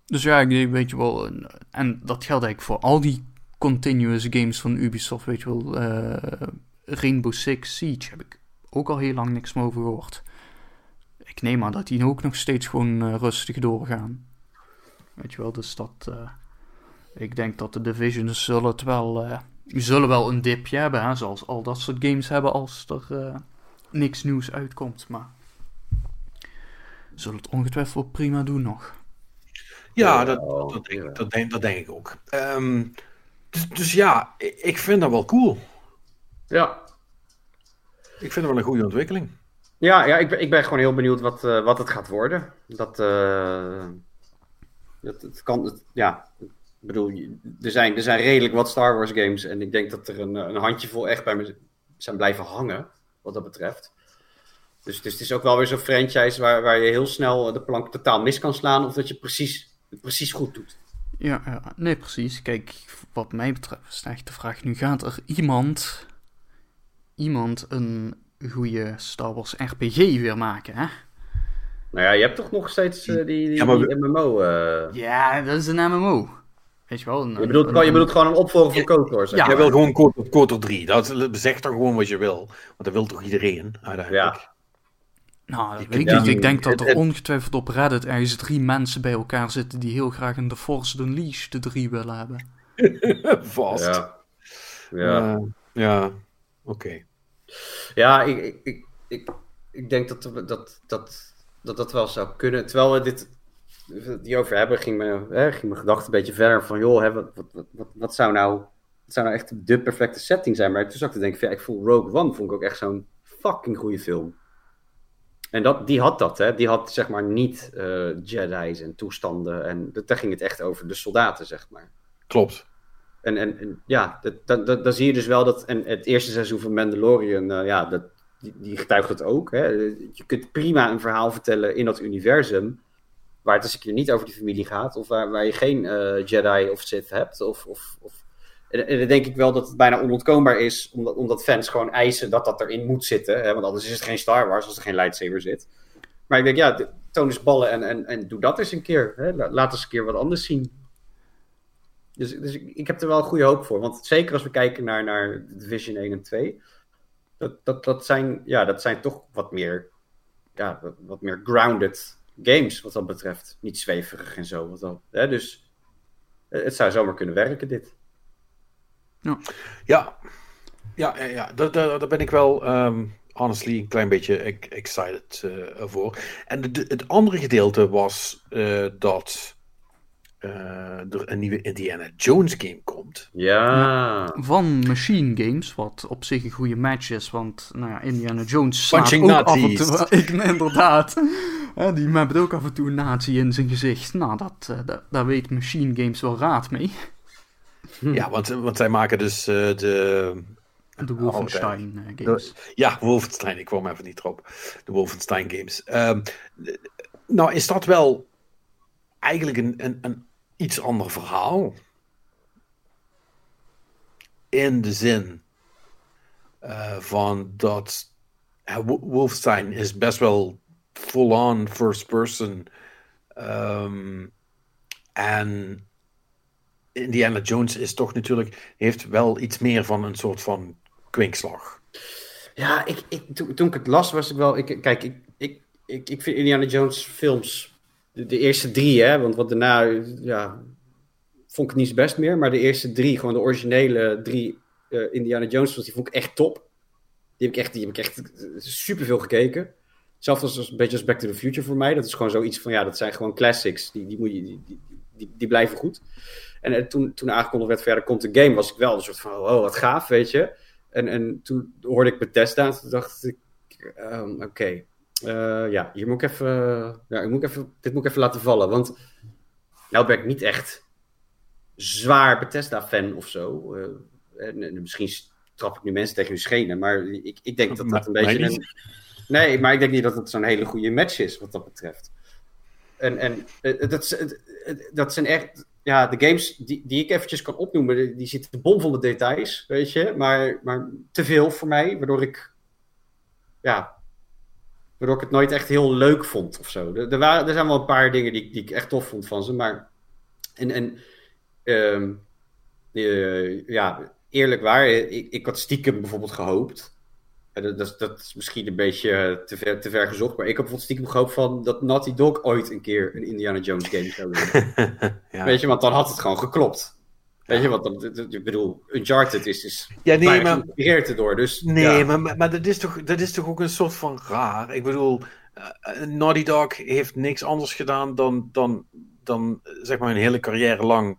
dus ja, ik weet je wel, en dat geldt eigenlijk voor al die continuous games van Ubisoft, weet je wel. Uh, Rainbow Six Siege heb ik ook al heel lang niks meer over gehoord. Ik neem aan dat die ook nog steeds gewoon uh, rustig doorgaan. Weet je wel, dus dat... Uh, ik denk dat de Divisions zullen het wel... zullen wel een dipje hebben, hè, zoals al dat soort games hebben als er niks nieuws uitkomt. Maar zullen het ongetwijfeld prima doen nog. Ja, dat, dat, denk, dat, denk, dat denk ik ook. Um, dus, dus, ja, ik vind dat wel cool. Ja. Ik vind het wel een goede ontwikkeling. Ja, ja ik, ben, ik ben gewoon heel benieuwd wat, uh, wat het gaat worden. Dat, uh, dat het kan, het, ja, ik bedoel, er zijn, er zijn redelijk wat Star Wars games. En ik denk dat er een, een handjevol echt bij me zijn blijven hangen, wat dat betreft. Dus, dus het is ook wel weer zo'n franchise waar, waar je heel snel de plank totaal mis kan slaan. Of dat je precies, precies goed doet. Ja, ja, nee, precies. Kijk, wat mij betreft is echt de vraag: nu gaat er iemand, iemand een goede Star Wars RPG weer maken, hè? Nou ja, je hebt toch nog steeds uh, die, die, ja, die MMO. Uh... Eh? Ja, dat is een MMO. Weet je wel? Een, je, bedoelt, een, je bedoelt gewoon een opvolger van KOTOR, zeg Ja, je wil gewoon KOTOR, KOTOR 3. Dat zegt dan gewoon wat je wil. Want dat wil toch iedereen, uiteindelijk. Ja. Nou, dat weet ik niet. Ik denk dat er ongetwijfeld op Reddit ergens drie mensen bij elkaar zitten die heel graag een The Force Unleashed de drie willen hebben. Vast. Ja, ja. Uh, ja. Oké. Ja, ik, ik, ik, ik, denk dat dat, dat, dat dat wel zou kunnen. Terwijl we dit die over hebben, ging, hè, ging mijn gedachte een beetje verder van, joh, hè, wat, wat, wat, wat, zou nou, wat zou nou echt de perfecte setting zijn? Maar toen zag ik te denken, ja, ik voel Rogue One, vond ik ook echt zo'n fucking goede film. En dat, die had dat, hè. Die had zeg maar niet uh, Jedi's en toestanden. En daar ging het echt over de soldaten, zeg maar. Klopt. En, en, en ja, dat, dat, dan zie je dus wel dat... En het eerste seizoen van Mandalorian, uh, ja, dat, die, die getuigt het ook. Hè. Je kunt prima een verhaal vertellen in dat universum... waar het eens een keer niet over die familie gaat... of waar, waar je geen uh, Jedi of Sith hebt. Of, of, of en, dan denk ik wel dat het bijna onontkoombaar is, omdat, omdat fans gewoon eisen dat dat erin moet zitten. Hè? Want anders is het geen Star Wars als er geen lightsaber zit. Maar ik denk, ja, toon eens ballen en, en, en doe dat eens een keer. Hè? Laat eens een keer wat anders zien. Dus, dus ik, heb er wel goede hoop voor. Want zeker als we kijken naar, naar Division 1 en 2, dat, dat, dat, zijn, ja, dat zijn toch wat meer, ja, wat, meer grounded games wat dat betreft. Niet zweverig en zo. Wat dat, hè? Dus het zou zomaar kunnen werken, dit. Ja, ja, ja, ja daar, ben ik wel, um, honestly, een klein beetje excited uh, voor. En het andere gedeelte was uh, dat er een nieuwe Indiana Jones game komt. Ja. Van Machine Games, wat op zich een goede match is, want nou ja, Indiana Jones slaat ook af en toe... Ik, inderdaad. die hebben ook af en toe een nazi in zijn gezicht. Nou, dat, dat, daar weet Machine Games wel raad mee. Ja, want, want zij maken dus uh, de... De Wolfenstein uh, games. ja, Wolfenstein, ik kwam even niet erop. De Wolfenstein games. Um, nou, is dat wel eigenlijk een, een, een iets ander verhaal? In de zin uh, van dat Wolfenstein is best wel full-on first person. Um, en Indiana Jones is toch natuurlijk, heeft wel iets meer van een soort van kwinkslag. Ja, ik, ik, toen, toen ik het las, was ik wel. Ik, kijk, ik, ik, ik, ik vind Indiana Jones films. De, eerste drie, hè, want wat daarna. Ja, vond ik niet zo best meer. Maar de eerste drie, gewoon de originele drie uh, Indiana Jones films, die vond ik echt top. Die heb ik echt, die heb ik echt superveel gekeken. Zelfs als een beetje als Back to the Future voor mij. Dat is gewoon zoiets van, ja, dat zijn gewoon classics. Die, die, moet je, die, die, die, blijven goed. En uh, toen, toen aangekondigd werd verder komt de game, was ik wel een soort van, oh, wat gaaf, weet je. En, en toen hoorde ik Bethesda en toen dacht ik, um, oké. Uh, ja, hier moet ik even, ja, ik moet even, dit moet ik even laten vallen. Want nou ben ik niet echt zwaar Bethesda-fan of zo. Uh, en, en, misschien trap ik nu mensen tegen hun schenen, maar ik, ik denk dat dat een beetje een... Nee, maar ik denk niet dat het zo'n hele goede match is wat dat betreft. En, en dat, dat zijn echt ja, de games die, die ik eventjes kan opnoemen, die, die zitten bomvolle details, weet je. Maar, maar te veel voor mij, waardoor ik, ja, waardoor ik het nooit echt heel leuk vond of zo. Er, er, waren, er zijn wel een paar dingen die, die ik echt tof vond van ze, maar... En, en um, uh, ja, eerlijk waar, ik, ik had stiekem bijvoorbeeld gehoopt dat, dat, dat, is misschien een beetje te ver, te ver gezocht, maar ik heb bijvoorbeeld stiekem gehoopt van dat Naughty Dog ooit een keer een Indiana Jones game zou doen. ja. Weet je, want dan had het gewoon geklopt. Weet je, wat ik bedoel, Uncharted is, is ja, nee, maar geïnspireerd erdoor, dus... Nee, maar, maar, dat, is toch, dat is toch ook een soort van raar? Ik bedoel, uh, Naughty Dog heeft niks anders gedaan dan, dan, dan zeg maar een hele carrière lang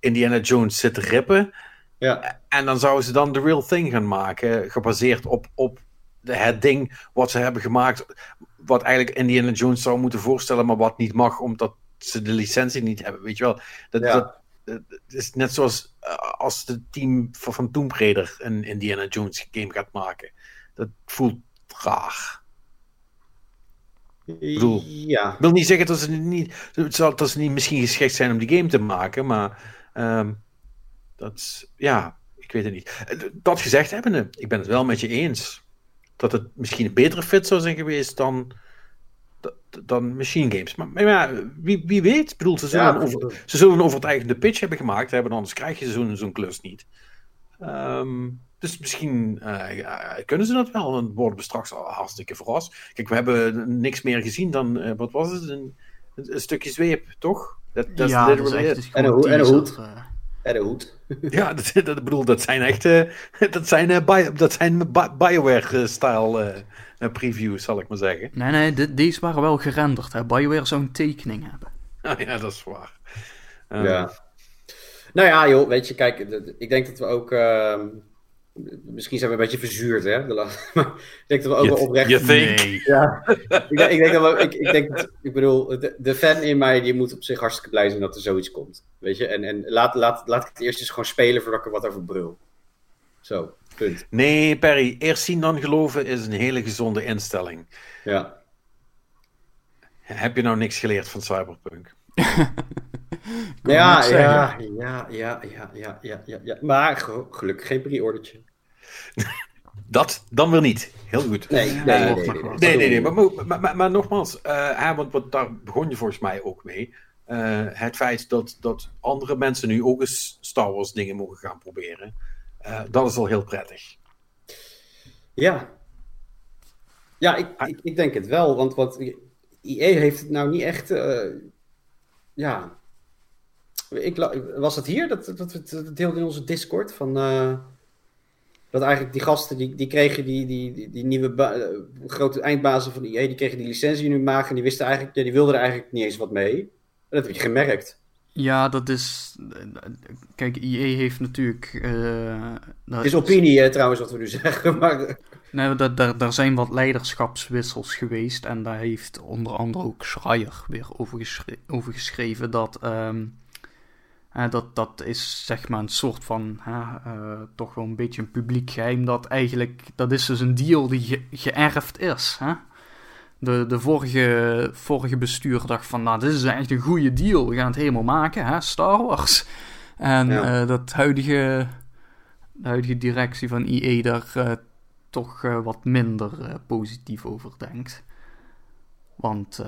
Indiana Jones zitten rippen. Ja. En dan zouden ze dan The Real Thing gaan maken, gebaseerd op, op het ding wat ze hebben gemaakt, wat eigenlijk Indiana Jones zou moeten voorstellen, maar wat niet mag, omdat ze de licentie niet hebben. Weet je wel? Dat, dat, het is net zoals uh, als het team van, van Tomb Raider een Indiana Jones game gaat maken. Dat voelt raar. Ik bedoel, ja. wil niet zeggen dat ze niet, dat ze niet misschien geschikt zijn om die game te maken, maar um, dat ja, ik weet het niet. Eh, dat gezegd hebbende, ik ben het wel met je eens dat het misschien een betere fit zou zijn geweest dan dan machine games. Maar, maar ja, wie, wie weet. Ik bedoel, ze zullen, ja, over, ze zullen een overtuigende pitch hebben gemaakt hebben, anders krijg je zo'n zo'n klus niet. Um, dus misschien uh, kunnen ze dat wel. Dan worden we straks al hartstikke verrast. Kijk, we hebben niks meer gezien dan, uh, wat was het? Een, een, stukje zweep, toch? Dat, dat ja, is dat is en, een, en een hoed. Uh... En een hoed. ja, dat, dat, bedoel, dat zijn echt. dat zijn, dat zijn Bioware-style previews, zal ik maar zeggen. Nee, nee, deze waren wel gerenderd. Hè. BioWare zou een tekening hebben. Oh, ja, dat is waar. Um... Ja. Nou ja, joh, weet je, kijk, ik denk dat we ook... Uh, Misschien zijn we een beetje verzuurd, hè? De maar ik denk dat we ook wel oprecht... Nee. Ja. ik, denk, dat we, ik, ik, denk ik bedoel, de, fan in mij die moet op zich hartstikke blij zijn dat er zoiets komt. Weet je? En, en laat, laat, laat ik het eerst eens gewoon spelen voordat ik er wat over brul. Zo, punt. Nee, Perry. Eerst zien dan geloven is een hele gezonde instelling. Ja. Heb je nou niks geleerd van Cyberpunk? ja, ja, ja, ja, ja, ja, ja, Maar gelukkig geen pre-ordertje. Dat dan weer niet. Heel goed. Nee, nee, nee. nee, nee, nee, nee, Maar, maar, maar, maar nogmaals, uh, want, want daar begon je volgens mij ook mee. Uh, het feit dat, dat andere mensen nu ook eens Star Wars dingen mogen gaan proberen. Uh, dat is al heel prettig. Ja. Ja, ik, ik, ik, denk het wel. Want wat IE heeft het nou niet echt. Uh, ja. Ik, was het hier? Dat, dat, dat, dat deelde in onze Discord. Van, uh, dat eigenlijk die gasten die, die kregen die, die, die, nieuwe grote eindbazen van IE, die kregen die licentie nu maken. En die wisten eigenlijk, die wilden er eigenlijk niet eens wat mee. En dat heb je gemerkt. Ja, dat is. Kijk, IE heeft natuurlijk. Uh, het is opinie trouwens wat we nu zeggen. Maar... Nee, daar, daar, daar zijn wat leiderschapswissels geweest. En daar heeft onder andere ook Schreier weer over, geschre over geschreven. Dat, um, dat dat is zeg maar een soort van. Uh, toch wel een beetje een publiek geheim. Dat eigenlijk. Dat is dus een deal die ge geërfd is. Hè? De, de vorige, vorige bestuur dacht van, nou, dit is echt een goede deal. We gaan het helemaal maken, hè, Star Wars. En ja. uh, dat huidige, de huidige directie van EA daar toch wat minder positief over denkt. Want,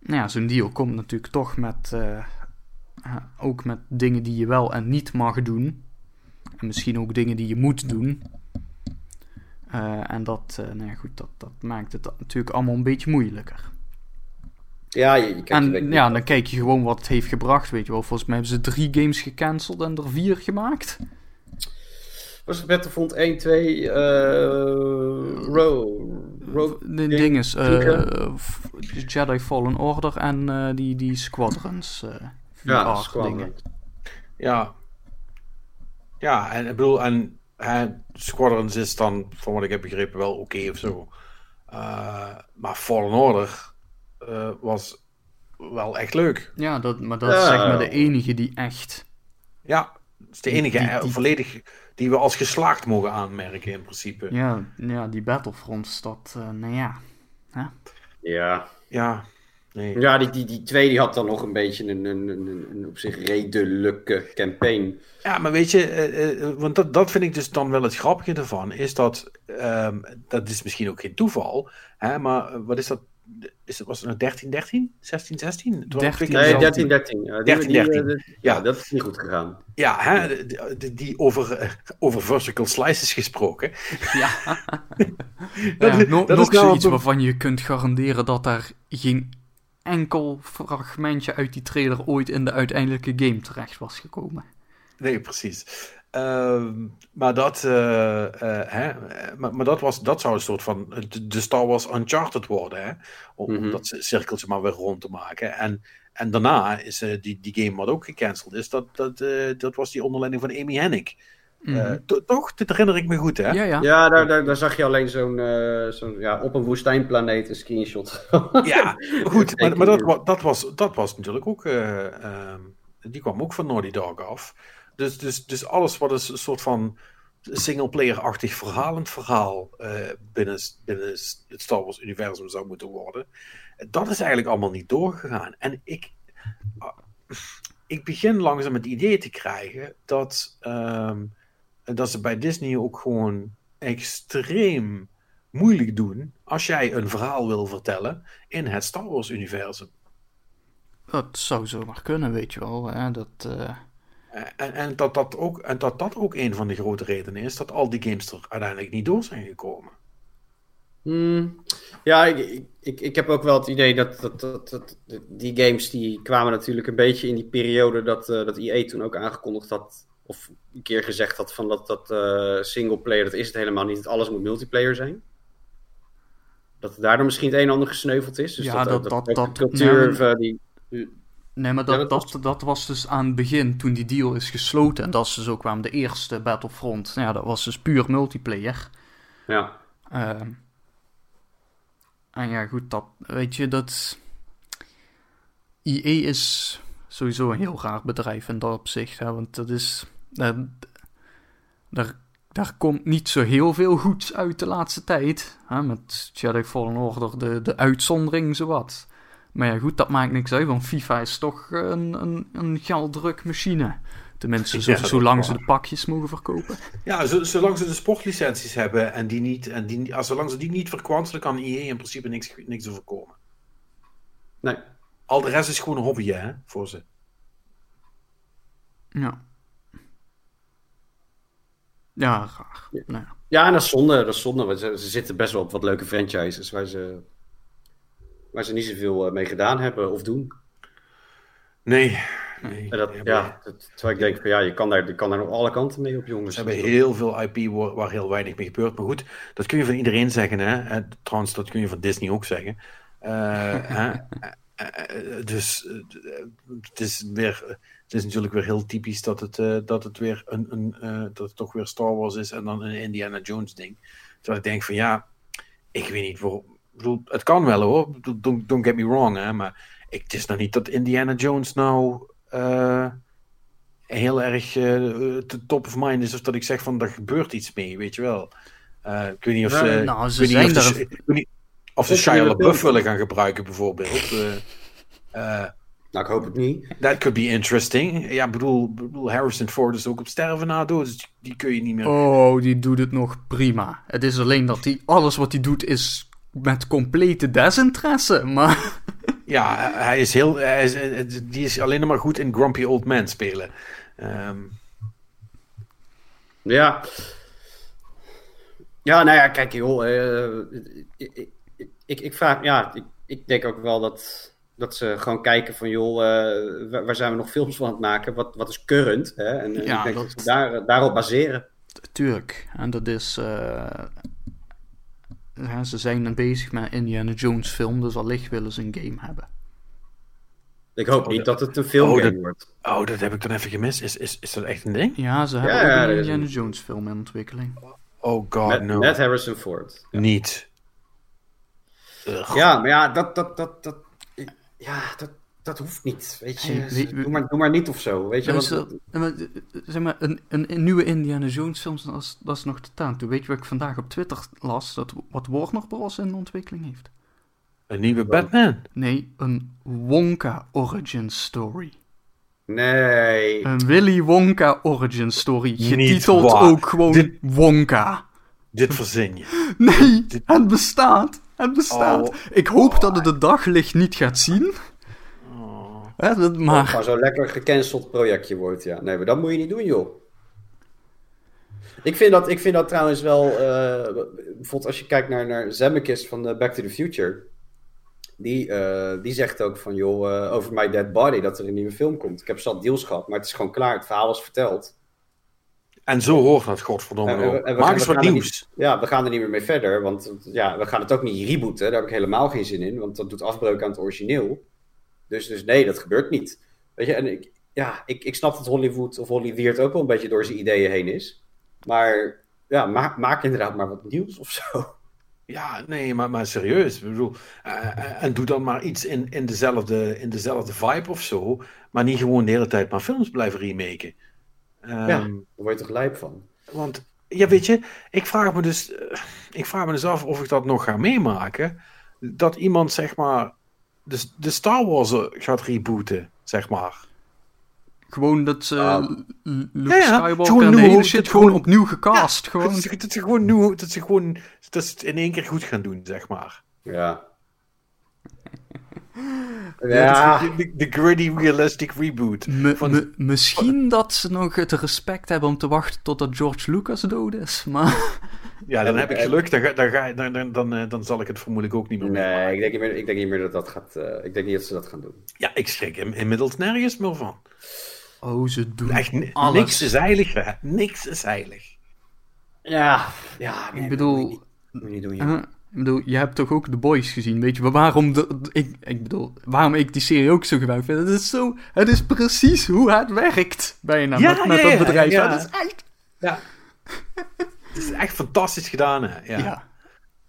nou ja, zo'n deal komt natuurlijk toch met, ook met dingen die je wel en niet mag doen. En misschien ook dingen die je moet doen. Uh, en dat, uh, nou ja, goed, dat, dat maakt het natuurlijk allemaal een beetje moeilijker. Ja, je, je en ja, dan kijk je gewoon wat het heeft gebracht, weet je wel. Volgens mij hebben ze drie games gecanceld en er vier gemaakt. Was het Battlefront 1, 2, uh, Row? De ding is, uh, Jedi Fallen Order en uh, die, die Squadrons. Ja. Dingen. Ja. Ja, en ik bedoel, en Hè, Squadrons is dan, van wat ik heb begrepen, wel oké okay of zo. Uh, maar Fallen Order uh, was wel echt leuk. Ja, dat, maar dat is zeg maar de enige die echt... Ja, dat is de enige die, die, volledig die we als geslaagd mogen aanmerken in principe. Ja, ja die Battlefront, dat, uh, nou ja. Ja. Ja, Nee. Ja, die, die, die twee die had dan nog een beetje een, een, een, een op zich redelijke campaign. Ja, maar weet je, uh, want dat, dat vind ik dus dan wel het grappige ervan, is dat, um, dat is misschien ook geen toeval, hè, maar wat is dat, is het, was het nou 13, 13? 16, 16? 13, nee, 13, 13. Ja, 13, 13. Die, ja, dat is niet goed gegaan. Ja, hè, die, die over, over vertical slices gesproken. Ja, dat, ja no, dat nog is zoiets nou waarvan je kunt garanderen dat daar geen enkel fragmentje uit die trailer ooit in de uiteindelijke game terecht was gekomen. nee, precies. Ehm, maar dat, uh, hè, maar, maar, dat, was, dat zou een soort van de, Star Wars Uncharted worden, hè? Om, mm -hmm. dat cirkeltje maar weer rond te maken. En, en daarna is uh, die, die game wat ook gecanceld is, dat, dat, dat was die onderleiding van Amy Hennig. Mm -hmm. toch? Dit herinner ik me goed, hè? Ja, ja. ja daar, daar, daar zag je alleen zo'n zo'n ja, op een woestijnplaneet een screenshot. ja, goed. Maar, maar dat, dat, was, dat was natuurlijk ook... Uh, die kwam ook van Naughty Dog af. Dus, dus, dus alles wat is een soort van singleplayer-achtig verhalend verhaal uh, binnen, binnen het Star Wars-universum zou moeten worden, dat is eigenlijk allemaal niet doorgegaan. En ik, uh, ik begin langzaam het idee te krijgen dat, um, dat ze bij Disney ook gewoon extreem moeilijk doen als jij een verhaal wil vertellen in het Star Wars-universum. Dat zou zomaar kunnen, weet je wel. Hè? Dat, uh... En, en, dat dat ook, en dat dat ook een van de grote redenen is dat al die games er uiteindelijk niet door zijn gekomen. Hmm. Ja, ik, ik, ik heb ook wel het idee dat, dat, dat, dat, die games die kwamen natuurlijk een beetje in die periode dat, uh, dat EA toen ook aangekondigd had, of een keer gezegd had van dat, dat uh, singleplayer, dat is het helemaal niet, dat alles moet multiplayer zijn. Dat daardoor misschien het een en ander gesneuveld is. Dus ja, dat, dat, dat, dat, cultuur, nee, die, Nee, maar dat, ja, dat, dat, dat, was dus aan het begin, toen die deal is gesloten. En dat is dus ook waarom de eerste Battlefront. Ja, dat was dus puur multiplayer. Ja. Uh, en ja, goed, dat, weet je, dat... EA is sowieso een heel raar bedrijf in dat opzicht. Hè, want dat is... Daar, daar komt niet zo heel veel goeds uit de laatste tijd. Hè, met Jedi Fallen Order, de, de uitzondering, zowat. Maar ja, goed, dat maakt niks uit, want FIFA is toch een, een, een gelddrukmachine. Tenminste, zo, ja, zolang ze de pakjes mogen verkopen. Ja, zolang ze de sportlicenties hebben en die niet, en die, als, zolang ze die niet verkwanselen, kan EA in principe niks, niks over komen. Nee. Al de rest is gewoon een hobby, hè, voor ze. Ja. Ja, graag. Ja, nou ja. ja en dat is zonde. Dat is zonde. Ze, ze zitten best wel op wat leuke franchises waar ze waar ze niet zoveel mee gedaan hebben of doen. Nee. nee. Dat, ja, dat, terwijl ik denk van ja, je kan daar, je kan daar nog alle kanten mee op, jongens. Ze hebben heel veel IP waar, waar, heel weinig mee gebeurt. Maar goed, dat kun je van iedereen zeggen. Hè? Trouwens, dat kun je van Disney ook zeggen. Uh, dus het is weer. Het is natuurlijk weer heel typisch dat het, uh, dat het weer een, een uh, dat het toch weer Star Wars is en dan een Indiana Jones ding. Terwijl ik denk van ja, ik weet niet waarom bedoel, het kan wel hoor, don't, don't get me wrong, hè, maar ik, het is nog niet dat Indiana Jones nou uh, heel erg uh, top of mind is, of dat ik zeg van, er gebeurt iets mee, weet je wel. Uh, ik weet niet of ze, nou, ze zijn of, niet, of ze Shia LaBeouf willen gaan gebruiken, bijvoorbeeld. Nou, ik hoop het niet. That could be interesting. Ja, bedoel, bedoel Harrison Ford is ook op sterven na dood, dus die kun je niet meer... Oh, die doet het nog prima. Het is alleen dat hij, alles wat hij doet is met complete desinteresse, maar... Ja, hij is heel... Hij is, die is alleen maar goed in Grumpy Old Man spelen. Um... Ja. Ja, nou ja, kijk joh. Uh, ik, ik, ik, vraag... Ja, ik, ik denk ook wel dat dat ze gewoon kijken van, joh, uh, waar, waar, zijn we nog films van aan het maken? Wat, wat is current? Hè? En, ja, ik denk dat, dat ze daar, daarop baseren. Tuurlijk. En dat is... Uh, ja, ze zijn bezig met Indiana Jones film, dus allicht willen ze een game hebben. Ik hoop niet dat het een film oh, wordt. Oh, dat heb ik dan even gemist. Is, is, is dat echt een ding? Ja, ze hebben ja, ook een Indiana Jones film in ontwikkeling. Oh god, met, no. Met Harrison Ford. Ja. Niet. Ugh. Ja, maar ja, dat, dat, dat, dat, ja, dat, dat hoeft niet. Weet je, hey, we, doe, maar, doe maar niet of zo. Weet je, dus, wat, zeg maar, een, een, een, nieuwe Indiana Jones film, dat is, dat is nog te taan. Toen weet je wat ik vandaag op Twitter las? Dat wat Warner Bros. in ontwikkeling heeft. Een nieuwe Batman? Nee, een Wonka origin story. Nee. Een Willy Wonka origin story. Getiteld ook gewoon dit, Wonka. Dit verzin je. Nee, dit... het bestaat. Het bestaat. Oh. Ik hoop oh. dat het de daglicht niet gaat zien. Hè, dat maar... maar zo'n lekker gecanceld projectje wordt, ja. Nee, maar dat moet je niet doen, joh. Ik vind dat, ik vind dat trouwens wel... Uh, bijvoorbeeld als je kijkt naar, naar Zemeckis van uh, Back to the Future... die, eh, die zegt ook van, joh, uh, over My Dead Body, dat er een nieuwe film komt. Ik heb zat deals gehad, maar het is gewoon klaar. Het verhaal is verteld. En zo hoort dat, godverdomme. En, Maak eens wat nieuws. ja, we gaan er niet meer mee verder, want ja, we gaan het ook niet rebooten. Daar heb ik helemaal geen zin in, want dat doet afbreuk aan het origineel. Dus, dus nee, dat gebeurt niet. Weet je, en ik, ja, ik, ik snap dat Hollywood of Hollywood ook wel een beetje door zijn ideeën heen is. Maar ja, maak, maak inderdaad maar wat nieuws of zo. Ja, nee, maar, maar serieus. Ik bedoel, uh, en doe dan maar iets in, in, dezelfde, in dezelfde vibe of zo. Maar niet gewoon de hele tijd maar films blijven remaken. Um, ja, daar word je toch lijp van? Want, ja, weet je, ik vraag me dus, ik vraag me dus af of ik dat nog ga meemaken. Dat iemand, zeg maar, de, de Star Wars gaat rebooten, zeg maar. Gewoon dat ze uh, Luke Skywalker en de hele shit gewoon, opnieuw gecast. gewoon. Dat, ze, dat, ze gewoon nieuw, dat ze gewoon dat ze het in één keer goed gaan doen, zeg maar. Ja. Ja. De, de, gritty realistic reboot. van, misschien dat ze nog het respect hebben om te wachten totdat George Lucas dood is, maar... Ja, dan heb ik geluk, dan, dan, ga, dan, dan, dan, eh, dan zal ik het vermoedelijk ook niet meer Nee, ik denk niet meer, ik denk niet meer dat dat gaat... Uh, ik denk niet dat ze dat gaan doen. Ja, ik schrik inmiddels nergens meer van. Oh, ze doen Echt, alles. Niks is heilig, hè? Niks is heilig. Ja, ja. ik bedoel... Moet niet doen, uh, ik bedoel, je hebt toch ook The Boys gezien, weet je? Waarom, de, ik, ik bedoel, waarom ik die serie ook zo geweldig vind? Het is, zo, het is precies hoe het werkt, bijna, ja, met, met ja, dat bedrijf. Ja, Het is echt... Ja. het is echt fantastisch gedaan, hè? Ja.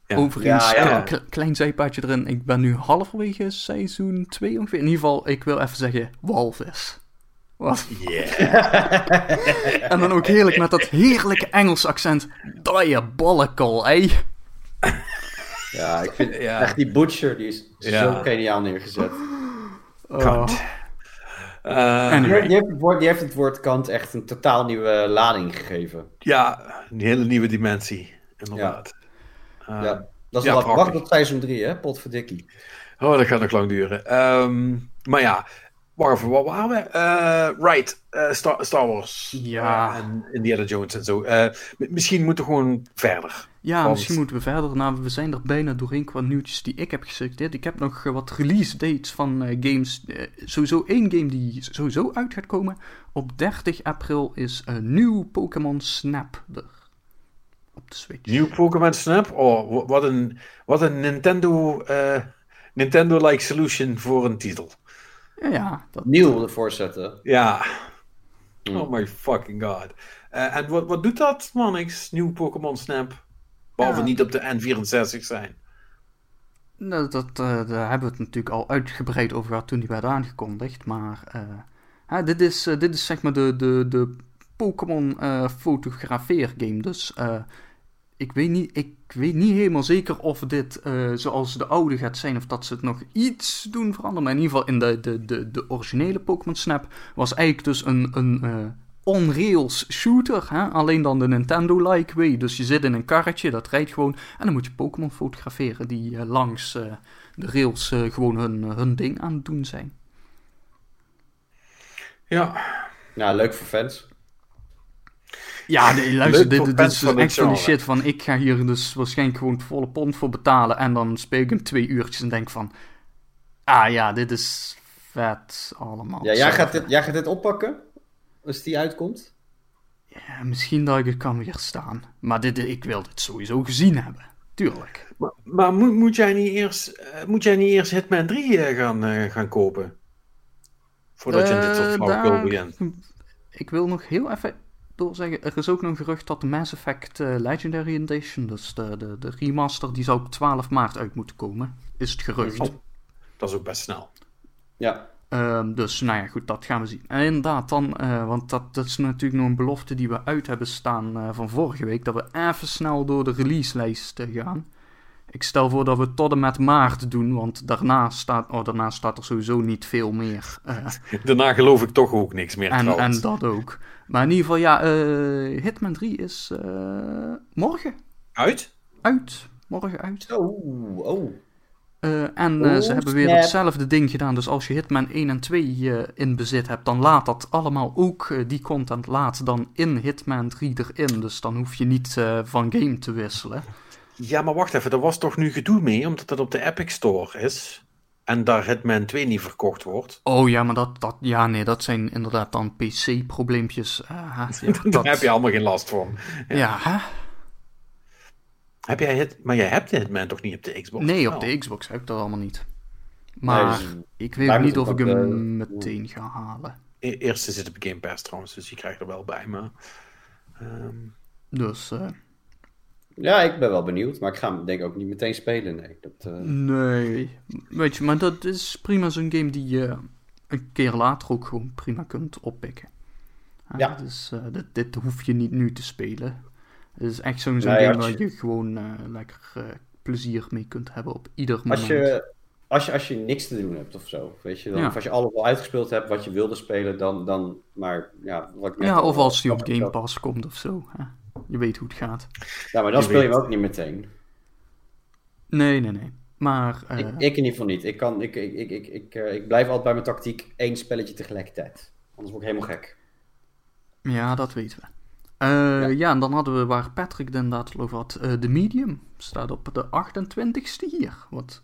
Ja. Overigens, ja, klein zijpaadje erin. Ik ben nu halverwege seizoen 2 ongeveer. In ieder geval, ik wil even zeggen, walvis. Wat? Yeah. en dan ook heerlijk met dat heerlijke Engels accent. Diabolical, hé? Ja, ik vind ja. echt die Butcher, die is zo geniaal neergezet. Oh. Kant. Uh, die, heeft het woord, die heeft het woord kant echt een totaal nieuwe lading gegeven. Ja, een hele nieuwe dimensie, inderdaad. Ja, uh, ja dat is ja, wel wacht tot seizoen 3, hè, potverdikkie. Oh, dat gaat nog lang duren. Um, maar ja, Waarvoor, wat waren we? Uh, right, uh, Star, Star, Wars. Ja. Uh, en Indiana Jones en zo. misschien moeten we gewoon verder. Ja, misschien moeten we verder. Nou, we zijn er bijna doorheen qua nieuwtjes die ik heb geselecteerd. Ik heb nog wat release dates van games. sowieso één game die sowieso uit gaat komen. Op 30 april is een nieuw Pokémon Snap er. Op de Switch. Nieuw Pokémon Snap? Oh, wat een, wat een Nintendo... Nintendo-like solution voor een titel. Ja, dat... Nieuw ervoor zetten. Ja. Hmm. Oh my fucking god. En wat, wat doet dat, Manix? Nieuw Pokémon Snap? Behalve niet op de N64 zijn. Nou, dat, uh, daar hebben we het natuurlijk al uitgebreid over gehad toen die werd aangekondigd. Maar uh, dit, is, dit is zeg maar de, de, de Pokémon fotografeer game. Dus ik weet niet, ik weet niet helemaal zeker of dit zoals de oude gaat zijn, of dat ze het nog iets doen veranderen. Maar in ieder geval in de, de, de, de originele Pokémon Snap was eigenlijk dus een, een on-rails shooter. Hè? Alleen dan de Nintendo-like way. Dus je zit in een karretje, dat rijdt gewoon. En dan moet je Pokémon fotograferen die uh, langs de rails gewoon hun, hun ding aan het doen zijn. Ja. Ja, leuk voor fans. Ja, nee, luister, dit, dit, is echt van die shit van... Ik ga hier dus waarschijnlijk gewoon volle pond voor betalen... en dan speel ik hem twee uurtjes en denk van... Ah ja, dit is vet allemaal. Ja, jij gaat, dit, jij gaat dit oppakken? Als die uitkomt? Ja, misschien dat ik het kan weerstaan. Maar dit, ik wil dit sowieso gezien hebben. Tuurlijk. Maar, maar moet, moet, jij niet eerst, uh, moet jij niet eerst Hitman 3 uh, eh, gaan, uh, gaan kopen? Voordat je in dit soort flauwekul begint. Ik wil nog heel even zeggen, er is ook nog een gerucht dat de Mass Effect uh, Legendary Edition, dus de, de, de remaster, die zou op 12 maart uit moeten komen. Is het gerucht. Oh, dat is ook best snel. Ja. Um, dus nou ja, goed, dat gaan we zien. En inderdaad, dan, uh, want dat, dat is natuurlijk nog een belofte die we uit hebben staan uh, van vorige week, dat we even snel door de release-lijst gaan. Ik stel voor dat we tot en met maart doen, want daarna staat, oh, daarna staat er sowieso niet veel meer. Uh, daarna geloof ik toch ook niks meer. En, en dat ook. Maar in ieder geval, ja, Hitman 3 is morgen. Uit? Uit. Morgen uit. Oh, oh. Uh, en oh, ze hebben weer hetzelfde ding gedaan. Dus als je Hitman 1 en 2 in bezit hebt, dan laat dat allemaal ook die content laat dan in Hitman 3 erin. Dus dan hoef je niet van game te wisselen. Ja, maar wacht even, er was toch nu gedoe mee, omdat het op de Epic Store is? en daar Hitman 2 niet verkocht wordt. Oh ja, maar dat, dat, ja, nee, dat zijn inderdaad dan PC-probleempjes. Uh, ja, Daar heb je allemaal geen last van. Ja, ja hè? Heb jij het, maar jij hebt Hitman toch niet op de Xbox? Nee, op de Xbox heb ik dat allemaal niet. Maar dus, ik weet niet of ik hem meteen ga halen. E eerste zit op Game Pass trouwens, dus je krijgt er wel bij. Maar, um... Dus. Uh... Ja, ik ben wel benieuwd, maar ik ga hem denk ik ook niet meteen spelen. Nee, dat, uh... nee. weet je, maar dat is prima zo'n game die je een keer later ook gewoon prima kunt oppikken. Ja. Dus uh, dit, dit, hoef je niet nu te spelen. Het is echt zo'n game waar je gewoon lekker plezier mee kunt hebben op ieder moment. Als je, als je, als je niks te doen hebt of zo, weet je, dan, of als je alles al uitgespeeld hebt wat je wilde spelen, dan, dan maar ja. Wat ik ja, of als die op Game Pass komt of zo. Hè? Je weet hoe het gaat. Ja, maar dan speel je hem ook niet meteen. Nee, nee, nee. Maar, uh... ik, ik, in ieder geval niet. Ik, kan, ik, ik, ik, ik, ik, uh, ik blijf altijd bij mijn tactiek één spelletje tegelijkertijd. Anders word ik helemaal gek. Ja, dat weten we. Uh, ja. ja. en dan hadden we waar Patrick inderdaad over had. The Medium staat op de 28ste hier. Wat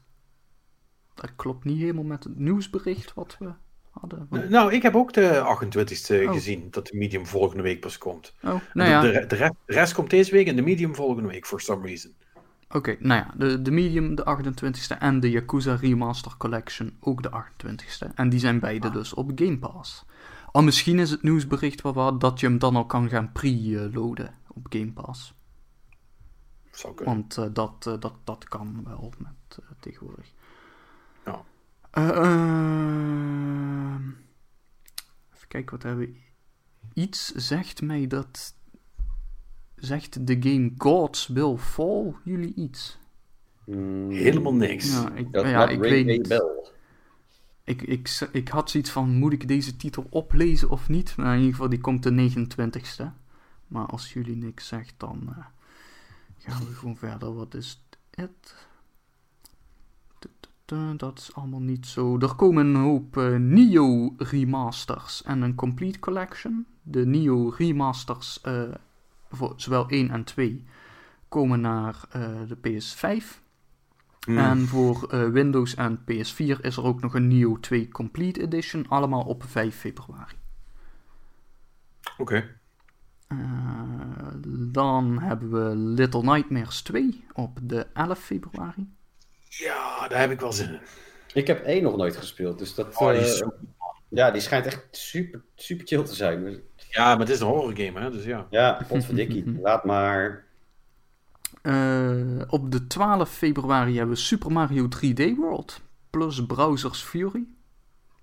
dat klopt niet helemaal met het nieuwsbericht wat we hadden. Nou, ik heb ook de 28e gezien dat de medium volgende week pas komt. Oh, nou ja. de, de, rest, de, rest, komt deze week en de medium volgende week, for some reason. Oké, nou ja, de, de medium de 28e en de Yakuza Remaster Collection ook de 28e. En die zijn beide ah. dus op Game Pass. Al misschien is het nieuwsbericht wat hadden dat je hem dan al kan gaan pre-loaden op Game Pass. Zou kunnen. Want uh, dat, uh, dat, dat kan wel met uh, tegenwoordig. Ja. Uh, uh, even kijken, wat hebben we... Iets zegt mij dat... Zegt de game Gods Will Fall jullie iets? Mm, Helemaal niks. Ja, ik, ja, ik weet niet. Ik, ik, ik had zoiets van, moet ik deze titel oplezen of niet? Maar in ieder geval, die komt de 29ste. Maar als jullie niks zegt, dan uh, gaan we gewoon verder. Wat is het? dat is allemaal niet zo. Er komen een hoop Neo remasters en een complete collection. De Neo remasters, uh, voor zowel 1 en 2, komen naar de PS5. Mm. En voor Windows en PS4 is er ook nog een Neo 2 Complete Edition, allemaal op 5 februari. Oké. Okay. dan hebben we Little Nightmares 2 op de 11 februari. Ja, daar heb ik wel zin in. Ik heb één nog nooit gespeeld, dus dat... Oh, die uh, ja, die schijnt echt super, super chill te zijn. Ja, maar het is een horror game, hè, dus ja. Ja, potverdikkie. Laat maar... Uh, op de 12 februari hebben we Super Mario 3D World plus Browser's Fury.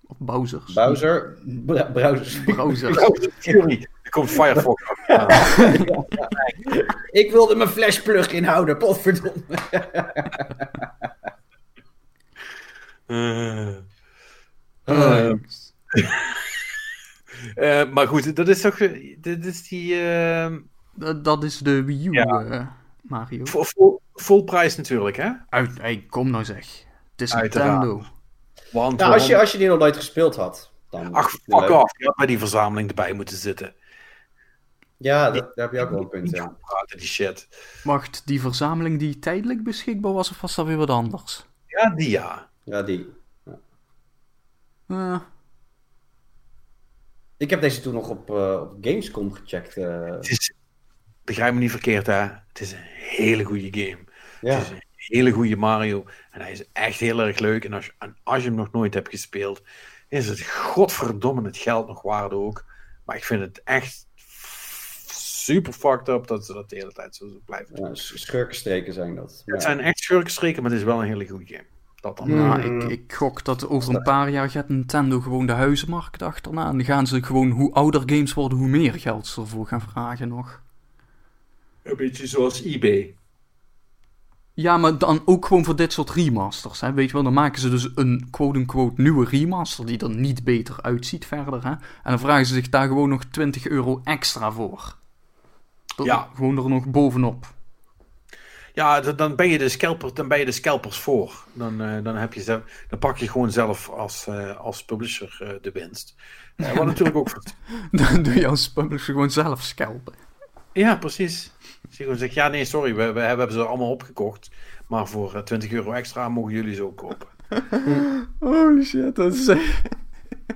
Of Bowser's. Bowser? Bra Browser's Browser. Fury. Er komt Firefox. ja. Ik wilde mijn Flash plug inhouden, potverdomme. Uh, uh, uh, maar goed, dat is toch. Dat is die. Ehm, dat, dat, is de Wii U, ja. Eh, Mario. Vol, vol, prijs natuurlijk, hè? Uit, hey, kom nou zeg. Het is Nintendo. Want, nou, als, je, als je die nog nooit gespeeld had. Dan Ach, fuck off. Je had bij die verzameling erbij moeten zitten. Ja, dat, daar heb je ook wel een punt, ja. Die shit. Wacht, die verzameling die tijdelijk beschikbaar was, of was dat weer wat anders? Ja, die ja. Ja, die. Ja. Uh. Ik heb deze toen nog op, uh, op Gamescom gecheckt. Uh... Het is, begrijp me niet verkeerd, hè? Het is een hele goede game. Ja. Het is een hele goede Mario. En hij is echt heel erg leuk. En als, je, en als je hem nog nooit hebt gespeeld, is het godverdomme het geld nog waard ook. Maar ik vind het echt super fucked up dat ze dat de hele tijd zo blijven doen. Ja, schurkenstreken zijn dat. Het zijn echt schurkenstreken, maar het is wel een hele goede game. Dat dan. Nou, ik, ik gok dat over een paar jaar gaat Nintendo gewoon de huizenmarkt achterna. En dan gaan ze gewoon, hoe ouder games worden, hoe meer geld ze ervoor gaan vragen nog. Een beetje zoals eBay. Ja, maar dan ook gewoon voor dit soort remasters. Hè? Weet je wel, dan maken ze dus een quote-unquote nieuwe remaster die er niet beter uitziet verder. Hè? En dan vragen ze zich daar gewoon nog 20 euro extra voor. ja. Gewoon er nog bovenop. Ja, dan ben je de scalper, dan ben je de scalpers voor. Dan, uh, dan, heb je zelf, dan pak je gewoon zelf als, uh, als publisher uh, de winst. wat natuurlijk ook. dan doe je als publisher gewoon zelf scalpen. Ja, precies. Gewoon zegt, ja nee, sorry, we, we, hebben ze allemaal opgekocht. Maar voor 20 euro extra mogen jullie ze ook kopen. Holy shit, dat is,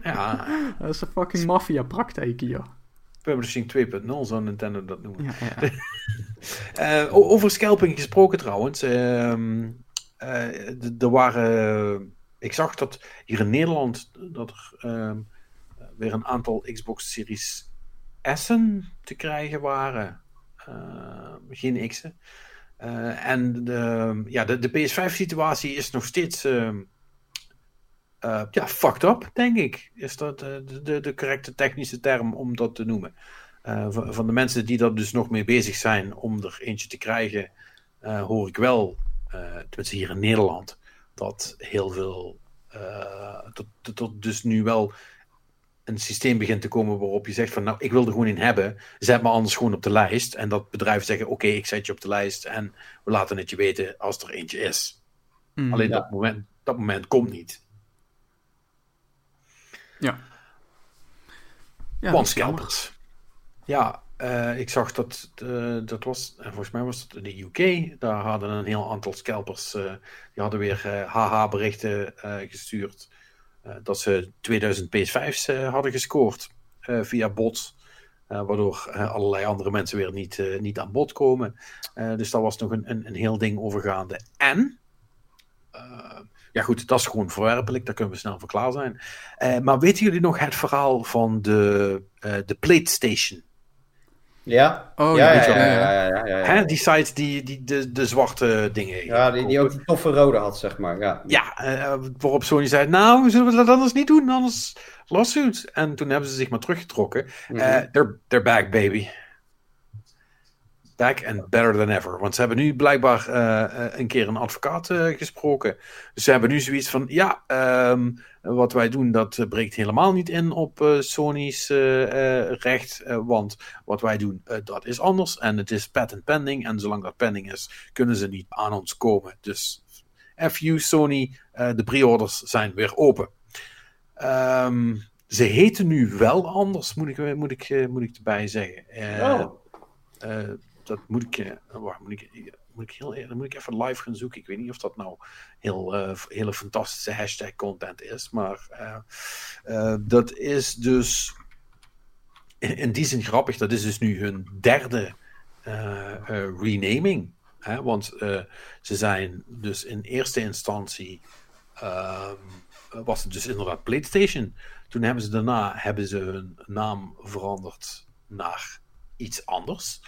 Ja, dat is een fucking maffia-praktijk hier. Publishing 2.0 zou Nintendo dat noemen. Ja, ja. Eh, over scalping gesproken trouwens. ehm, eh, er waren. ik zag dat hier in Nederland dat er ehm, weer een aantal Xbox Series S'en te krijgen waren. Eh, geen X'en. Eh, en de, ja, de, de PS5-situatie is nog steeds. ehm, eh, ja, fucked up, denk ik. Is dat de, de, de correcte technische term om dat te noemen? Van, de mensen die er dus nog mee bezig zijn om er eentje te krijgen, hoor ik wel, eh tenminste hier in Nederland, dat heel veel, dat, dat dus nu wel een systeem begint te komen waarop je zegt van nou, ik wil er gewoon in hebben, zet me anders gewoon op de lijst. En dat bedrijven zeggen, oké, ik zet je op de lijst en we laten het je weten als er eentje is. Mm, Alleen ja. dat, moment, dat moment komt niet. Ja. Ja, Want. Ja, eh, ik zag dat, eh, dat was, en volgens mij was dat in de UK, daar hadden een heel aantal scalpers, eh, die hadden weer haha-berichten eh, gestuurd, dat ze 2000 PS5's eh, hadden gescoord eh, via bots, eh, waardoor eh, allerlei andere mensen weer niet, eh, niet aan bod komen. Eh, dus daar was nog een, een, een heel ding overgaande. En, eh, ja goed, dat is gewoon verwerpelijk, daar kunnen we snel voor klaar zijn. Eh, maar weten jullie nog het verhaal van de, eh, de PlayStation? Ja? Oh, ja, ja, ja, ja, wel, ja, ja, ja, ja, ja. Hè? Die site die, die de, de zwarte dingen. Ja, die, die ook die toffe rode had, zeg maar. Ja. Ja, eh, waarop Sony zei: Nou, zullen we dat anders niet doen? Anders lawsuit. En toen hebben ze zich maar teruggetrokken. Mhm. Eh, they're, they're back, baby. Back and better than ever. Want ze hebben nu blijkbaar eh, eh, een keer een advocaat eh, gesproken. Dus ze hebben nu zoiets van: ja, ehm, wat wij doen, dat breekt helemaal niet in op Sony's recht. want wat wij doen, dat is anders. En het is patent pending. En zolang dat pending is, kunnen ze niet aan ons komen. Dus FU Sony, de pre-orders zijn weer open. Ehm, ze heten nu wel anders, moet ik, moet ik, moet ik erbij zeggen. Oh. Dat moet ik, eh, moet ik, moet ik heel eerlijk, moet ik even live gaan zoeken. Ik weet niet of dat nou heel, eh, hele fantastische hashtag content is, maar eh, dat is dus in, die zin grappig. Dat is dus nu hun derde renaming. Hè? Want ze zijn dus in eerste instantie ehm, was het dus inderdaad PlayStation. Toen hebben ze daarna hebben ze hun naam veranderd naar iets anders.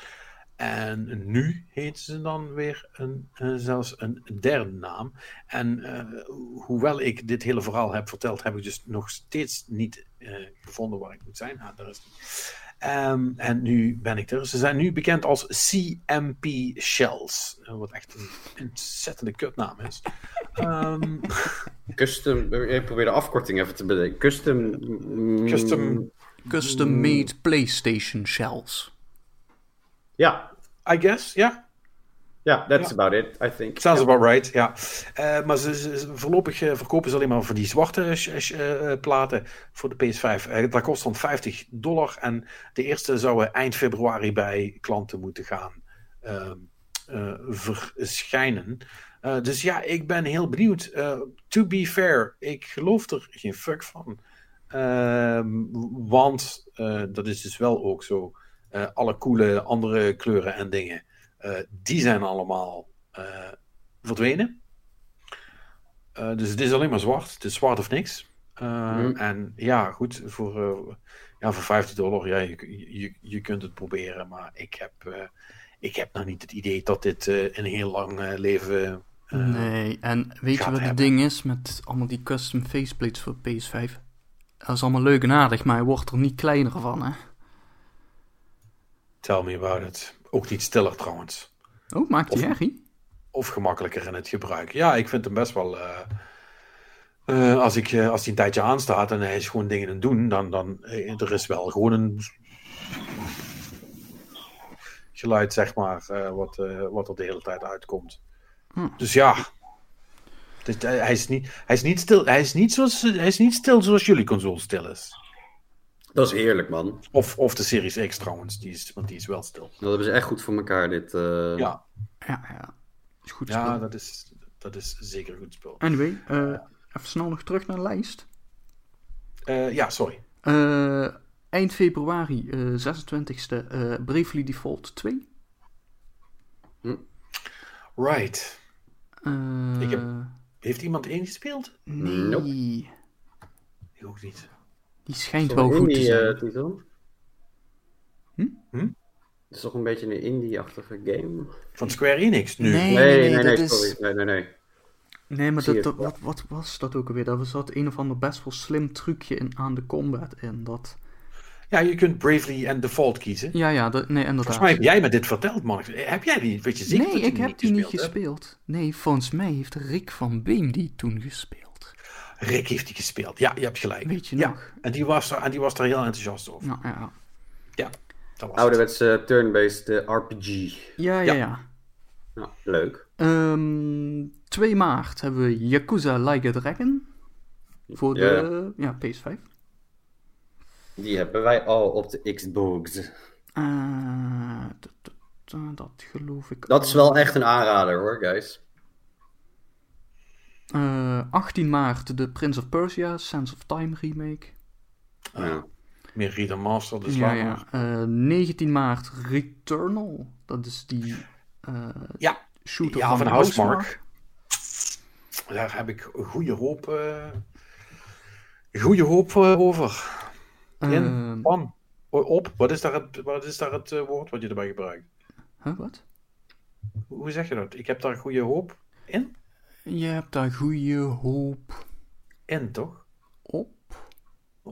En nu heten ze dan weer een, eh, zelfs een derde naam. En eh, hoewel ik dit hele verhaal heb verteld, heb ik dus nog steeds niet eh, gevonden waar ik moet zijn. Ah, daar is het. Ehm, en nu ben ik er. Ze zijn nu bekend als CMP Shells. Wat echt een ontzettende kutnaam is. Ehm, Custom, ik probeer de afkorting even te bedenken. Custom. mm, Custom- Custom made PlayStation shells. Ja, I guess, ja. ja, that's Ja. about it, I think. Sounds about right, ja. Eh, maar ze, voorlopig eh, verkopen ze alleen maar voor die zwarte eh, platen voor de PS5. Eh, dat kost dan 50 dollar. En de eerste zou eh, eind februari bij klanten moeten gaan ehm, eh, verschijnen. Dus ja, ik ben heel benieuwd. To be fair, ik geloof er geen fuck van. Ehm, want dat is dus wel ook zo. Eh, alle coole andere kleuren en dingen, eh, die zijn allemaal eh, verdwenen. Dus het is alleen maar zwart. Het is zwart of niks. Mhm. En ja, goed, voor, ja, voor 50 dollar, ja, je, je, je kunt het proberen. Maar ik heb, ik heb nog niet het idee dat dit een heel lang leven... nee, en weet je wat het ding is met allemaal die custom faceplates voor PS5? Dat is allemaal leuk en aardig, maar hij wordt er niet kleiner van, hè? Tell me about it. Ook niet stiller trouwens. Oh, maakt hij Of- herrie? Of gemakkelijker in het gebruik. Ja, ik vind hem best wel... eh, eh, als, ik, eh, als hij een tijdje aanstaat en hij is gewoon dingen aan het doen, dan, dan er is wel gewoon een geluid, zeg maar, wat, wat er de hele tijd uitkomt. Hm. Dus ja, Dus, hij, is niet, hij, is niet stil, hij, is niet zoals, hij is niet stil zoals jullie console stil is. Dat is heerlijk, man. Of, of de Series X trouwens, die is, want die is wel stil. Dat hebben ze echt goed voor elkaar, dit. eh. Ja, Ja, ja. Is goed ja dat, is, dat is zeker een goed spel. Anyway, eh, even snel nog terug naar de lijst. Uh, ja, sorry. Uh, eind februari, uh, 26e, uh, Bravely Default 2. Hm. Right. Uh, Ik heb... Heeft iemand ingespeeld? Nee. Nope. Ik ook niet. Die schijnt wel goed te zijn. eh, titel. Hm? Hm? Het is toch een beetje een indie-achtige game? Van Square Enix nu. Nee. Nee, nee, nee, dat is- sorry. Nee, nee, nee. Nee, maar dat, wat, wat was dat ook alweer? Daar zat een of ander best wel slim trucje in, aan de combat in. Dat... Ja, je kunt Bravely en Default kiezen. Ja, ja, dat, nee, inderdaad. Volgens mij heb jij me dit verteld, man. Heb jij die? Weet je zeker nee, dat je ik heb die niet gespeeld hebt? gespeeld. Nee, volgens mij heeft Rick van Beem die toen gespeeld. Rick heeft die gespeeld. Ja, je hebt gelijk. Weet je ja. nog? En die, was er, en die was er heel enthousiast over. Nou, ja. Ja, dat was het. Ouderwetse turn-based eh, RPG. Ja, ja, Ja. ja. Nou, leuk. Ehm, 2 maart hebben we Yakuza Like a Dragon. Voor de ja. PS5. Die hebben wij al op de Xbox. Eh, dat, dat, dat- dat geloof ik Dat is wel echt een aanrader hoor, guys. Eh, 18 maart de Prince of Persia Sense of Time remake. Ja. Meer Remaster, dus ja, ja. maar. Eh, 19 maart Returnal. Dat is die eh, Ja, shooter ja, van, van. Housemarque. Daar heb ik goede hoop, eh goede hoop eh, over. In, van, op. Wat is daar het, wat is daar het eh, woord wat je erbij gebruikt? huh, wat? Hoe zeg je dat? Ik heb daar goede hoop in? Je hebt daar goede hoop In, toch? op.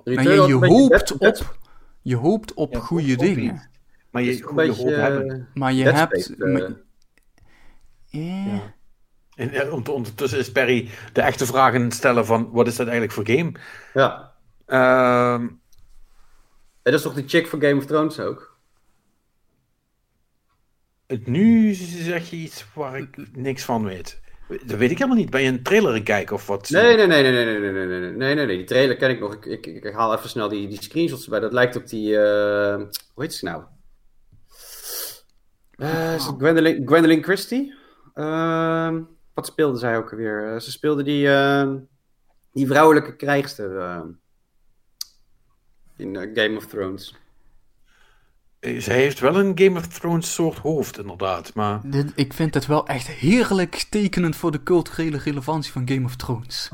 Return Nou, je, was je hoopt Dead- op, je hoopt op Ja, goede op- op dingen. iets. Maar je goede beetje, hoop eh, hebben. Maar je hebt... Space, maar- eh, Ja. Ja. En eh, ondertussen is Perry de echte vragen stellen van, wat is dat eigenlijk voor game? Ja. Ehm, En dat is toch die chick van Game of Thrones ook? het- nu zeg je iets waar ik niks van weet. Dat weet ik helemaal niet. Ben je een trailer kijken of wat? Nee, nee, nee, nee, nee, nee, nee, nee, nee, nee, die trailer ken ik nog. Ik, ik, ik haal even snel die, die screenshots erbij. Dat lijkt op die, eh, hoe heet ze nou? Eh, is het Christie? Ehm, wat speelde zij ook alweer? Eh, ze speelde die, ehm, die vrouwelijke krijgster ehm, in Game of Thrones. Zij heeft wel een Game of Thrones soort hoofd, inderdaad. Maar Dit, ik vind het wel echt heerlijk tekenend voor de culturele relevantie van Game of Thrones.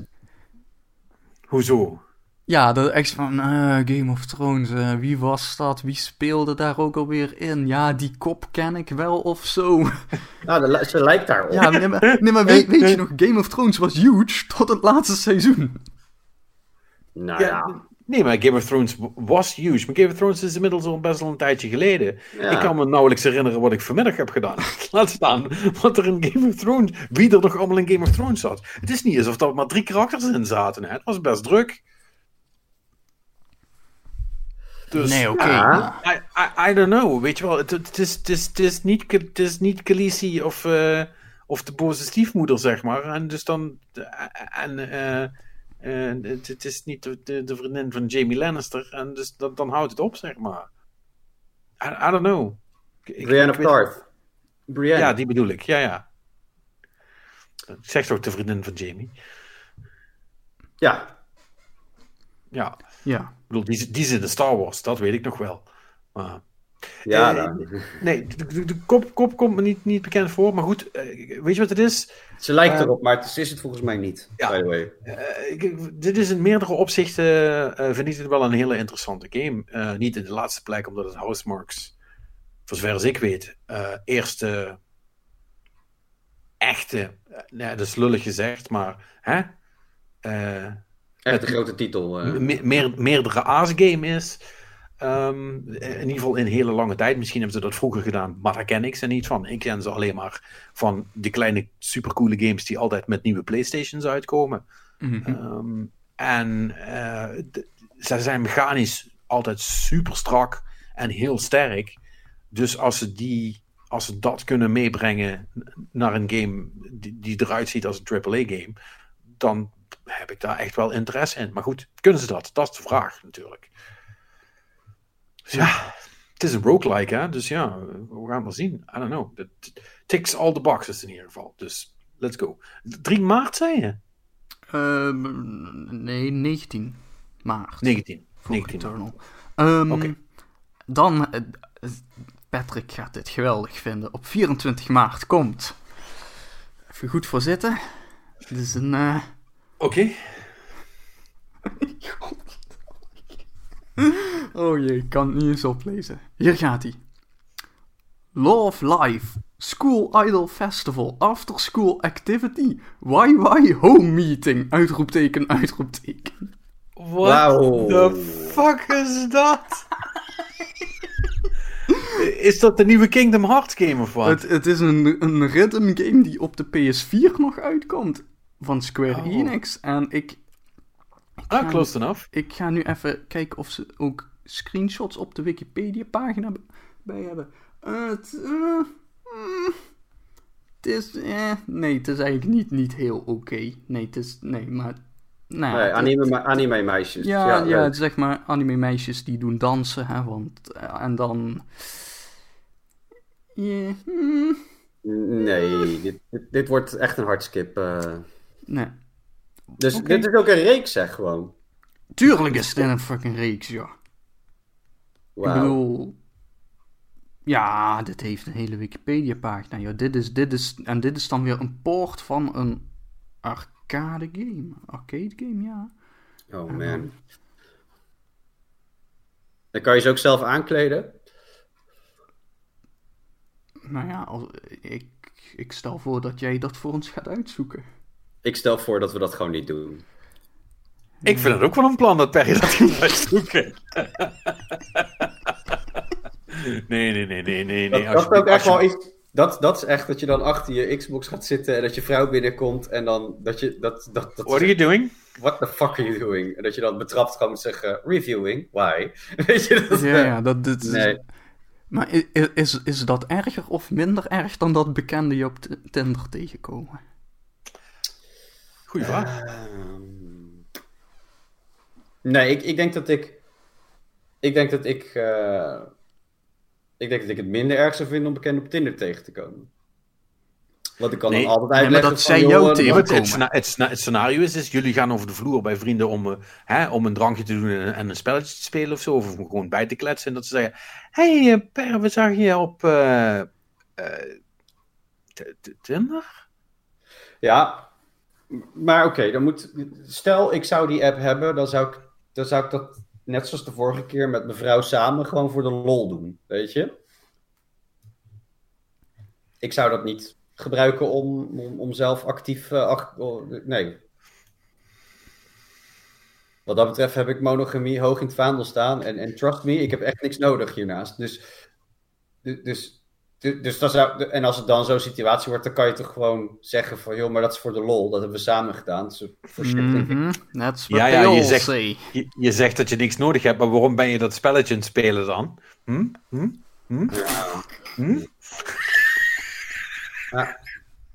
hoezo? Ja, dat echt van eh, Game of Thrones, eh, wie was dat? Wie speelde daar ook alweer in? Ja, die kop ken ik wel of zo. Nou, ze lijkt daarop. Ja, nee, maar, nee, maar weet, weet je nog, Game of Thrones was huge tot het laatste seizoen. Nou Ja, ja. Nee, maar Game of Thrones was huge. Maar Game of Thrones is inmiddels al best wel een tijdje geleden. Ja. Ik kan me nauwelijks herinneren wat ik vanmiddag heb gedaan. Laat staan wat er in Game of Thrones... Wie er nog allemaal in Game of Thrones zat. Het is niet alsof er maar drie karakters in zaten. Hè. Het was best druk. Dus, Nee, oké. Ja. I, I, I don't know, weet je wel. Het, het, is, het, is, het, is niet, het is niet Khaleesi of, eh, of de boze stiefmoeder, zeg maar. En dus dan... En, eh, het, het is niet de, de, de vriendin van Jamie Lannister. En dus dan, dan houdt het op, zeg maar. I, I don't know. Ik- Brienne ik of weet- Tarth. Brienne. Ja, die bedoel ik. Ja, ja. Ik zeg toch de vriendin van Jamie? ja. Ja. Ja. Ik bedoel, die, die zit in Star Wars. Dat weet ik nog wel. Maar... Ja, Eh, nou. Nee, de, kop, kop komt me niet, niet bekend voor. Maar goed, eh, weet je wat het is? Ze lijkt Eh, erop, maar het is het volgens mij niet. ja. By the way. Ik- dit is in meerdere opzichten, eh, vind ik het wel een hele interessante game. Niet in de laatste plek, omdat het Housemarks, voor zover als ik weet, eerste echte, nee, dat is lullig gezegd, maar hè? Echt een grote titel. me- meer, meerdere Aas-game is. Ehm, in ieder geval in hele lange tijd. Misschien hebben ze dat vroeger gedaan, maar daar ken ik ze niet van. Ik ken ze alleen maar van die kleine supercoole games die altijd met nieuwe Playstations uitkomen. Mhm. Ehm, en eh, ze zijn mechanisch altijd super strak en heel sterk. Dus als ze, die, als ze dat kunnen meebrengen naar een game die, die eruit ziet als een AAA-game, dan heb ik daar echt wel interesse in. Maar goed, kunnen ze dat? Dat is de vraag natuurlijk. Dus ja, het is een roguelike, hè? Dus ja, we gaan wel zien. I don't know. Het ticks all the boxes in ieder geval. Dus let's go. 3 maart, zei je? Ehm, nee, 19 maart. 19. voor 19. Returnal. Ehm. Dan, eh, Patrick gaat dit geweldig vinden. Op 24 maart komt. Even goed voor zitten. Dit is een. eh, Oké. Oh jee, ik kan het niet eens oplezen. Hier gaat hij. Love Life. School Idol Festival. After School Activity. YY Home Meeting. Uitroepteken, uitroepteken. What Wauw. the fuck is dat? is dat de nieuwe Kingdom Hearts game of wat? Het, het is een, een rhythm game die op de PS4 nog uitkomt. Van Square Oh. Enix. En ik, ah, close enough. ik ga nu even kijken of ze ook screenshots op de Wikipedia pagina bij hebben. Eh, het, mm, het is, eh, nee, het is eigenlijk niet, niet heel oké. Nee, het is, nee, maar... Nou, Nee, anime, me- anime meisjes. Ja, ja, het is zeg maar anime meisjes die doen dansen, hè, want... eh, en dan... Ja, mm, Nee, dit, dit, dit wordt echt een hardskip. eh. nee. Dus dit is ook een reeks, zeg gewoon. Tuurlijk is het in een fucking reeks, ja. Ik Wauw. bedoel... Ja, dit heeft een hele Wikipedia-pagina. Ja, dit is, dit is, en dit is dan weer een poort van een arcade game. Arcade game, ja. Oh man. Dan kan je ze ook zelf aankleden. Nou ja, als, ik, ik stel voor dat jij dat voor ons gaat uitzoeken. Ik stel voor dat we dat gewoon niet doen. Ik vind het ook wel een plan dat Perry dat gaat uitzoeken. nee, nee, nee, nee, nee. Dat, nee. dat is ook echt wel iets. Dat, dat is echt dat je dan achter je Xbox gaat zitten en dat je vrouw binnenkomt en dan dat je dat dat dat. What are you doing? What the fuck are you doing? En dat je dan betrapt gewoon moet zeggen reviewing. Why? Weet je dat? Ja, ja, dat, dit is... Nee. Maar i- i- is, is dat erger of minder erg dan dat bekende je op Tinder tegenkomen? Goeie vraag. Ehm, nee, ik, ik denk dat ik. Ik denk dat ik. eh, ik denk dat ik het minder erg zou vinden om bekend op Tinder tegen te komen. Want ik kan Nee, dan altijd nee, maar uitleggen. dat joh, jou het, scenario is, is, jullie gaan over de vloer bij vrienden om, eh, hè, om een drankje te doen en, en een spelletje te spelen of zo. Of om gewoon bij te kletsen. En dat ze zeggen, hey, eh, Per, we zagen je op eh, eh, Tinder? Ja, maar oké, dan moet. Stel, ik zou die app hebben, dan zou ik, dan zou ik dat net zoals de vorige keer met mijn vrouw samen gewoon voor de lol doen. Weet je? Ik zou dat niet gebruiken om, om, zelf actief. ac- oh, nee. Wat dat betreft heb ik monogamie hoog in het vaandel staan. En, en trust me, ik heb echt niks nodig hiernaast. Dus. du- dus Du- Dus dat zou, en als het dan zo'n situatie wordt, dan kan je toch gewoon zeggen van, joh, maar dat is voor de lol, dat hebben we samen gedaan. Dus voor shit. Mhm, That's what Ja, ja, je zegt-. Je, je zegt dat je niks nodig hebt, maar waarom ben je dat spelletje aan het spelen dan? Hm? Hm? Hm? Hm?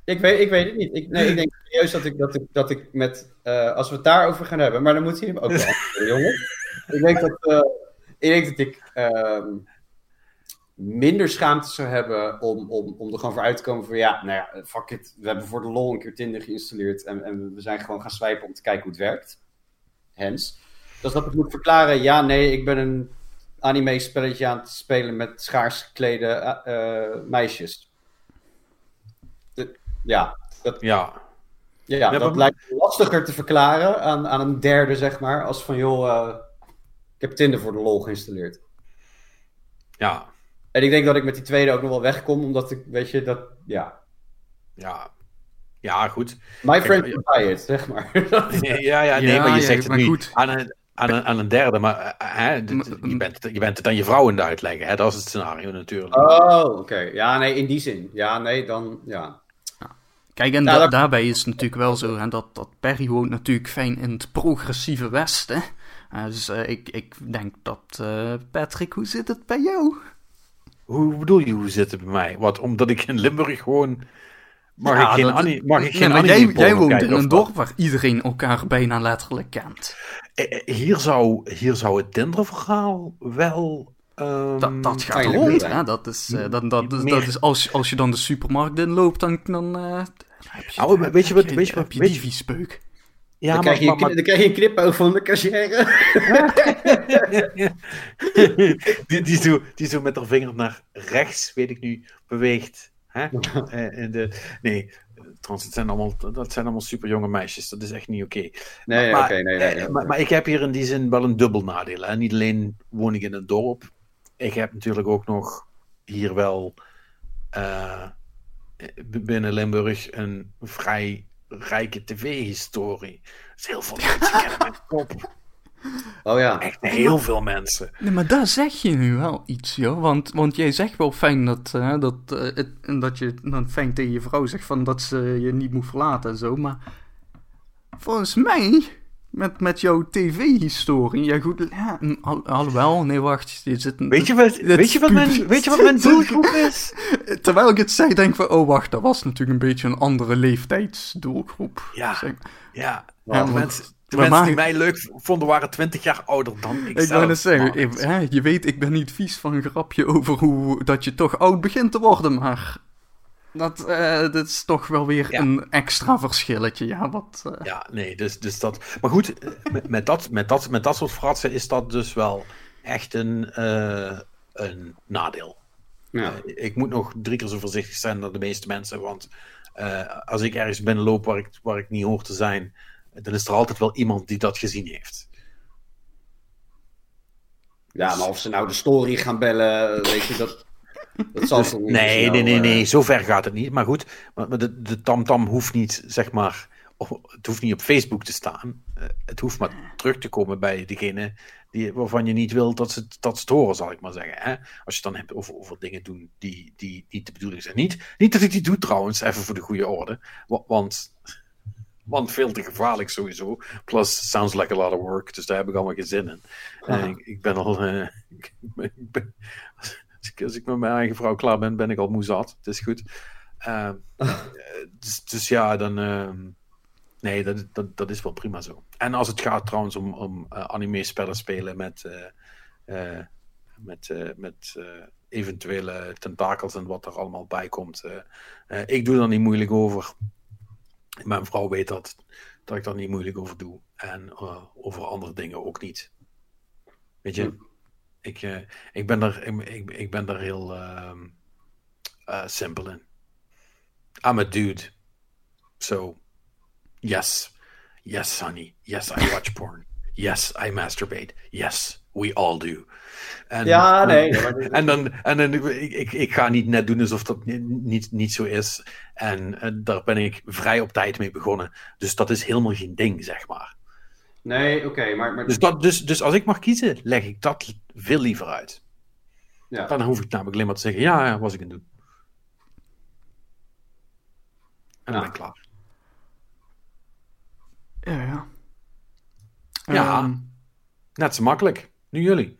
Ik weet, ik weet het niet. Ik, nee, ik denk serieus dat ik, dat ik, dat ik met, eh, als we het daarover gaan hebben, maar dan moet hij hem ook wel jongen. Ik denk dat, eh, ik, denk dat ik ehm, minder schaamte zou hebben om, om, om er gewoon voor uit te komen van, ja, nou ja, fuck it, we hebben voor de lol een keer Tinder geïnstalleerd en, en we zijn gewoon gaan swipen om te kijken hoe het werkt. Hens. Dus dat ik moet verklaren, ja, nee, ik ben een anime-spelletje aan het spelen met schaars geklede eh, eh, meisjes. De- ja, dat, Ja. ja, Ja, dat maar- lijkt lastiger te verklaren aan, aan een derde, zeg maar, als van, joh, eh, ik heb Tinder voor de lol geïnstalleerd. Ja. En ik denk dat ik met die tweede ook nog wel wegkom, omdat ik, weet je, dat, ja. Ja. Ja, goed. My friend it, zeg maar. Ja, ja, nee, Ja, maar je ja, zegt het nu goed. aan een, aan, een, aan een derde, maar eh, hè, dit- Maar- je, bent, het- je bent het aan je vrouw in de uitleggen, hè? dat is het scenario natuurlijk. oh, oké. Ja, nee, in die zin. Ja, nee, dan, ja. Kijk, en Ja, da- dat- daarbij is het natuurlijk wel zo hè, dat, dat Perry woont natuurlijk fijn in het progressieve Westen. Eh, dus eh, ik, ik denk dat... eh, Patrick, hoe zit het bij jou? Hoe bedoel je, hoe zit het bij mij? Wat, omdat ik in Limburg gewoon... Mag Ja, ik geen, mag ik Nee, geen anime jij, woont kijken in een dorp waar iedereen elkaar bijna letterlijk kent. Eh, eh, Hier zou, hier zou het Tinder-verhaal wel... ehm, Dat, dat gaat rond, hè? Dat is, eh, dat, dat, Meer- dat is als, als je dan de supermarkt inloopt, dan, dan eh, heb je, Nou, weet je wat- heb weet je wat- heb je weet die je- viespeuk. Ja, dan, krijg je, maar, dan krijg je een knipoog van de cashier. die, die, zo, die zo met haar vinger naar rechts, weet ik nu, beweegt. Hè? Uh, de, nee, trouwens, het zijn allemaal, dat zijn allemaal super jonge meisjes. Dat is echt niet oké. Nee, maar, nee, nee, nee, maar, maar, ik heb hier in die zin wel een dubbel nadeel. Hè? Niet alleen woon ik in een dorp. Ik heb natuurlijk ook nog hier wel uh, binnen Limburg een vrij rijke tv-historie. Dus heel veel mensen kennen mijn kop. Oh ja. Echt heel veel mensen. Nee, maar daar zeg je nu wel iets, joh. Want, want jij zegt wel fijn dat, uh, dat, uh, het, dat je dan fijn tegen je vrouw zegt van dat ze je niet moet verlaten en zo. Maar volgens mij met, met jouw tv-historie. Ja, goed. Ja, al, alhoewel, nee, wacht. Je zit een, weet, je wat, weet, je wat mijn, weet je wat mijn doelgroep is? Terwijl ik het zei, denk ik van, oh wacht, dat was natuurlijk een beetje een andere leeftijdsdoelgroep. Ja, zeg. ja. ja de mensen, de mensen die mij leuk vonden waren 20 jaar ouder dan ik, ik zelf. zeggen, je weet, ik ben niet vies van een grapje over hoe dat je toch oud begint te worden, maar dat, uh, dat is toch wel weer een extra verschilletje. Ja, wat, uh... ja nee, dus, dus dat. Maar goed, eh, met, met, dat, met, dat, met dat soort fratsen is dat dus wel echt een, uh, een nadeel. Ja. ik moet nog drie keer zo voorzichtig zijn dan de meeste mensen. Want als ik ergens binnenloop waar ik, waar ik niet hoor te zijn, dan is er altijd wel iemand die dat gezien heeft. Ja, maar of ze nou de story gaan bellen, weet je, dat, dat zal dus, nee, nee, nee, nee, nee, zo ver gaat het niet. Maar goed, de, de tamtam hoeft niet, zeg maar, het hoeft niet op Facebook te staan. Eh, het hoeft maar terug te komen bij degene die, waarvan je niet wilt dat ze dat storen, zal ik maar zeggen. Hè? Als je het dan hebt over, over dingen doen die, die niet de bedoeling zijn. Niet, niet dat ik die doe trouwens, even voor de goede orde. Want, want veel te gevaarlijk sowieso. Plus, sounds like a lot of work. Dus daar heb ik allemaal geen zin in. En ik, ik, ben al. Uh, ik ben, als ik met mijn eigen vrouw klaar ben, ben ik al moe zat. Het is goed. Uh, dus, dus, ja, dan. Uh, nee, dat, dat, dat is wel prima zo. En als het gaat trouwens om, om uh, anime-spellen spelen met. Eh, met, met eventuele tentakels en wat er allemaal bij komt. ik doe er niet moeilijk over. Mijn vrouw weet dat, dat ik daar niet moeilijk over doe. En over andere dingen ook niet. Weet je? Hm. Ik, uh, ik, ben, er, ik, ik ben er heel uh, uh, simpel in. I'm a dude. So, yes. Yes, honey. Yes, I watch porn. Yes, I masturbate. Yes, we all do. En, ja, nee. En, dan, en dan ik, ik, ga niet net doen alsof dat niet, niet zo is. En, en daar ben ik vrij op tijd mee begonnen. Dus dat is helemaal geen ding, zeg maar. Nee, oké, maar... maar... Dus, dat, dus, dus als ik mag kiezen, leg ik dat veel liever uit. Ja. Dan hoef ik namelijk alleen maar te zeggen, ja, was ik aan doen. En dan ja. ben ik klaar. Ja, ja. Ja, um... net zo makkelijk. Nu jullie.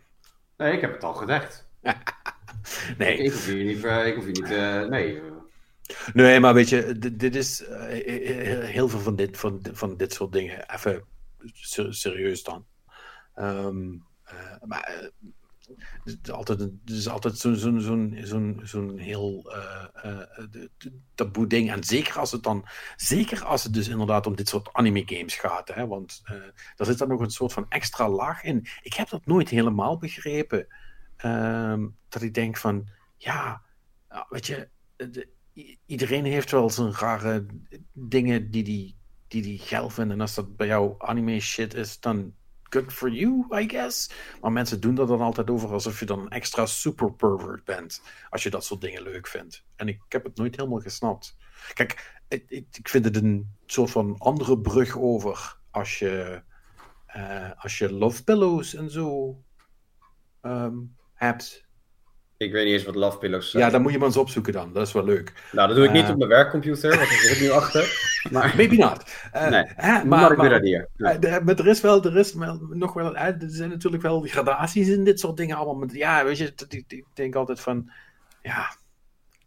Nee, ik heb het al gezegd. nee. Ik, hoef hier niet... Uh, ik hoef hier niet uh, nee... Nee, maar weet je, dit is uh, heel veel van dit, van, van dit soort dingen. Even serieus dan. Um, uh, maar uh, het is altijd, altijd zo'n zo, zo, zo, heel uh, taboe ding. En zeker als het dan, zeker als het dus inderdaad om dit soort anime games gaat. Hè, want daar zit dan nog een soort van extra laag in. Ik heb dat nooit helemaal begrepen. Um, dat ik denk van, ja, weet je, de, iedereen heeft wel zijn rare dingen die die die die geil vinden. En als dat bij jou anime shit is, dan good for you, I guess. Maar mensen doen dat dan altijd over alsof je dan een extra super pervert bent. Als je dat soort dingen leuk vindt. En ik, heb het nooit helemaal gesnapt. Kijk, ik, ik, vind het een soort van andere brug over als je, uh, als je love pillows en zo um, hebt. Ik weet niet eens wat Love Pillows zijn. Ja, dan moet je maar eens opzoeken dan. Dat is wel leuk. Nou, dat doe ik niet uh, op mijn werkcomputer, want ik zit nu achter. Maar... Maybe not. Uh, nee, uh, maar, ik maar, hier. Nee. maar er is wel, er is wel, nog wel, er zijn natuurlijk wel gradaties in dit soort dingen allemaal. ja, weet je, ik denk altijd van, ja,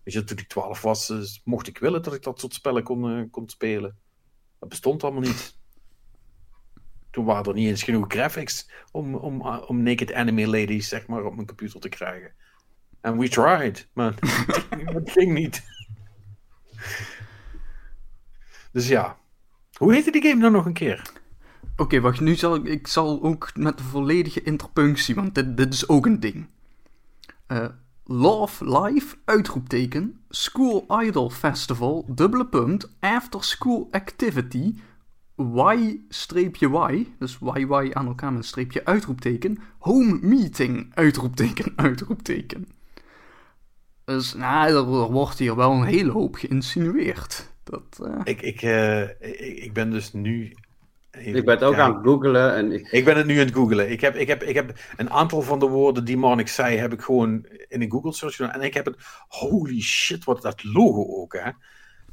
weet je, toen ik 12 was, mocht ik willen dat ik dat soort spellen kon, kon spelen. Dat bestond allemaal niet. Toen waren er niet eens genoeg graphics om, om, om naked anime ladies, zeg maar, op mijn computer te krijgen. En we tried, maar het ging niet. Dus ja. Hoe heette die game dan nog een keer? Oké, wacht, nu zal ik, ik zal ook met de volledige interpunctie, want dit, dit is ook een ding. Eh, Love Life, uitroepteken, School Idol Festival, dubbele punt, After School Activity, Y-Y, dus YY aan elkaar met een streepje, uitroepteken, Home Meeting, uitroepteken, uitroepteken. Dus nou, er wordt hier wel een hele hoop geïnsinueerd. Dat, uh... ik, ik, uh, ik, ik ben dus nu ik ben het ook aan het googlen. En ik... ik ben het nu aan het googlen. Ik heb, ik, heb, ik heb een aantal van de woorden die Marnix zei, heb ik gewoon in een Google search gedaan. En ik heb het, holy shit, wat dat logo ook, hè.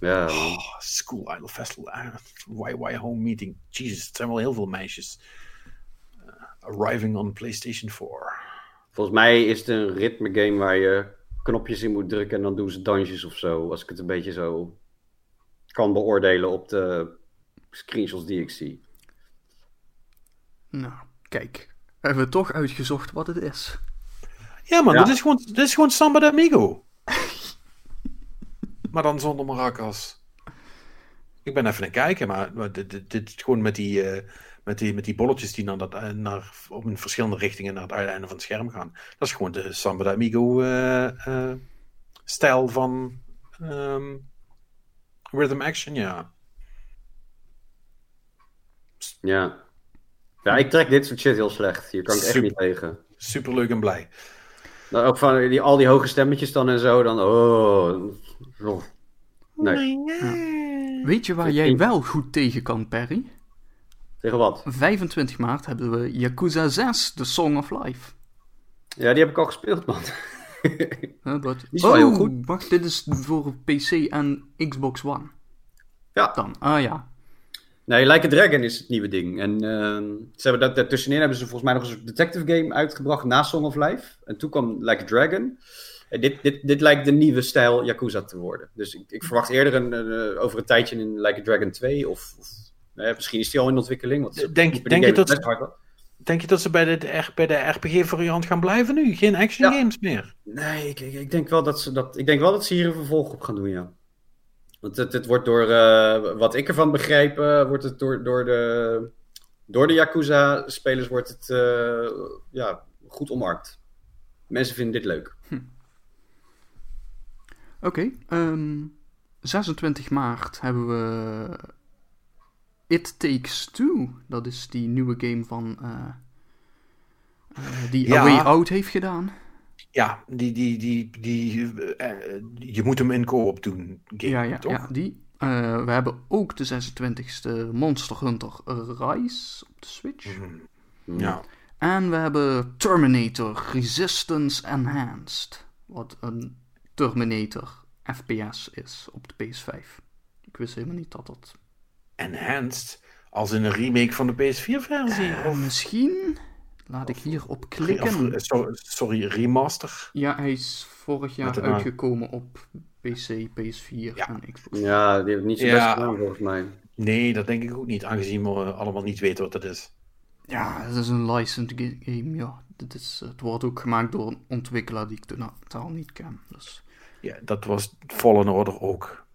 Ja. Oh, School Idol Festival, YY ah, Home Meeting. Jesus, het zijn wel heel veel meisjes. Uh, arriving on PlayStation 4. Volgens mij is het een ritme game waar je knopjes in moet drukken en dan doen ze dansjes of zo. Als ik het een beetje zo kan beoordelen op de screenshots die ik zie. Nou, kijk. Hebben we toch uitgezocht wat het is. Ja, man, Dit, is gewoon, dit is gewoon Samba de Amigo. maar dan zonder maracas. Ik ben even aan het kijken, maar, dit, dit, dit, gewoon met die, uh, met, die, met die bolletjes die naar dat, uh, naar, op in verschillende richtingen naar het einde van het scherm gaan. Dat is gewoon de Samba de Amigo uh, stijl van um, rhythm action, ja. Ja. Ja, ik trek dit soort shit heel slecht. Hier kan ik echt niet tegen. Superleuk en blij. Nou, ook van die, al die hoge stemmetjes dan en zo, dan oh. oh. Nee. Weet je waar jij wel goed tegen kan, Perry? Tegen wat? 25 maart hebben we Yakuza 6, The Song of Life. Ja, die heb ik al gespeeld, man. Ja, dat... Die is oh, heel goed. Wacht, dit is voor PC en Xbox One. Ja. Dan, ah ja. Nee, Like a Dragon is het nieuwe ding. En uh, ze hebben dat, daartussenin hebben ze volgens mij nog eens een detective game uitgebracht na Song of Life. En toen kwam Like a Dragon. En dit, dit, dit lijkt de nieuwe stijl Yakuza te worden. Dus ik, ik verwacht eerder een, uh, over een tijdje in Like a Dragon 2. Of, of misschien is die al in ontwikkeling. Want denk, denk, je dat, denk je dat ze bij de, bij de RPG-variant gaan blijven nu? Geen action ja. games meer? Nee, ik, ik, ik, denk wel dat ze dat, ik denk wel dat ze hier een vervolg op gaan doen, ja. Want het, het wordt door, uh, wat ik ervan begrijp, uh, wordt het door, door de, door de Yakuza-spelers wordt het uh, ja, goed omarmd. Mensen vinden dit leuk. Hm. Oké, okay, um, ehm, 26 maart hebben we It Takes Two. Dat is die nieuwe game van die ja. A Way Out heeft gedaan. Ja, die, die, die, die, uh, je moet hem in co-op doen. Game, ja, ja, toch? ja, die. Uh, we hebben ook de 26e Monster Hunter Rise op de Switch. Mm. Ja. En we hebben Terminator Resistance Enhanced. Wat een Terminator FPS is op de PS5. Ik wist helemaal niet dat dat... Enhanced? Als in een remake van de PS4-versie? Uh, of misschien... Laat ik hier op klikken. Of, sorry, remaster. Ja, hij is vorig jaar uitgekomen op PC, PS4 ja. en Xbox. Ja, die heeft niet zo best gedaan volgens mij. Nee, dat denk ik ook niet, aangezien we allemaal niet weten wat dat is. Ja, het is een licensed game, ja. Dit is, het wordt ook gemaakt door een ontwikkelaar die ik totaal niet ken. Dus. Ja, dat was Fallen Order ook.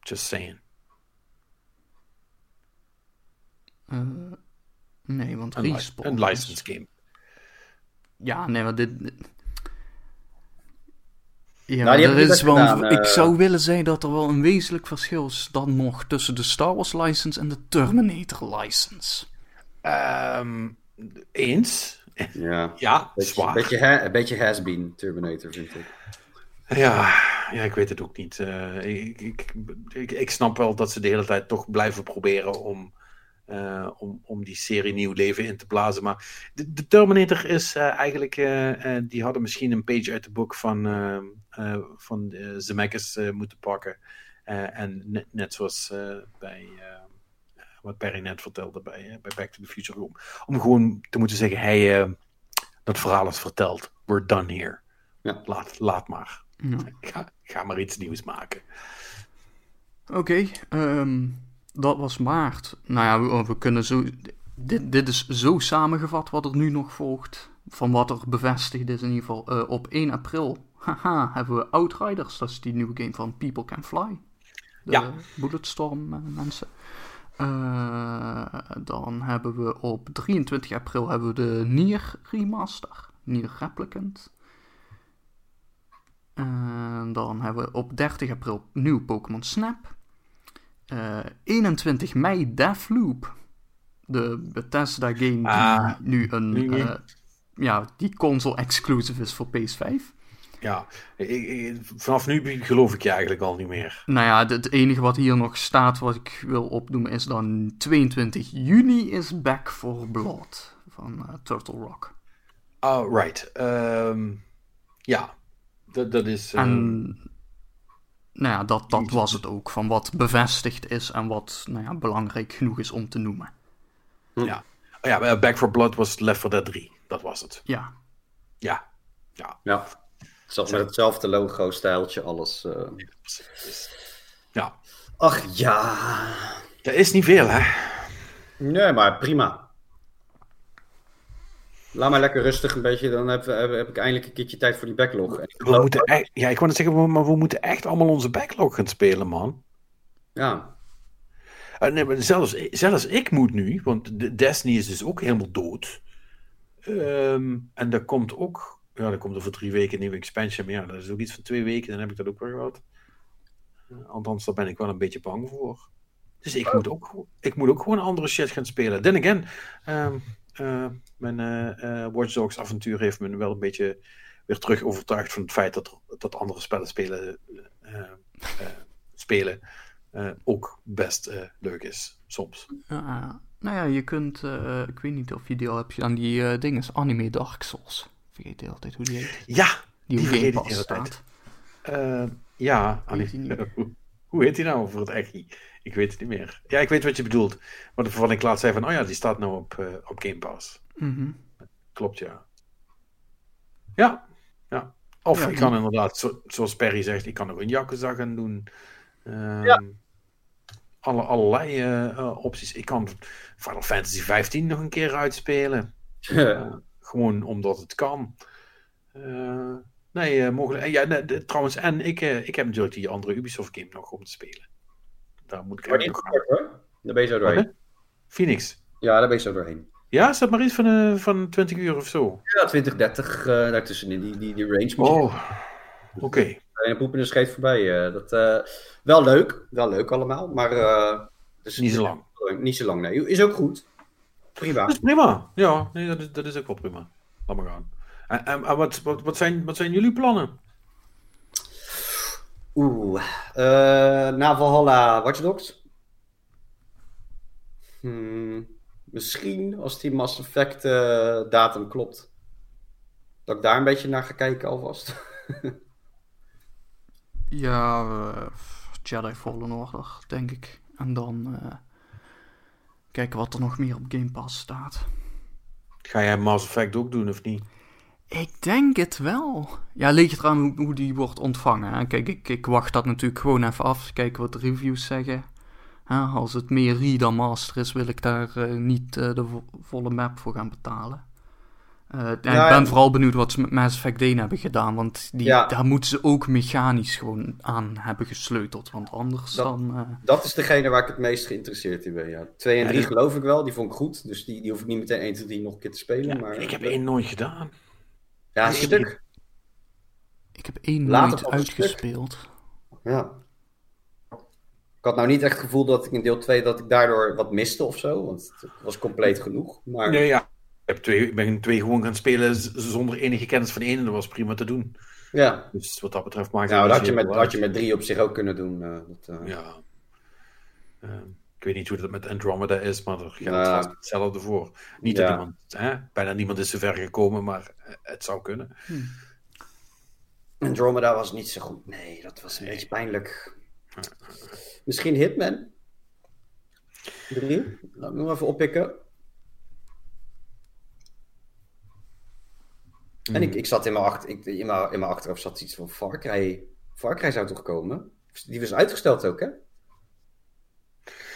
Just saying. Uh, Nee, want een, Respawn... Een license game. Ja, nee, maar dit... Ja, nou, er is wel gedaan, ik uh... zou willen zeggen dat er wel een wezenlijk verschil is dan nog tussen de Star Wars license en de Terminator license. Um, eens. Ja, ja beetje, zwaar. Beetje, ha een beetje has-been Terminator, vind ik. Ja, ja, ik weet het ook niet. Uh, ik, ik, ik, ik, snap wel dat ze de hele tijd toch blijven proberen om uh, om, om die serie nieuw leven in te blazen. Maar de, de Terminator is uh, eigenlijk, uh, die hadden misschien een page uit het boek van, van Zemeckis moeten pakken. en net, net zoals bij wat Perry net vertelde bij, bij Back to the Future. Om, om gewoon te moeten zeggen, hey, dat verhaal is verteld. We're done here. Ja. Laat, laat maar. Ja. Ga, ga maar iets nieuws maken. Oké, okay, um ehm, dat was maart. Nou ja, we, we, kunnen zo. Dit, dit is zo samengevat wat er nu nog volgt. Van wat er bevestigd is in ieder geval. Uh, op 1 april haha, hebben we Outriders. Dat is die nieuwe game van People Can Fly. De ja. Bulletstorm uh, mensen. Uh, dan hebben we op 23 april hebben we de Nier Remaster. Nier Replicant. En dan hebben we op 30 april nieuw Pokémon Snap. Uh, 21 mei Deathloop. De Bethesda game die Ah, nu een... eh, ja, die console exclusive is voor PS5. Ja, ik- ik- vanaf nu geloof ik je eigenlijk al niet meer. Nou ja, het- enige wat hier nog staat, wat ik wil opnoemen, is dan 22 juni is Back for Blood van eh, Turtle Rock. Ah, right. Ehm, ja, dat, dat is... eh, En nou ja, dat, dat was het ook, van wat bevestigd is en wat nou ja, belangrijk genoeg is om te noemen. ja. Oh ja, eh, Back for Blood was Left 4 Dead 3. Dat was het. Ja, Ja. Ja. Ja. Zelfs met hetzelfde logo, stijltje, alles. eh. Ja. Ach ja. Dat is niet veel, hè? Nee, maar prima. Laat maar lekker rustig een beetje, dan heb, heb, heb ik eindelijk een keertje tijd voor die backlog. En We geloof- moeten echt, ja, ik wou net zeggen, maar we moeten echt allemaal onze backlog gaan spelen, man. Ja, nee, maar zelfs, zelfs ik moet nu, want de Destiny is dus ook helemaal dood. Ehm, en daar komt ook, ja, er komt over drie weken een nieuwe expansion, maar ja, dat is ook iets van twee weken, dan heb ik dat ook weer gehad. Eh, Althans, daar ben ik wel een beetje bang voor. Dus ik moet ook, gewoon- ik moet ook gewoon andere shit gaan spelen. Then again, ehm, eh, mijn eh, eh, Watch Dogs avontuur heeft me wel een beetje weer terug overtuigd van het feit dat, dat andere spellen spelen, eh, eh, spelen eh, ook best eh, leuk is, soms. Ja, nou ja, je kunt, eh, ik weet niet of je die al hebt aan die eh dingen, Anime Dark Souls. Vergeet de hele tijd hoe die heet. Ja, Die, vergeet ik de hele tijd. Eh, ja, Hoe heet die nu? hoe- hoe heet die nou voor het echi? Ik weet het niet meer. Ja, ik weet wat je bedoelt. Maar waarvan ik laatst zei van, oh ja, die staat nou op, eh, op Game Pass. Mhm. Klopt, ja. Ja, ja. Of Ja, ik kan inderdaad, zo- zoals Perry zegt, ik kan ook een Yakuza gaan doen. Ehm, Ja. alle, allerlei eh, eh, opties. Ik kan Final Fantasy 15 nog een keer uitspelen. Eh, gewoon omdat het kan. Eh, nee, mogelijk. Ja, nee, trouwens, en ik, ik heb natuurlijk die andere Ubisoft game nog om te spelen. Daar moet ik maar niet hoor. Daar ben je zo Wat, doorheen. Phoenix. Ja, daar ben je zo doorheen. Ja, is dat maar iets van, eh, van 20 uur of zo? Ja, 20, 30, eh daartussenin, die, die, die range. Oh, oké. En een poep in de scheet voorbij. eh, dat, wel leuk, wel leuk allemaal, maar... eh, dus, Niet zo lang. Niet zo lang, nee. Is ook goed. Prima. Dat is prima. Ja, nee, dat, is, dat is ook wel prima. Laat maar gaan. En, en, en wat, wat, wat, zijn, wat zijn jullie plannen? Oeh. eh na Valhalla Watch Dogs. Hmm, misschien, als die Mass Effect eh, datum klopt. Dat ik daar een beetje naar ga kijken alvast. Ja, eh, Jedi Fallen Order, denk ik. En dan eh, kijken wat er nog meer op Game Pass staat. Ga jij Mass Effect ook doen of niet? Ik denk het wel. Ja, ligt het eraan hoe, hoe die wordt ontvangen. Hè? Kijk, ik, ik wacht dat natuurlijk gewoon even af. Kijken wat de reviews zeggen. Hè, als het meer re dan master is, wil ik daar eh, niet eh, de vo- volle map voor gaan betalen. Eh, en Ja, ik ben ja. vooral benieuwd wat ze met Mass Effect 1 hebben gedaan. Want die, Ja. daar moeten ze ook mechanisch gewoon aan hebben gesleuteld. Want anders Dat- dan... eh, Dat is degene waar ik het meest geïnteresseerd in ben. Ja. 2 en Ja, 3 dat- geloof ik wel, die vond ik goed. Dus die, die hoef ik niet meteen 1, 2, 3 nog een keer te spelen. Ja, maar, ik heb één nooit gedaan. Ja, een ik- stuk. ik heb één Later nooit uitgespeeld. Ja. Ik had nou niet echt het gevoel dat ik in deel 2 dat ik daardoor wat miste of zo. Want het was compleet genoeg. Maar Nee, ja. Ik, heb twee, ik ben twee gewoon gaan spelen zonder enige kennis van de ene. Dat was prima te doen. ja. Dus wat dat betreft maakt Nou, het dat niet had je, zo met, had je met drie op zich ook kunnen doen. eh, dat, eh, Ja. Eh, weet niet hoe dat met Andromeda is, maar er geldt vast hetzelfde voor. Niet dat iemand, hè, bijna niemand is zover gekomen, maar eh, het zou kunnen. Andromeda was niet zo goed. Nee, dat was een beetje pijnlijk. Misschien Hitman? Drie? Laat ik nog even oppikken. En ik, ik zat in mijn, achter, ik, in, mijn, in mijn achterhoofd zat iets van Far Cry. Far Cry zou toch komen? Die was uitgesteld ook, hè?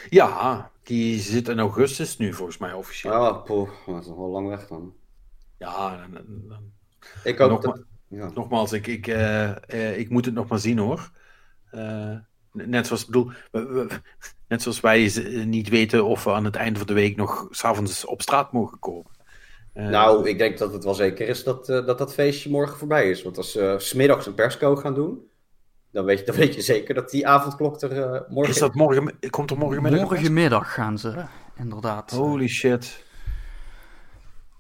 Ja, die zit in augustus nu volgens mij officieel. Oh, poeh, dat is nog wel lang weg dan. Ja, en- Ik hoop Nogma- dat... Ja. nogmaals, ik, ik, eh, eh, ik moet het nog maar zien hoor. Eh, Net zoals, bedoel, net zoals wij niet weten of we aan het einde van de week nog s'avonds op straat mogen komen. Nou, ik denk dat het wel zeker is dat, dat dat feestje morgen voorbij is. Want als ze smiddags een persco gaan doen, dan weet, je, dan weet je zeker dat die avondklok er morgen is. Dat morgen, komt er morgenmiddag? Morgenmiddag gaan ze, inderdaad. Holy shit.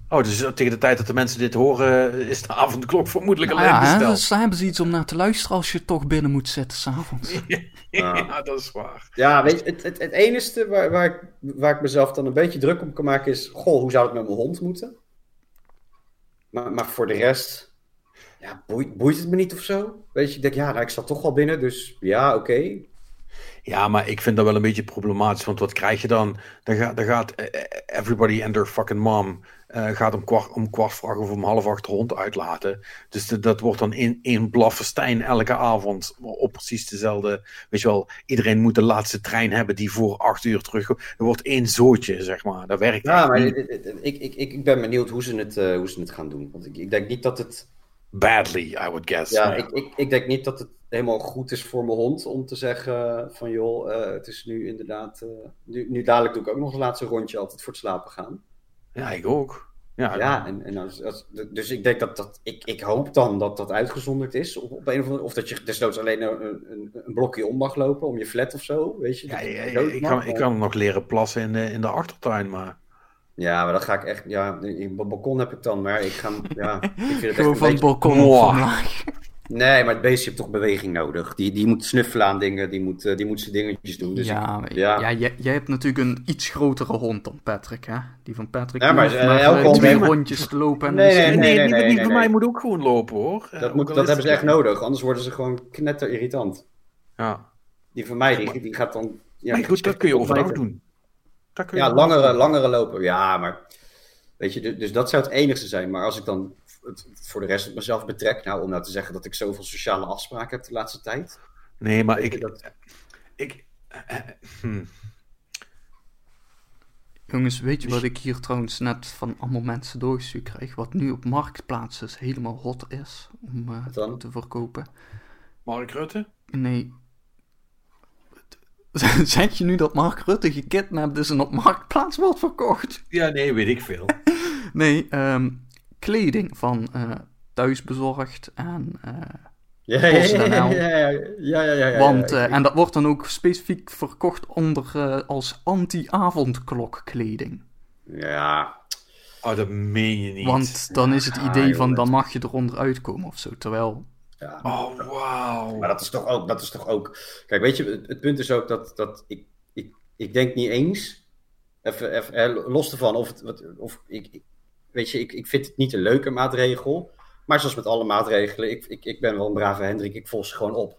Oh, dus tegen de tijd dat de mensen dit horen, is de avondklok vermoedelijk nou al ja, ingesteld. Dus hebben ze iets om naar te luisteren als je toch binnen moet zitten s'avonds. ja, ja, dat is waar. Ja, weet je, het, het, het enige waar, waar, ik, waar ik mezelf dan een beetje druk op kan maken is... Goh, hoe zou het met mijn hond moeten? Maar, maar voor de rest, ja, boeit, boeit het me niet of zo? Weet je, ik denk, ja, nou, ik sta toch al binnen, dus ja, oké. Okay. Ja, maar ik vind dat wel een beetje problematisch. Want wat krijg je dan? Dan, gaat, dan gaat everybody and their fucking mom uh, gaat om kwart, om kwart vraag of om half acht rond uitlaten. Dus de, dat wordt dan in één blaffestijn elke avond op precies dezelfde. Weet je wel, iedereen moet de laatste trein hebben die voor acht uur terug. Er wordt één zootje, zeg maar. Dat werkt Ja, maar ik, ik, ik, ik ben benieuwd hoe ze het, uh, hoe ze het gaan doen. Want ik, ik denk niet dat het. Badly, I would guess. Ja, ik, ik, ik denk niet dat het helemaal goed is voor mijn hond om te zeggen van joh, uh, het is nu inderdaad. Uh, nu, nu dadelijk doe ik ook nog een laatste rondje altijd voor het slapen gaan. Ja, ik ook. Ja, ja en, en als, als, dus ik denk dat dat. Ik, ik hoop dan dat dat uitgezonderd is. Op, op een of, andere, of dat je desnoods alleen een, een, een, blokje om mag lopen om je flat of zo. Weet je, ja, ja, ja ik, kan, ik kan nog leren plassen in de, in de achtertuin, maar. Ja, maar dat ga ik echt. Ja, een balkon heb ik dan, maar ik ga. Ja, ik vind het Gewoon echt van het balkon. Nee, maar het beestje heeft toch beweging nodig. Die, die moet snuffelen aan dingen, die moet, die moet zijn dingetjes doen. Dus ja, ik, ja. ja jij, jij, hebt natuurlijk een iets grotere hond dan Patrick, hè? Die van Patrick ja, maar, uh, maar elke hond twee rondjes te lopen. En Nee, nee, nee, nee, die, nee, die nee, van mij moet ook gewoon lopen hoor. dat, Eh, moet, dat hebben ze echt nodig, anders worden ze gewoon knetter irritant. Ja. Die van mij, die, die gaat dan. Ja, maar goed, dat kun je overdag ontbijten. doen. Dat kun je Ja, langere, doen. langere lopen. Ja, maar. Weet je, dus, dus dat zou het enigste zijn. Maar als ik dan het voor de rest op mezelf betrek, nou, om nou te zeggen dat ik zoveel sociale afspraken heb de laatste tijd. Nee, maar ik... dat, ik eh, eh, hm. Jongens, weet je wat ik hier trouwens net van allemaal mensen doorgestuurd krijg? Wat nu op marktplaats dus helemaal hot is om eh, dan? te verkopen. Mark Rutte? Nee. Zeg je nu dat Mark Rutte gekidnapt is en op marktplaats wordt verkocht? Ja, nee, weet ik veel. Nee, ehm, kleding van eh, thuisbezorgd en eh, ja, ja, ja, ja, ja, ja, ja, ja, ja, Want, eh, en dat wordt dan ook specifiek verkocht onder als anti-avondklokkleding. ja, Oh, dat meen je niet. Want dan is het idee van dan mag je eronder uitkomen of zo. Terwijl, ja. Oh, wauw. Maar dat is toch ook, dat is toch ook. Kijk, weet je, het, punt is ook dat, dat ik, ik, ik denk niet eens. Even, even los ervan of het. Of ik, weet je, ik, ik vind het niet een leuke maatregel. Maar zoals met alle maatregelen, ik, ik, ik ben wel een brave Hendrik, ik volg ze gewoon op.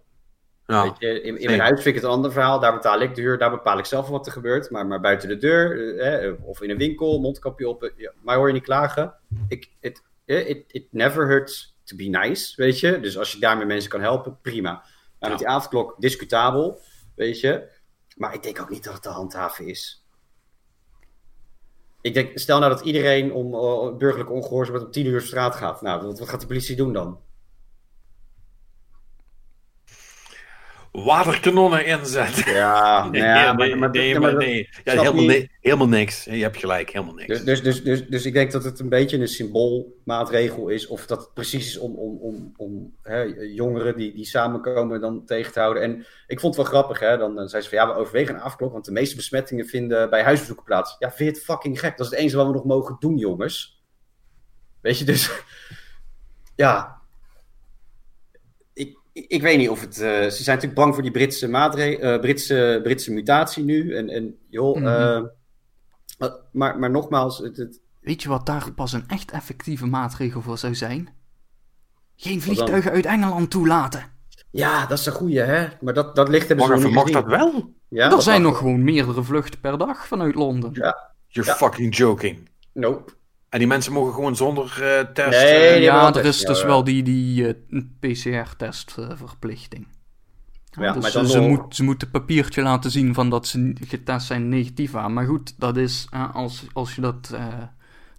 Ja. Weet je, in, in mijn huis vind ik het een ander verhaal. Daar betaal ik de huur, daar bepaal ik zelf wat er gebeurt. Maar, maar buiten de deur, eh, of in een winkel, mondkapje op. eh, ja, mij hoor je niet klagen. Ik, it, eh, it, it never hurts to be nice, weet je. Dus als je daarmee mensen kan helpen, prima. Maar Ja. met die avondklok, discutabel, weet je. Maar ik denk ook niet dat het te handhaven is. Ik denk, stel nou dat iedereen om uh, burgerlijke ongehoorzaamheid om tien uur op straat gaat. Nou, wat, wat gaat de politie doen dan? Waterkanonnen inzetten. Ja, ja, nee, maar, maar, nee, maar. Ja, helemaal, ni- helemaal niks. Je hebt gelijk, helemaal niks. Dus, dus, dus, dus, dus ik denk dat het een beetje een symboolmaatregel is. Of dat het precies is om, om, om, om hè, jongeren die, die samenkomen dan tegen te houden. En ik vond het wel grappig. Hè? Dan, dan zei ze van ja, we overwegen een afklok. Want de meeste besmettingen vinden bij huisbezoeken plaats. Ja, vind je het fucking gek? Dat is het enige wat we nog mogen doen, jongens. Weet je, dus... Ja. Ik, weet niet of het... eh, ze zijn natuurlijk bang voor die Britse, maatre eh, Britse, Britse mutatie nu. En, en joh... Mhm. eh, uh, maar, maar nogmaals, het, het, weet je wat daar pas een echt effectieve maatregel voor zou zijn? Geen vliegtuigen uit Engeland toelaten. ja, dat is een goeie, hè? Maar dat, dat ligt hebben ze niet mag dat wel? Ja, er zijn nog gewoon meerdere vluchten per dag vanuit Londen. Ja. You're Ja. fucking joking. Nope. En die mensen mogen gewoon zonder eh, test... Nee, eh, ja, er is wel dus wel die, die eh, PCR-testverplichting. Ja, dus ze, nog- moet, ze moeten een papiertje laten zien van dat ze getest zijn negatief aan. Maar goed, dat is als, als je dat. eh,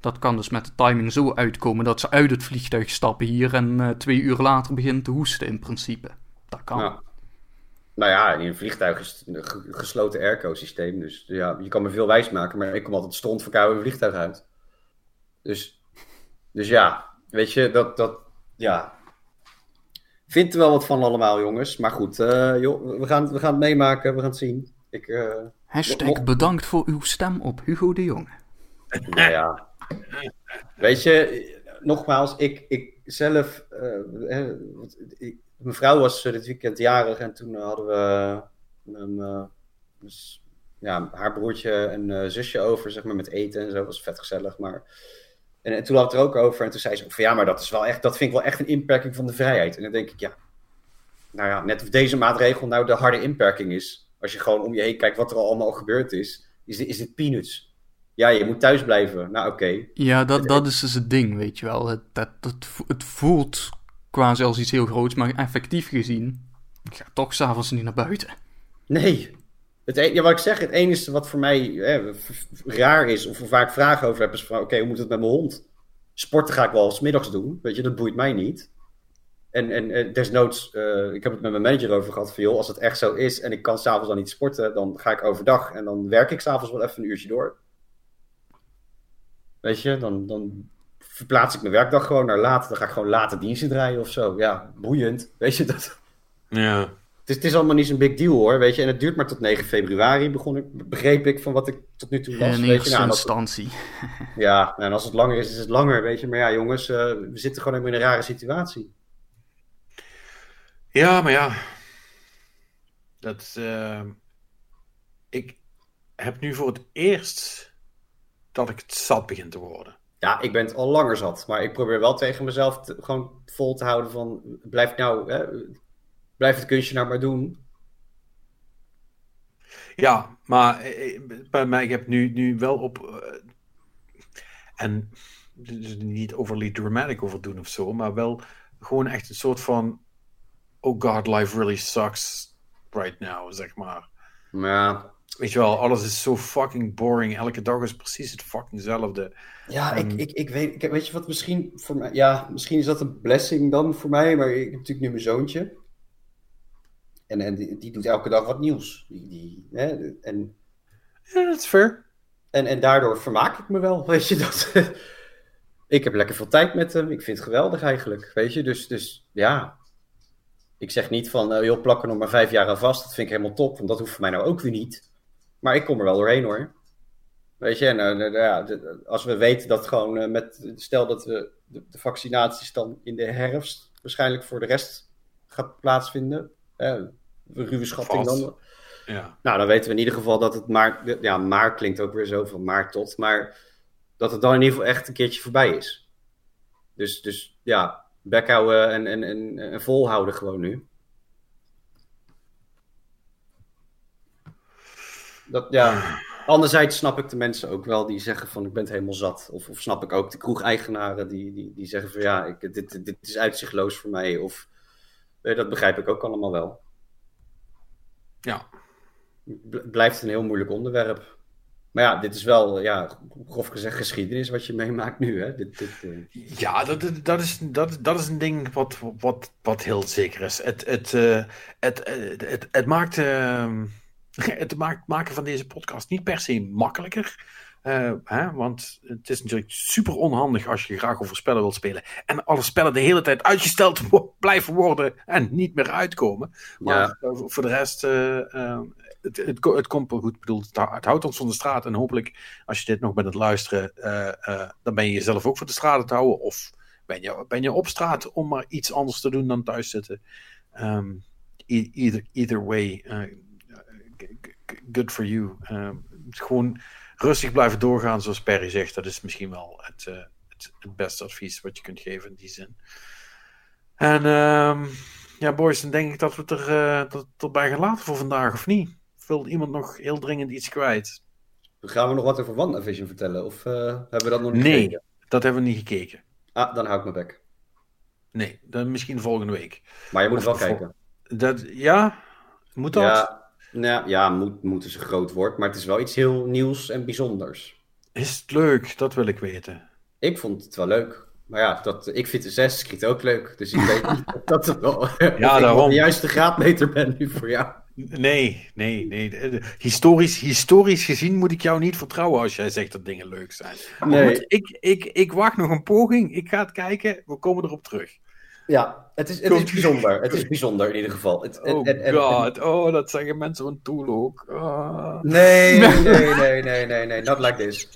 dat kan dus met de timing zo uitkomen dat ze uit het vliegtuig stappen hier en eh, twee uur later begint te hoesten in principe. Dat kan. Ja. Nou ja, in een vliegtuig is het een gesloten airco-systeem. Dus ja, je kan me veel wijs maken, maar ik kom altijd stront verkouden een vliegtuig uit. Dus, dus ja, weet je, dat, dat ja. Vindt er wel wat van allemaal, jongens. Maar goed, uh, joh, we, gaan, we gaan het meemaken, we gaan het zien. Ik, uh, Hashtag bedankt voor uw stem op Hugo de Jonge. Nou ja. Weet je, nogmaals, ik, ik zelf. Uh, ik, mijn vrouw was dit weekend jarig en toen hadden we dus, ja, haar broertje en zusje over, zeg maar, met eten en zo. Dat was vet gezellig. Maar en, en, toen had het er ook over. En toen zei ze ook van ja, maar dat is wel echt, dat vind ik wel echt een inperking van de vrijheid. En dan denk ik, ja, nou ja, net of deze maatregel nou de harde inperking is. Als je gewoon om je heen kijkt wat er al allemaal gebeurd is, is, is dit peanuts. Ja, je moet thuis blijven. Nou, oké. Ja, dat, dat is dus het ding, weet je wel. Het, dat, het voelt quasi als iets heel groots, maar effectief gezien, ik ga toch s'avonds niet naar buiten. Nee, het e- ja, wat ik zeg, het enige wat voor mij hè, raar is, of waar ik vragen over heb, is van oké, hoe moet het met mijn hond? Sporten ga ik wel s middags doen, weet je, dat boeit mij niet. En, en, desnoods, uh, ik heb het met mijn manager over gehad, van joh, als het echt zo is en ik kan s'avonds dan niet sporten, dan ga ik overdag en dan werk ik s'avonds wel even een uurtje door. Weet je, dan, dan verplaats ik mijn werkdag gewoon naar later, dan ga ik gewoon later diensten draaien of zo. Ja, boeiend, weet je dat? Ja. Het is, het is allemaal niet zo'n big deal hoor, weet je. En het duurt maar tot 9 februari, begon ik, begreep ik van wat ik tot nu toe las. In eerste nou, instantie. ja, nou, en als het langer is, is het langer, weet je. Maar ja, jongens, uh, we zitten gewoon in een rare situatie. Ja, maar ja. Dat, uh, ik heb nu voor het eerst dat ik het zat begin te worden. Ja, ik ben het al langer zat. Maar ik probeer wel tegen mezelf te, gewoon vol te houden van... Blijf nou... Hè, blijf het kunstje nou maar doen. Ja, maar eh, eh, bij mij, ik heb nu, nu wel op. Uh, en dus niet overly dramatic over doen of zo, maar wel gewoon echt een soort van. Oh god, life really sucks right now, zeg maar. Ja. Weet je wel, alles is zo fucking boring. Elke dag is precies het fuckingzelfde. Ja, ik, ik, ik weet, ik, weet je wat misschien voor mij. Ja, misschien is dat een blessing dan voor mij, maar ik heb natuurlijk nu mijn zoontje. En, en die, die, doet elke dag wat nieuws. Die, die, hè, en, ja, dat is fair. En, en daardoor vermaak ik me wel, weet je dat. ik heb lekker veel tijd met hem. Ik vind het geweldig eigenlijk, weet je. Dus, dus ja, ik zeg niet van, uh, joh, plak er nog maar vijf jaar aan vast. Dat vind ik helemaal top, want dat hoeft voor mij nou ook weer niet. Maar ik kom er wel doorheen hoor. Weet je, en uh, ja, als we weten dat gewoon uh, met, stel dat we de, de, vaccinaties dan in de herfst waarschijnlijk voor de rest gaat plaatsvinden ruwe schatting dan. Ja. Nou, dan weten we in ieder geval dat het maar, ja, maar klinkt ook weer zo van maar tot, maar dat het dan in ieder geval echt een keertje voorbij is. Dus, dus ja, bek houden en, en, en, en volhouden gewoon nu. Dat, ja. Anderzijds snap ik de mensen ook wel die zeggen van ik ben het helemaal zat. Of, of snap ik ook de kroegeigenaren die, die, die zeggen van ja, ik, dit, dit is uitzichtloos voor mij. Of dat begrijp ik ook allemaal wel. Ja. Blijft een heel moeilijk onderwerp. Maar ja, dit is wel, ja, grof gezegd, geschiedenis wat je meemaakt nu. Hè? Dit, dit, uh... Ja, dat, dat, is, dat, dat is een ding wat, wat, wat heel zeker is. Het, het, uh, het, het, het, het, maakt, uh, het maakt maken van deze podcast niet per se makkelijker. Uh, hè, want het is natuurlijk super onhandig als je graag over spellen wilt spelen. En alle spellen de hele tijd uitgesteld blijven worden en niet meer uitkomen. Maar ja. voor de rest, uh, uh, het, het, het, komt wel goed. Ik bedoel, het, houdt ons van de straat. En hopelijk, als je dit nog bent het luisteren, dan ben je jezelf ook voor de straat te houden. Of ben je, ben je op straat om maar iets anders te doen dan thuis zitten. Um, either, either way, good for you. gewoon rustig blijven doorgaan, zoals Perry zegt. Dat is misschien wel het, uh, het, het, beste advies wat je kunt geven in die zin. En um, ja, boys, dan denk ik dat we het er uh, dat, erbij gaan laten voor vandaag, of niet? Wil iemand nog heel dringend iets kwijt? Gaan we nog wat over WandaVision vertellen? Of uh, hebben we dat nog niet nee, gekeken? dat hebben we niet gekeken. Ah, dan hou ik mijn bek. Nee, dan misschien volgende week. Maar je moet of wel kijken. Dat, ja, moet dat? Ja, nou, ja, moet, moet is een groot woord, maar het is wel iets heel nieuws en bijzonders. Is het leuk? Dat wil ik weten. Ik vond het wel leuk. Maar ja, dat, ik vind de Assassin's Creed ook leuk. Dus ik weet niet of dat het wel ja, daarom. de juiste graadmeter ben nu voor jou. Nee, nee, nee. Historisch, historisch gezien moet ik jou niet vertrouwen als jij zegt dat dingen leuk zijn. Nee. Goed, ik, ik, ik wacht nog een poging. Ik ga het kijken. We komen erop terug. Ja, het is, het is bijzonder. Het is bijzonder in ieder geval. Het, oh god, oh, dat zeggen mensen van Tool ook. Oh. Nee, nee, nee, nee, nee, nee, not like this.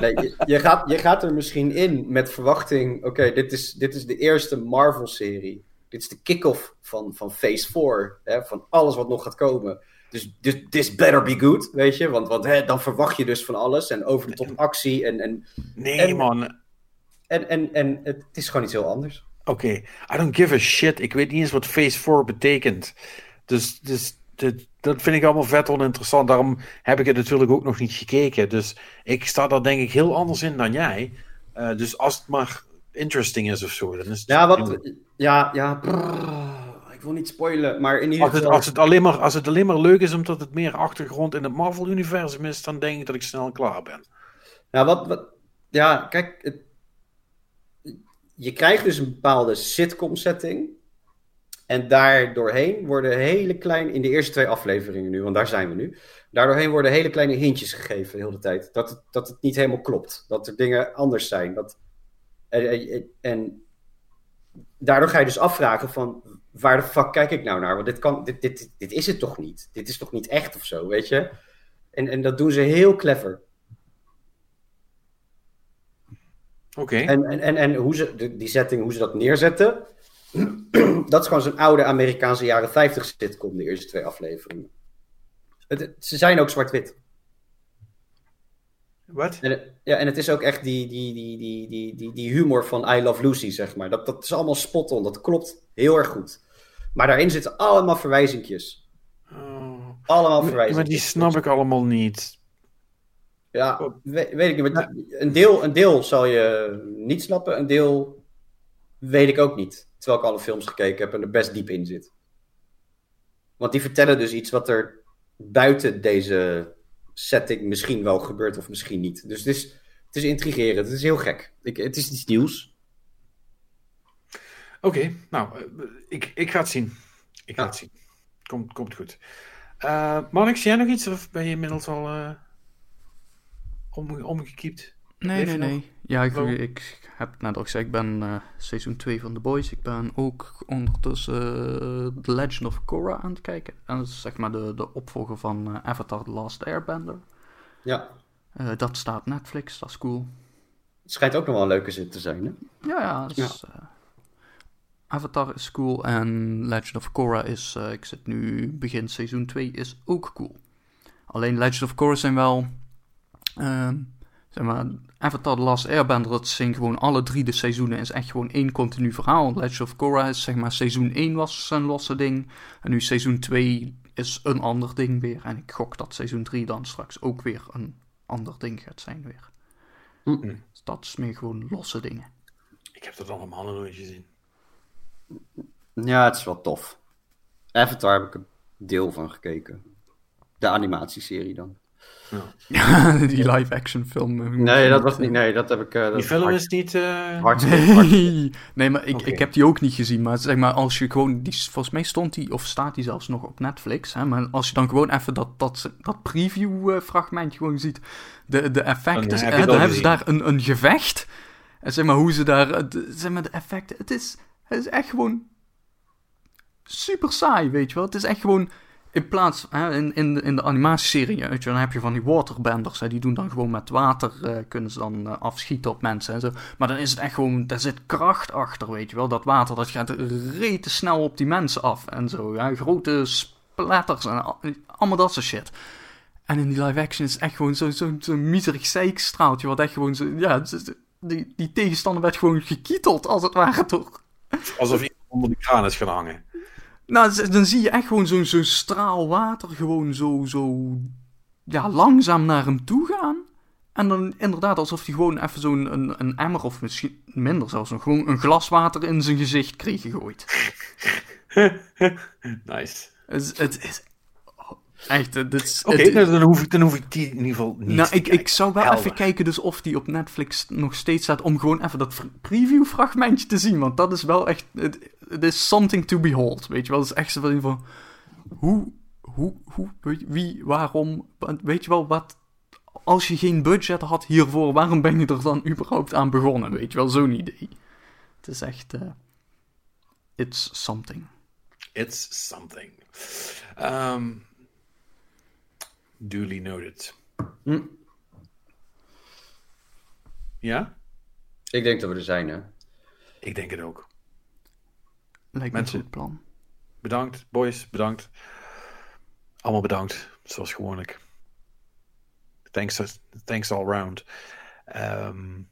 Nee, je, gaat, je gaat er misschien in met verwachting, oké, dit, is, dit is de eerste Marvel-serie. Dit is de kick-off van, van Phase 4, hè, van alles wat nog gaat komen. Dus this, this better be good, weet je? Want, want hè, dan verwacht je dus van alles en over de top actie en... en nee, en, man. En, en, en het is gewoon iets heel anders. Oké, I don't give a shit. Ik weet niet eens wat Phase 4 betekent. Dus, dus dit, dat vind ik allemaal vet oninteressant. Daarom heb ik het natuurlijk ook nog niet gekeken. Dus ik sta daar denk ik heel anders in dan jij. Uh, dus als het maar interesting is of zo, dan is het... Ja, wat... Ja, ja... ik wil niet spoilen, maar in ieder geval... Als het, als, het alleen maar, als het alleen maar leuk is omdat het meer achtergrond in het Marvel-universum is, dan denk ik dat ik snel klaar ben. Ja, wat... wat ja, kijk... Het, je krijgt dus een bepaalde sitcom-setting... En daar doorheen worden hele kleine, in de eerste twee afleveringen nu, want daar zijn we nu. Daardoorheen worden hele kleine hintjes gegeven de hele tijd. Dat het, dat het niet helemaal klopt. Dat er dingen anders zijn. Dat, en, en, daardoor ga je dus afvragen van, waar de fuck kijk ik nou naar? Want dit, kan, dit, dit, dit is het toch niet? Dit is toch niet echt of zo, weet je? En, en dat doen ze heel clever. Oké. En, en, en, en hoe ze, die setting, hoe ze dat neerzetten, dat is gewoon zo'n oude Amerikaanse jaren 50 sitcom, de eerste twee afleveringen. Het, ze zijn ook zwart-wit. Wat? Ja, en het is ook echt die, die, die, die, die, die, die humor van I Love Lucy, zeg maar. Dat, dat is allemaal spot on, dat klopt heel erg goed. Maar daarin zitten allemaal verwijzingjes. Oh. Allemaal verwijzingjes. Maar die snap ik allemaal niet. Ja, weet, weet ik niet. Een deel, een deel zal je niet snappen, een deel weet ik ook niet. Terwijl ik alle films gekeken heb en er best diep in zit. Want die vertellen dus iets wat er buiten deze setting misschien wel gebeurt of misschien niet. Dus het is, het is intrigerend. Het is heel gek. Ik, het is iets nieuws. Oké, nou, eh, ik, ik ga het zien. Ik ga het zien. Komt, komt goed. Uh, Marnix, jij nog iets of ben je inmiddels al uh, om, omgekiept? Nee, nee, nee. Ja, ik, ik, heb net al gezegd, ik ben uh, seizoen 2 van The Boys. Ik ben ook ondertussen uh, The Legend of Korra aan het kijken. En dat is zeg maar de, de opvolger van uh, Avatar The Last Airbender. Ja. dat staat Netflix, dat is cool. Het schijnt ook nog wel een leuke zin te zijn, hè? Ja, ja. Dus, Avatar is cool en Legend of Korra is, ik zit nu begin seizoen 2, is ook cool. Alleen Legend of Korra zijn wel... Ehm, zeg maar, Avatar The Last Airbender, dat zijn gewoon alle drie de seizoenen, is echt gewoon één continu verhaal. Legend of Korra is, zeg maar, seizoen 1 was een losse ding. En nu seizoen 2 is een ander ding weer. En ik gok dat seizoen 3 dan straks ook weer een ander ding gaat zijn weer. Dus dat is meer gewoon losse dingen. Ik heb dat allemaal nog nooit gezien. Ja, het is wel tof. Avatar heb ik een deel van gekeken. De animatieserie dan. Ja. die live-action film. Eh, nee, dat was niet. Nee, dat heb ik. Uh, die film is niet. Uh... nee. nee, maar ik, ik heb die ook niet gezien. Maar zeg maar, als je gewoon. Die, volgens mij stond die, of staat die zelfs nog op Netflix. Hè, maar als je dan gewoon even dat, dat, dat preview-fragmentje gewoon ziet. De, de effecten. Dan, heb dan hebben ze daar een, een gevecht. En zeg maar hoe ze daar. zeg maar de effecten. Het is, het is echt gewoon. Super saai, weet je wel. Het is echt gewoon in plaats, hè, in, in, de, in de animatieserie, weet je, dan heb je van die waterbenders. Hè, die doen dan gewoon met water, uh, kunnen ze dan uh, afschieten op mensen en zo. Maar dan is het echt gewoon, daar zit kracht achter, weet je wel. Dat water, dat gaat rete snel op die mensen af en zo. Ja, grote splatters en allemaal dat soort shit. En in die live action is het echt gewoon zo'n zo, zo miserig zeikstraaltje, wat echt gewoon zo, ja, die, die tegenstander werd gewoon gekieteld, als het ware, toch? Alsof iemand onder de kraan is gaan hangen. Nou, dan zie je echt gewoon zo'n zo straal water gewoon zo, zo ja, langzaam naar hem toe gaan. En dan inderdaad alsof hij gewoon even zo'n een, een emmer of misschien minder zelfs nog gewoon een glas water in zijn gezicht kreeg gegooid. nice. Het, het is... Echt, eh, dit is... Oké, nou, dan, hoef ik, dan hoef ik die in ieder geval niet nou, te ik, ik zou wel Helder. even kijken dus of die op Netflix nog steeds staat om gewoon even dat preview fragmentje te zien. Want dat is wel echt... Het het is something to behold, weet je wel. Het is echt zo van... van hoe, hoe, hoe, je, wie, waarom, weet je wel, wat... Als je geen budget had hiervoor, waarom ben je er dan überhaupt aan begonnen? Weet je wel, zo'n idee. Het is echt... eh, it's something. It's something. Ehm, duly noted. Hm. Ja? Ik denk dat we er zijn, hè. Ik denk het ook. Lijkt me Mensen- een goed plan. Bedankt, boys. Bedankt. Allemaal bedankt, zoals gewoonlijk. Thanks, thanks all round. Ehm,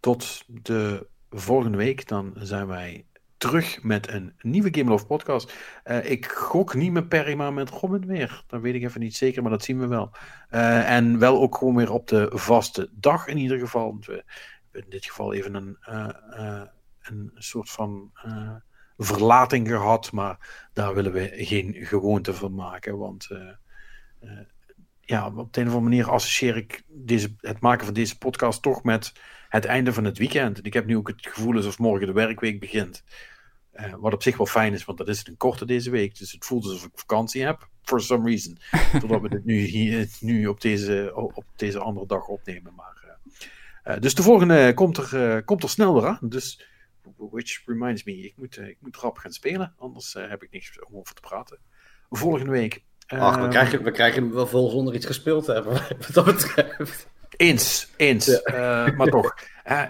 tot de volgende week. Dan zijn wij terug met een nieuwe Game Love podcast. Eh, ik gok niet met Perry, maar met Robin weer. Dat weet ik even niet zeker, maar dat zien we wel. Eh, en wel ook gewoon weer op de vaste dag in ieder geval. Want we in dit geval even een, eh, een soort van eh, verlating gehad. Maar daar willen we geen gewoonte van maken. Want eh, eh, ja, op de een of andere manier associeer ik deze, het maken van deze podcast toch met het einde van het weekend. En ik heb nu ook het gevoel alsof morgen de werkweek begint. Wat op zich wel fijn is, want dat is een korte deze week. Dus het voelt alsof ik vakantie heb, for some reason. Totdat we dit nu, hier, nu op, deze, op deze andere dag opnemen. Maar, dus de volgende komt er, komt er snel weer aan. Dus, which reminds me, ik moet, eh, ik moet rap gaan spelen. Anders eh, heb ik niks om over te praten. Volgende week. Ach, we eh, krijgen, we krijgen hem wel vol zonder iets gespeeld te hebben, wat dat betreft. Eens, eens. Ja. Eh, maar toch,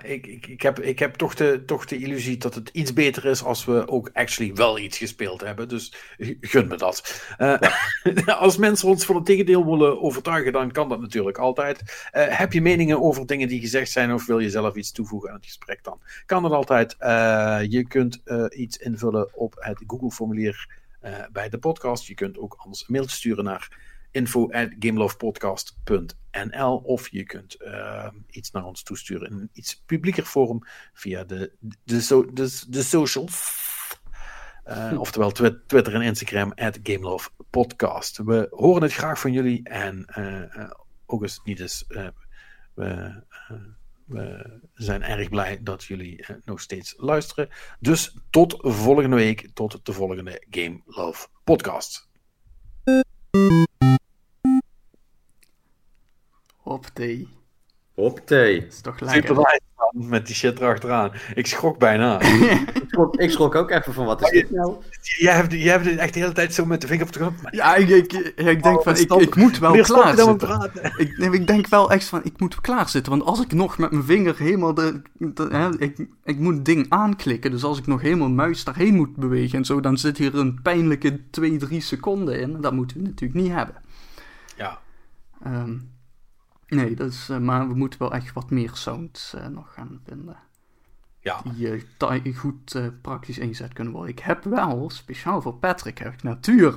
ik, ik, ik, heb, ik heb toch de, toch de illusie dat het iets beter is als we ook actually wel iets gespeeld hebben. Dus gun me dat. Eh, als mensen ons van het tegendeel willen overtuigen, dan kan dat natuurlijk altijd. Eh, heb je meningen over dingen die gezegd zijn of wil je zelf iets toevoegen aan het gesprek, dan kan dat altijd. Je kunt iets invullen op het Google-formulier bij de podcast. Je kunt ook anders een mailtje sturen naar info@gamelovepodcast.nl of je kunt eh, iets naar ons toesturen in een iets publieker forum via de, de, so, de, de socials. Eh, oftewel twi- Twitter en Instagram at gamelovepodcast. We horen het graag van jullie en eh, eh, ook als het niet is, eh, we, we zijn erg blij dat jullie nog steeds luisteren. Dus tot volgende week, tot de volgende Game Love podcast. Hop thee. is toch Super lekker. man, met die shit erachteraan. Ik schrok bijna. Ik schrok, ik schrok ook even van, wat is dit nou? jij, hebt, jij hebt het echt de hele tijd zo met de vinger op de grond. Maar Ja, ik, ik, ik denk Oh, van, ik, stop. ik moet wel klaar zitten. praten? Ik, nee, ik denk wel echt van, ik moet klaar zitten. Want als ik nog met mijn vinger helemaal de... de- hè, ik, ik moet het ding aanklikken. Dus als ik nog helemaal muis daarheen moet bewegen en zo... dan zit hier een pijnlijke 2, 3 seconden in. Dat moeten we natuurlijk niet hebben. Ja, Ehm, nee, dat is, eh, maar we moeten wel echt wat meer sounds eh, nog gaan vinden. ja. Die eh, ti- goed eh, praktisch ingezet kunnen worden. Ik heb wel, speciaal voor Patrick, heb ik natuurlijk...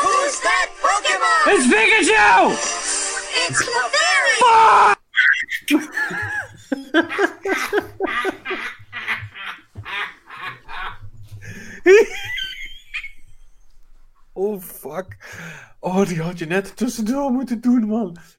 Who's that Pokemon? It's Pikachu! It's Clefairy! Oh fuck. Oh, die had je net tussendoor moeten doen, man.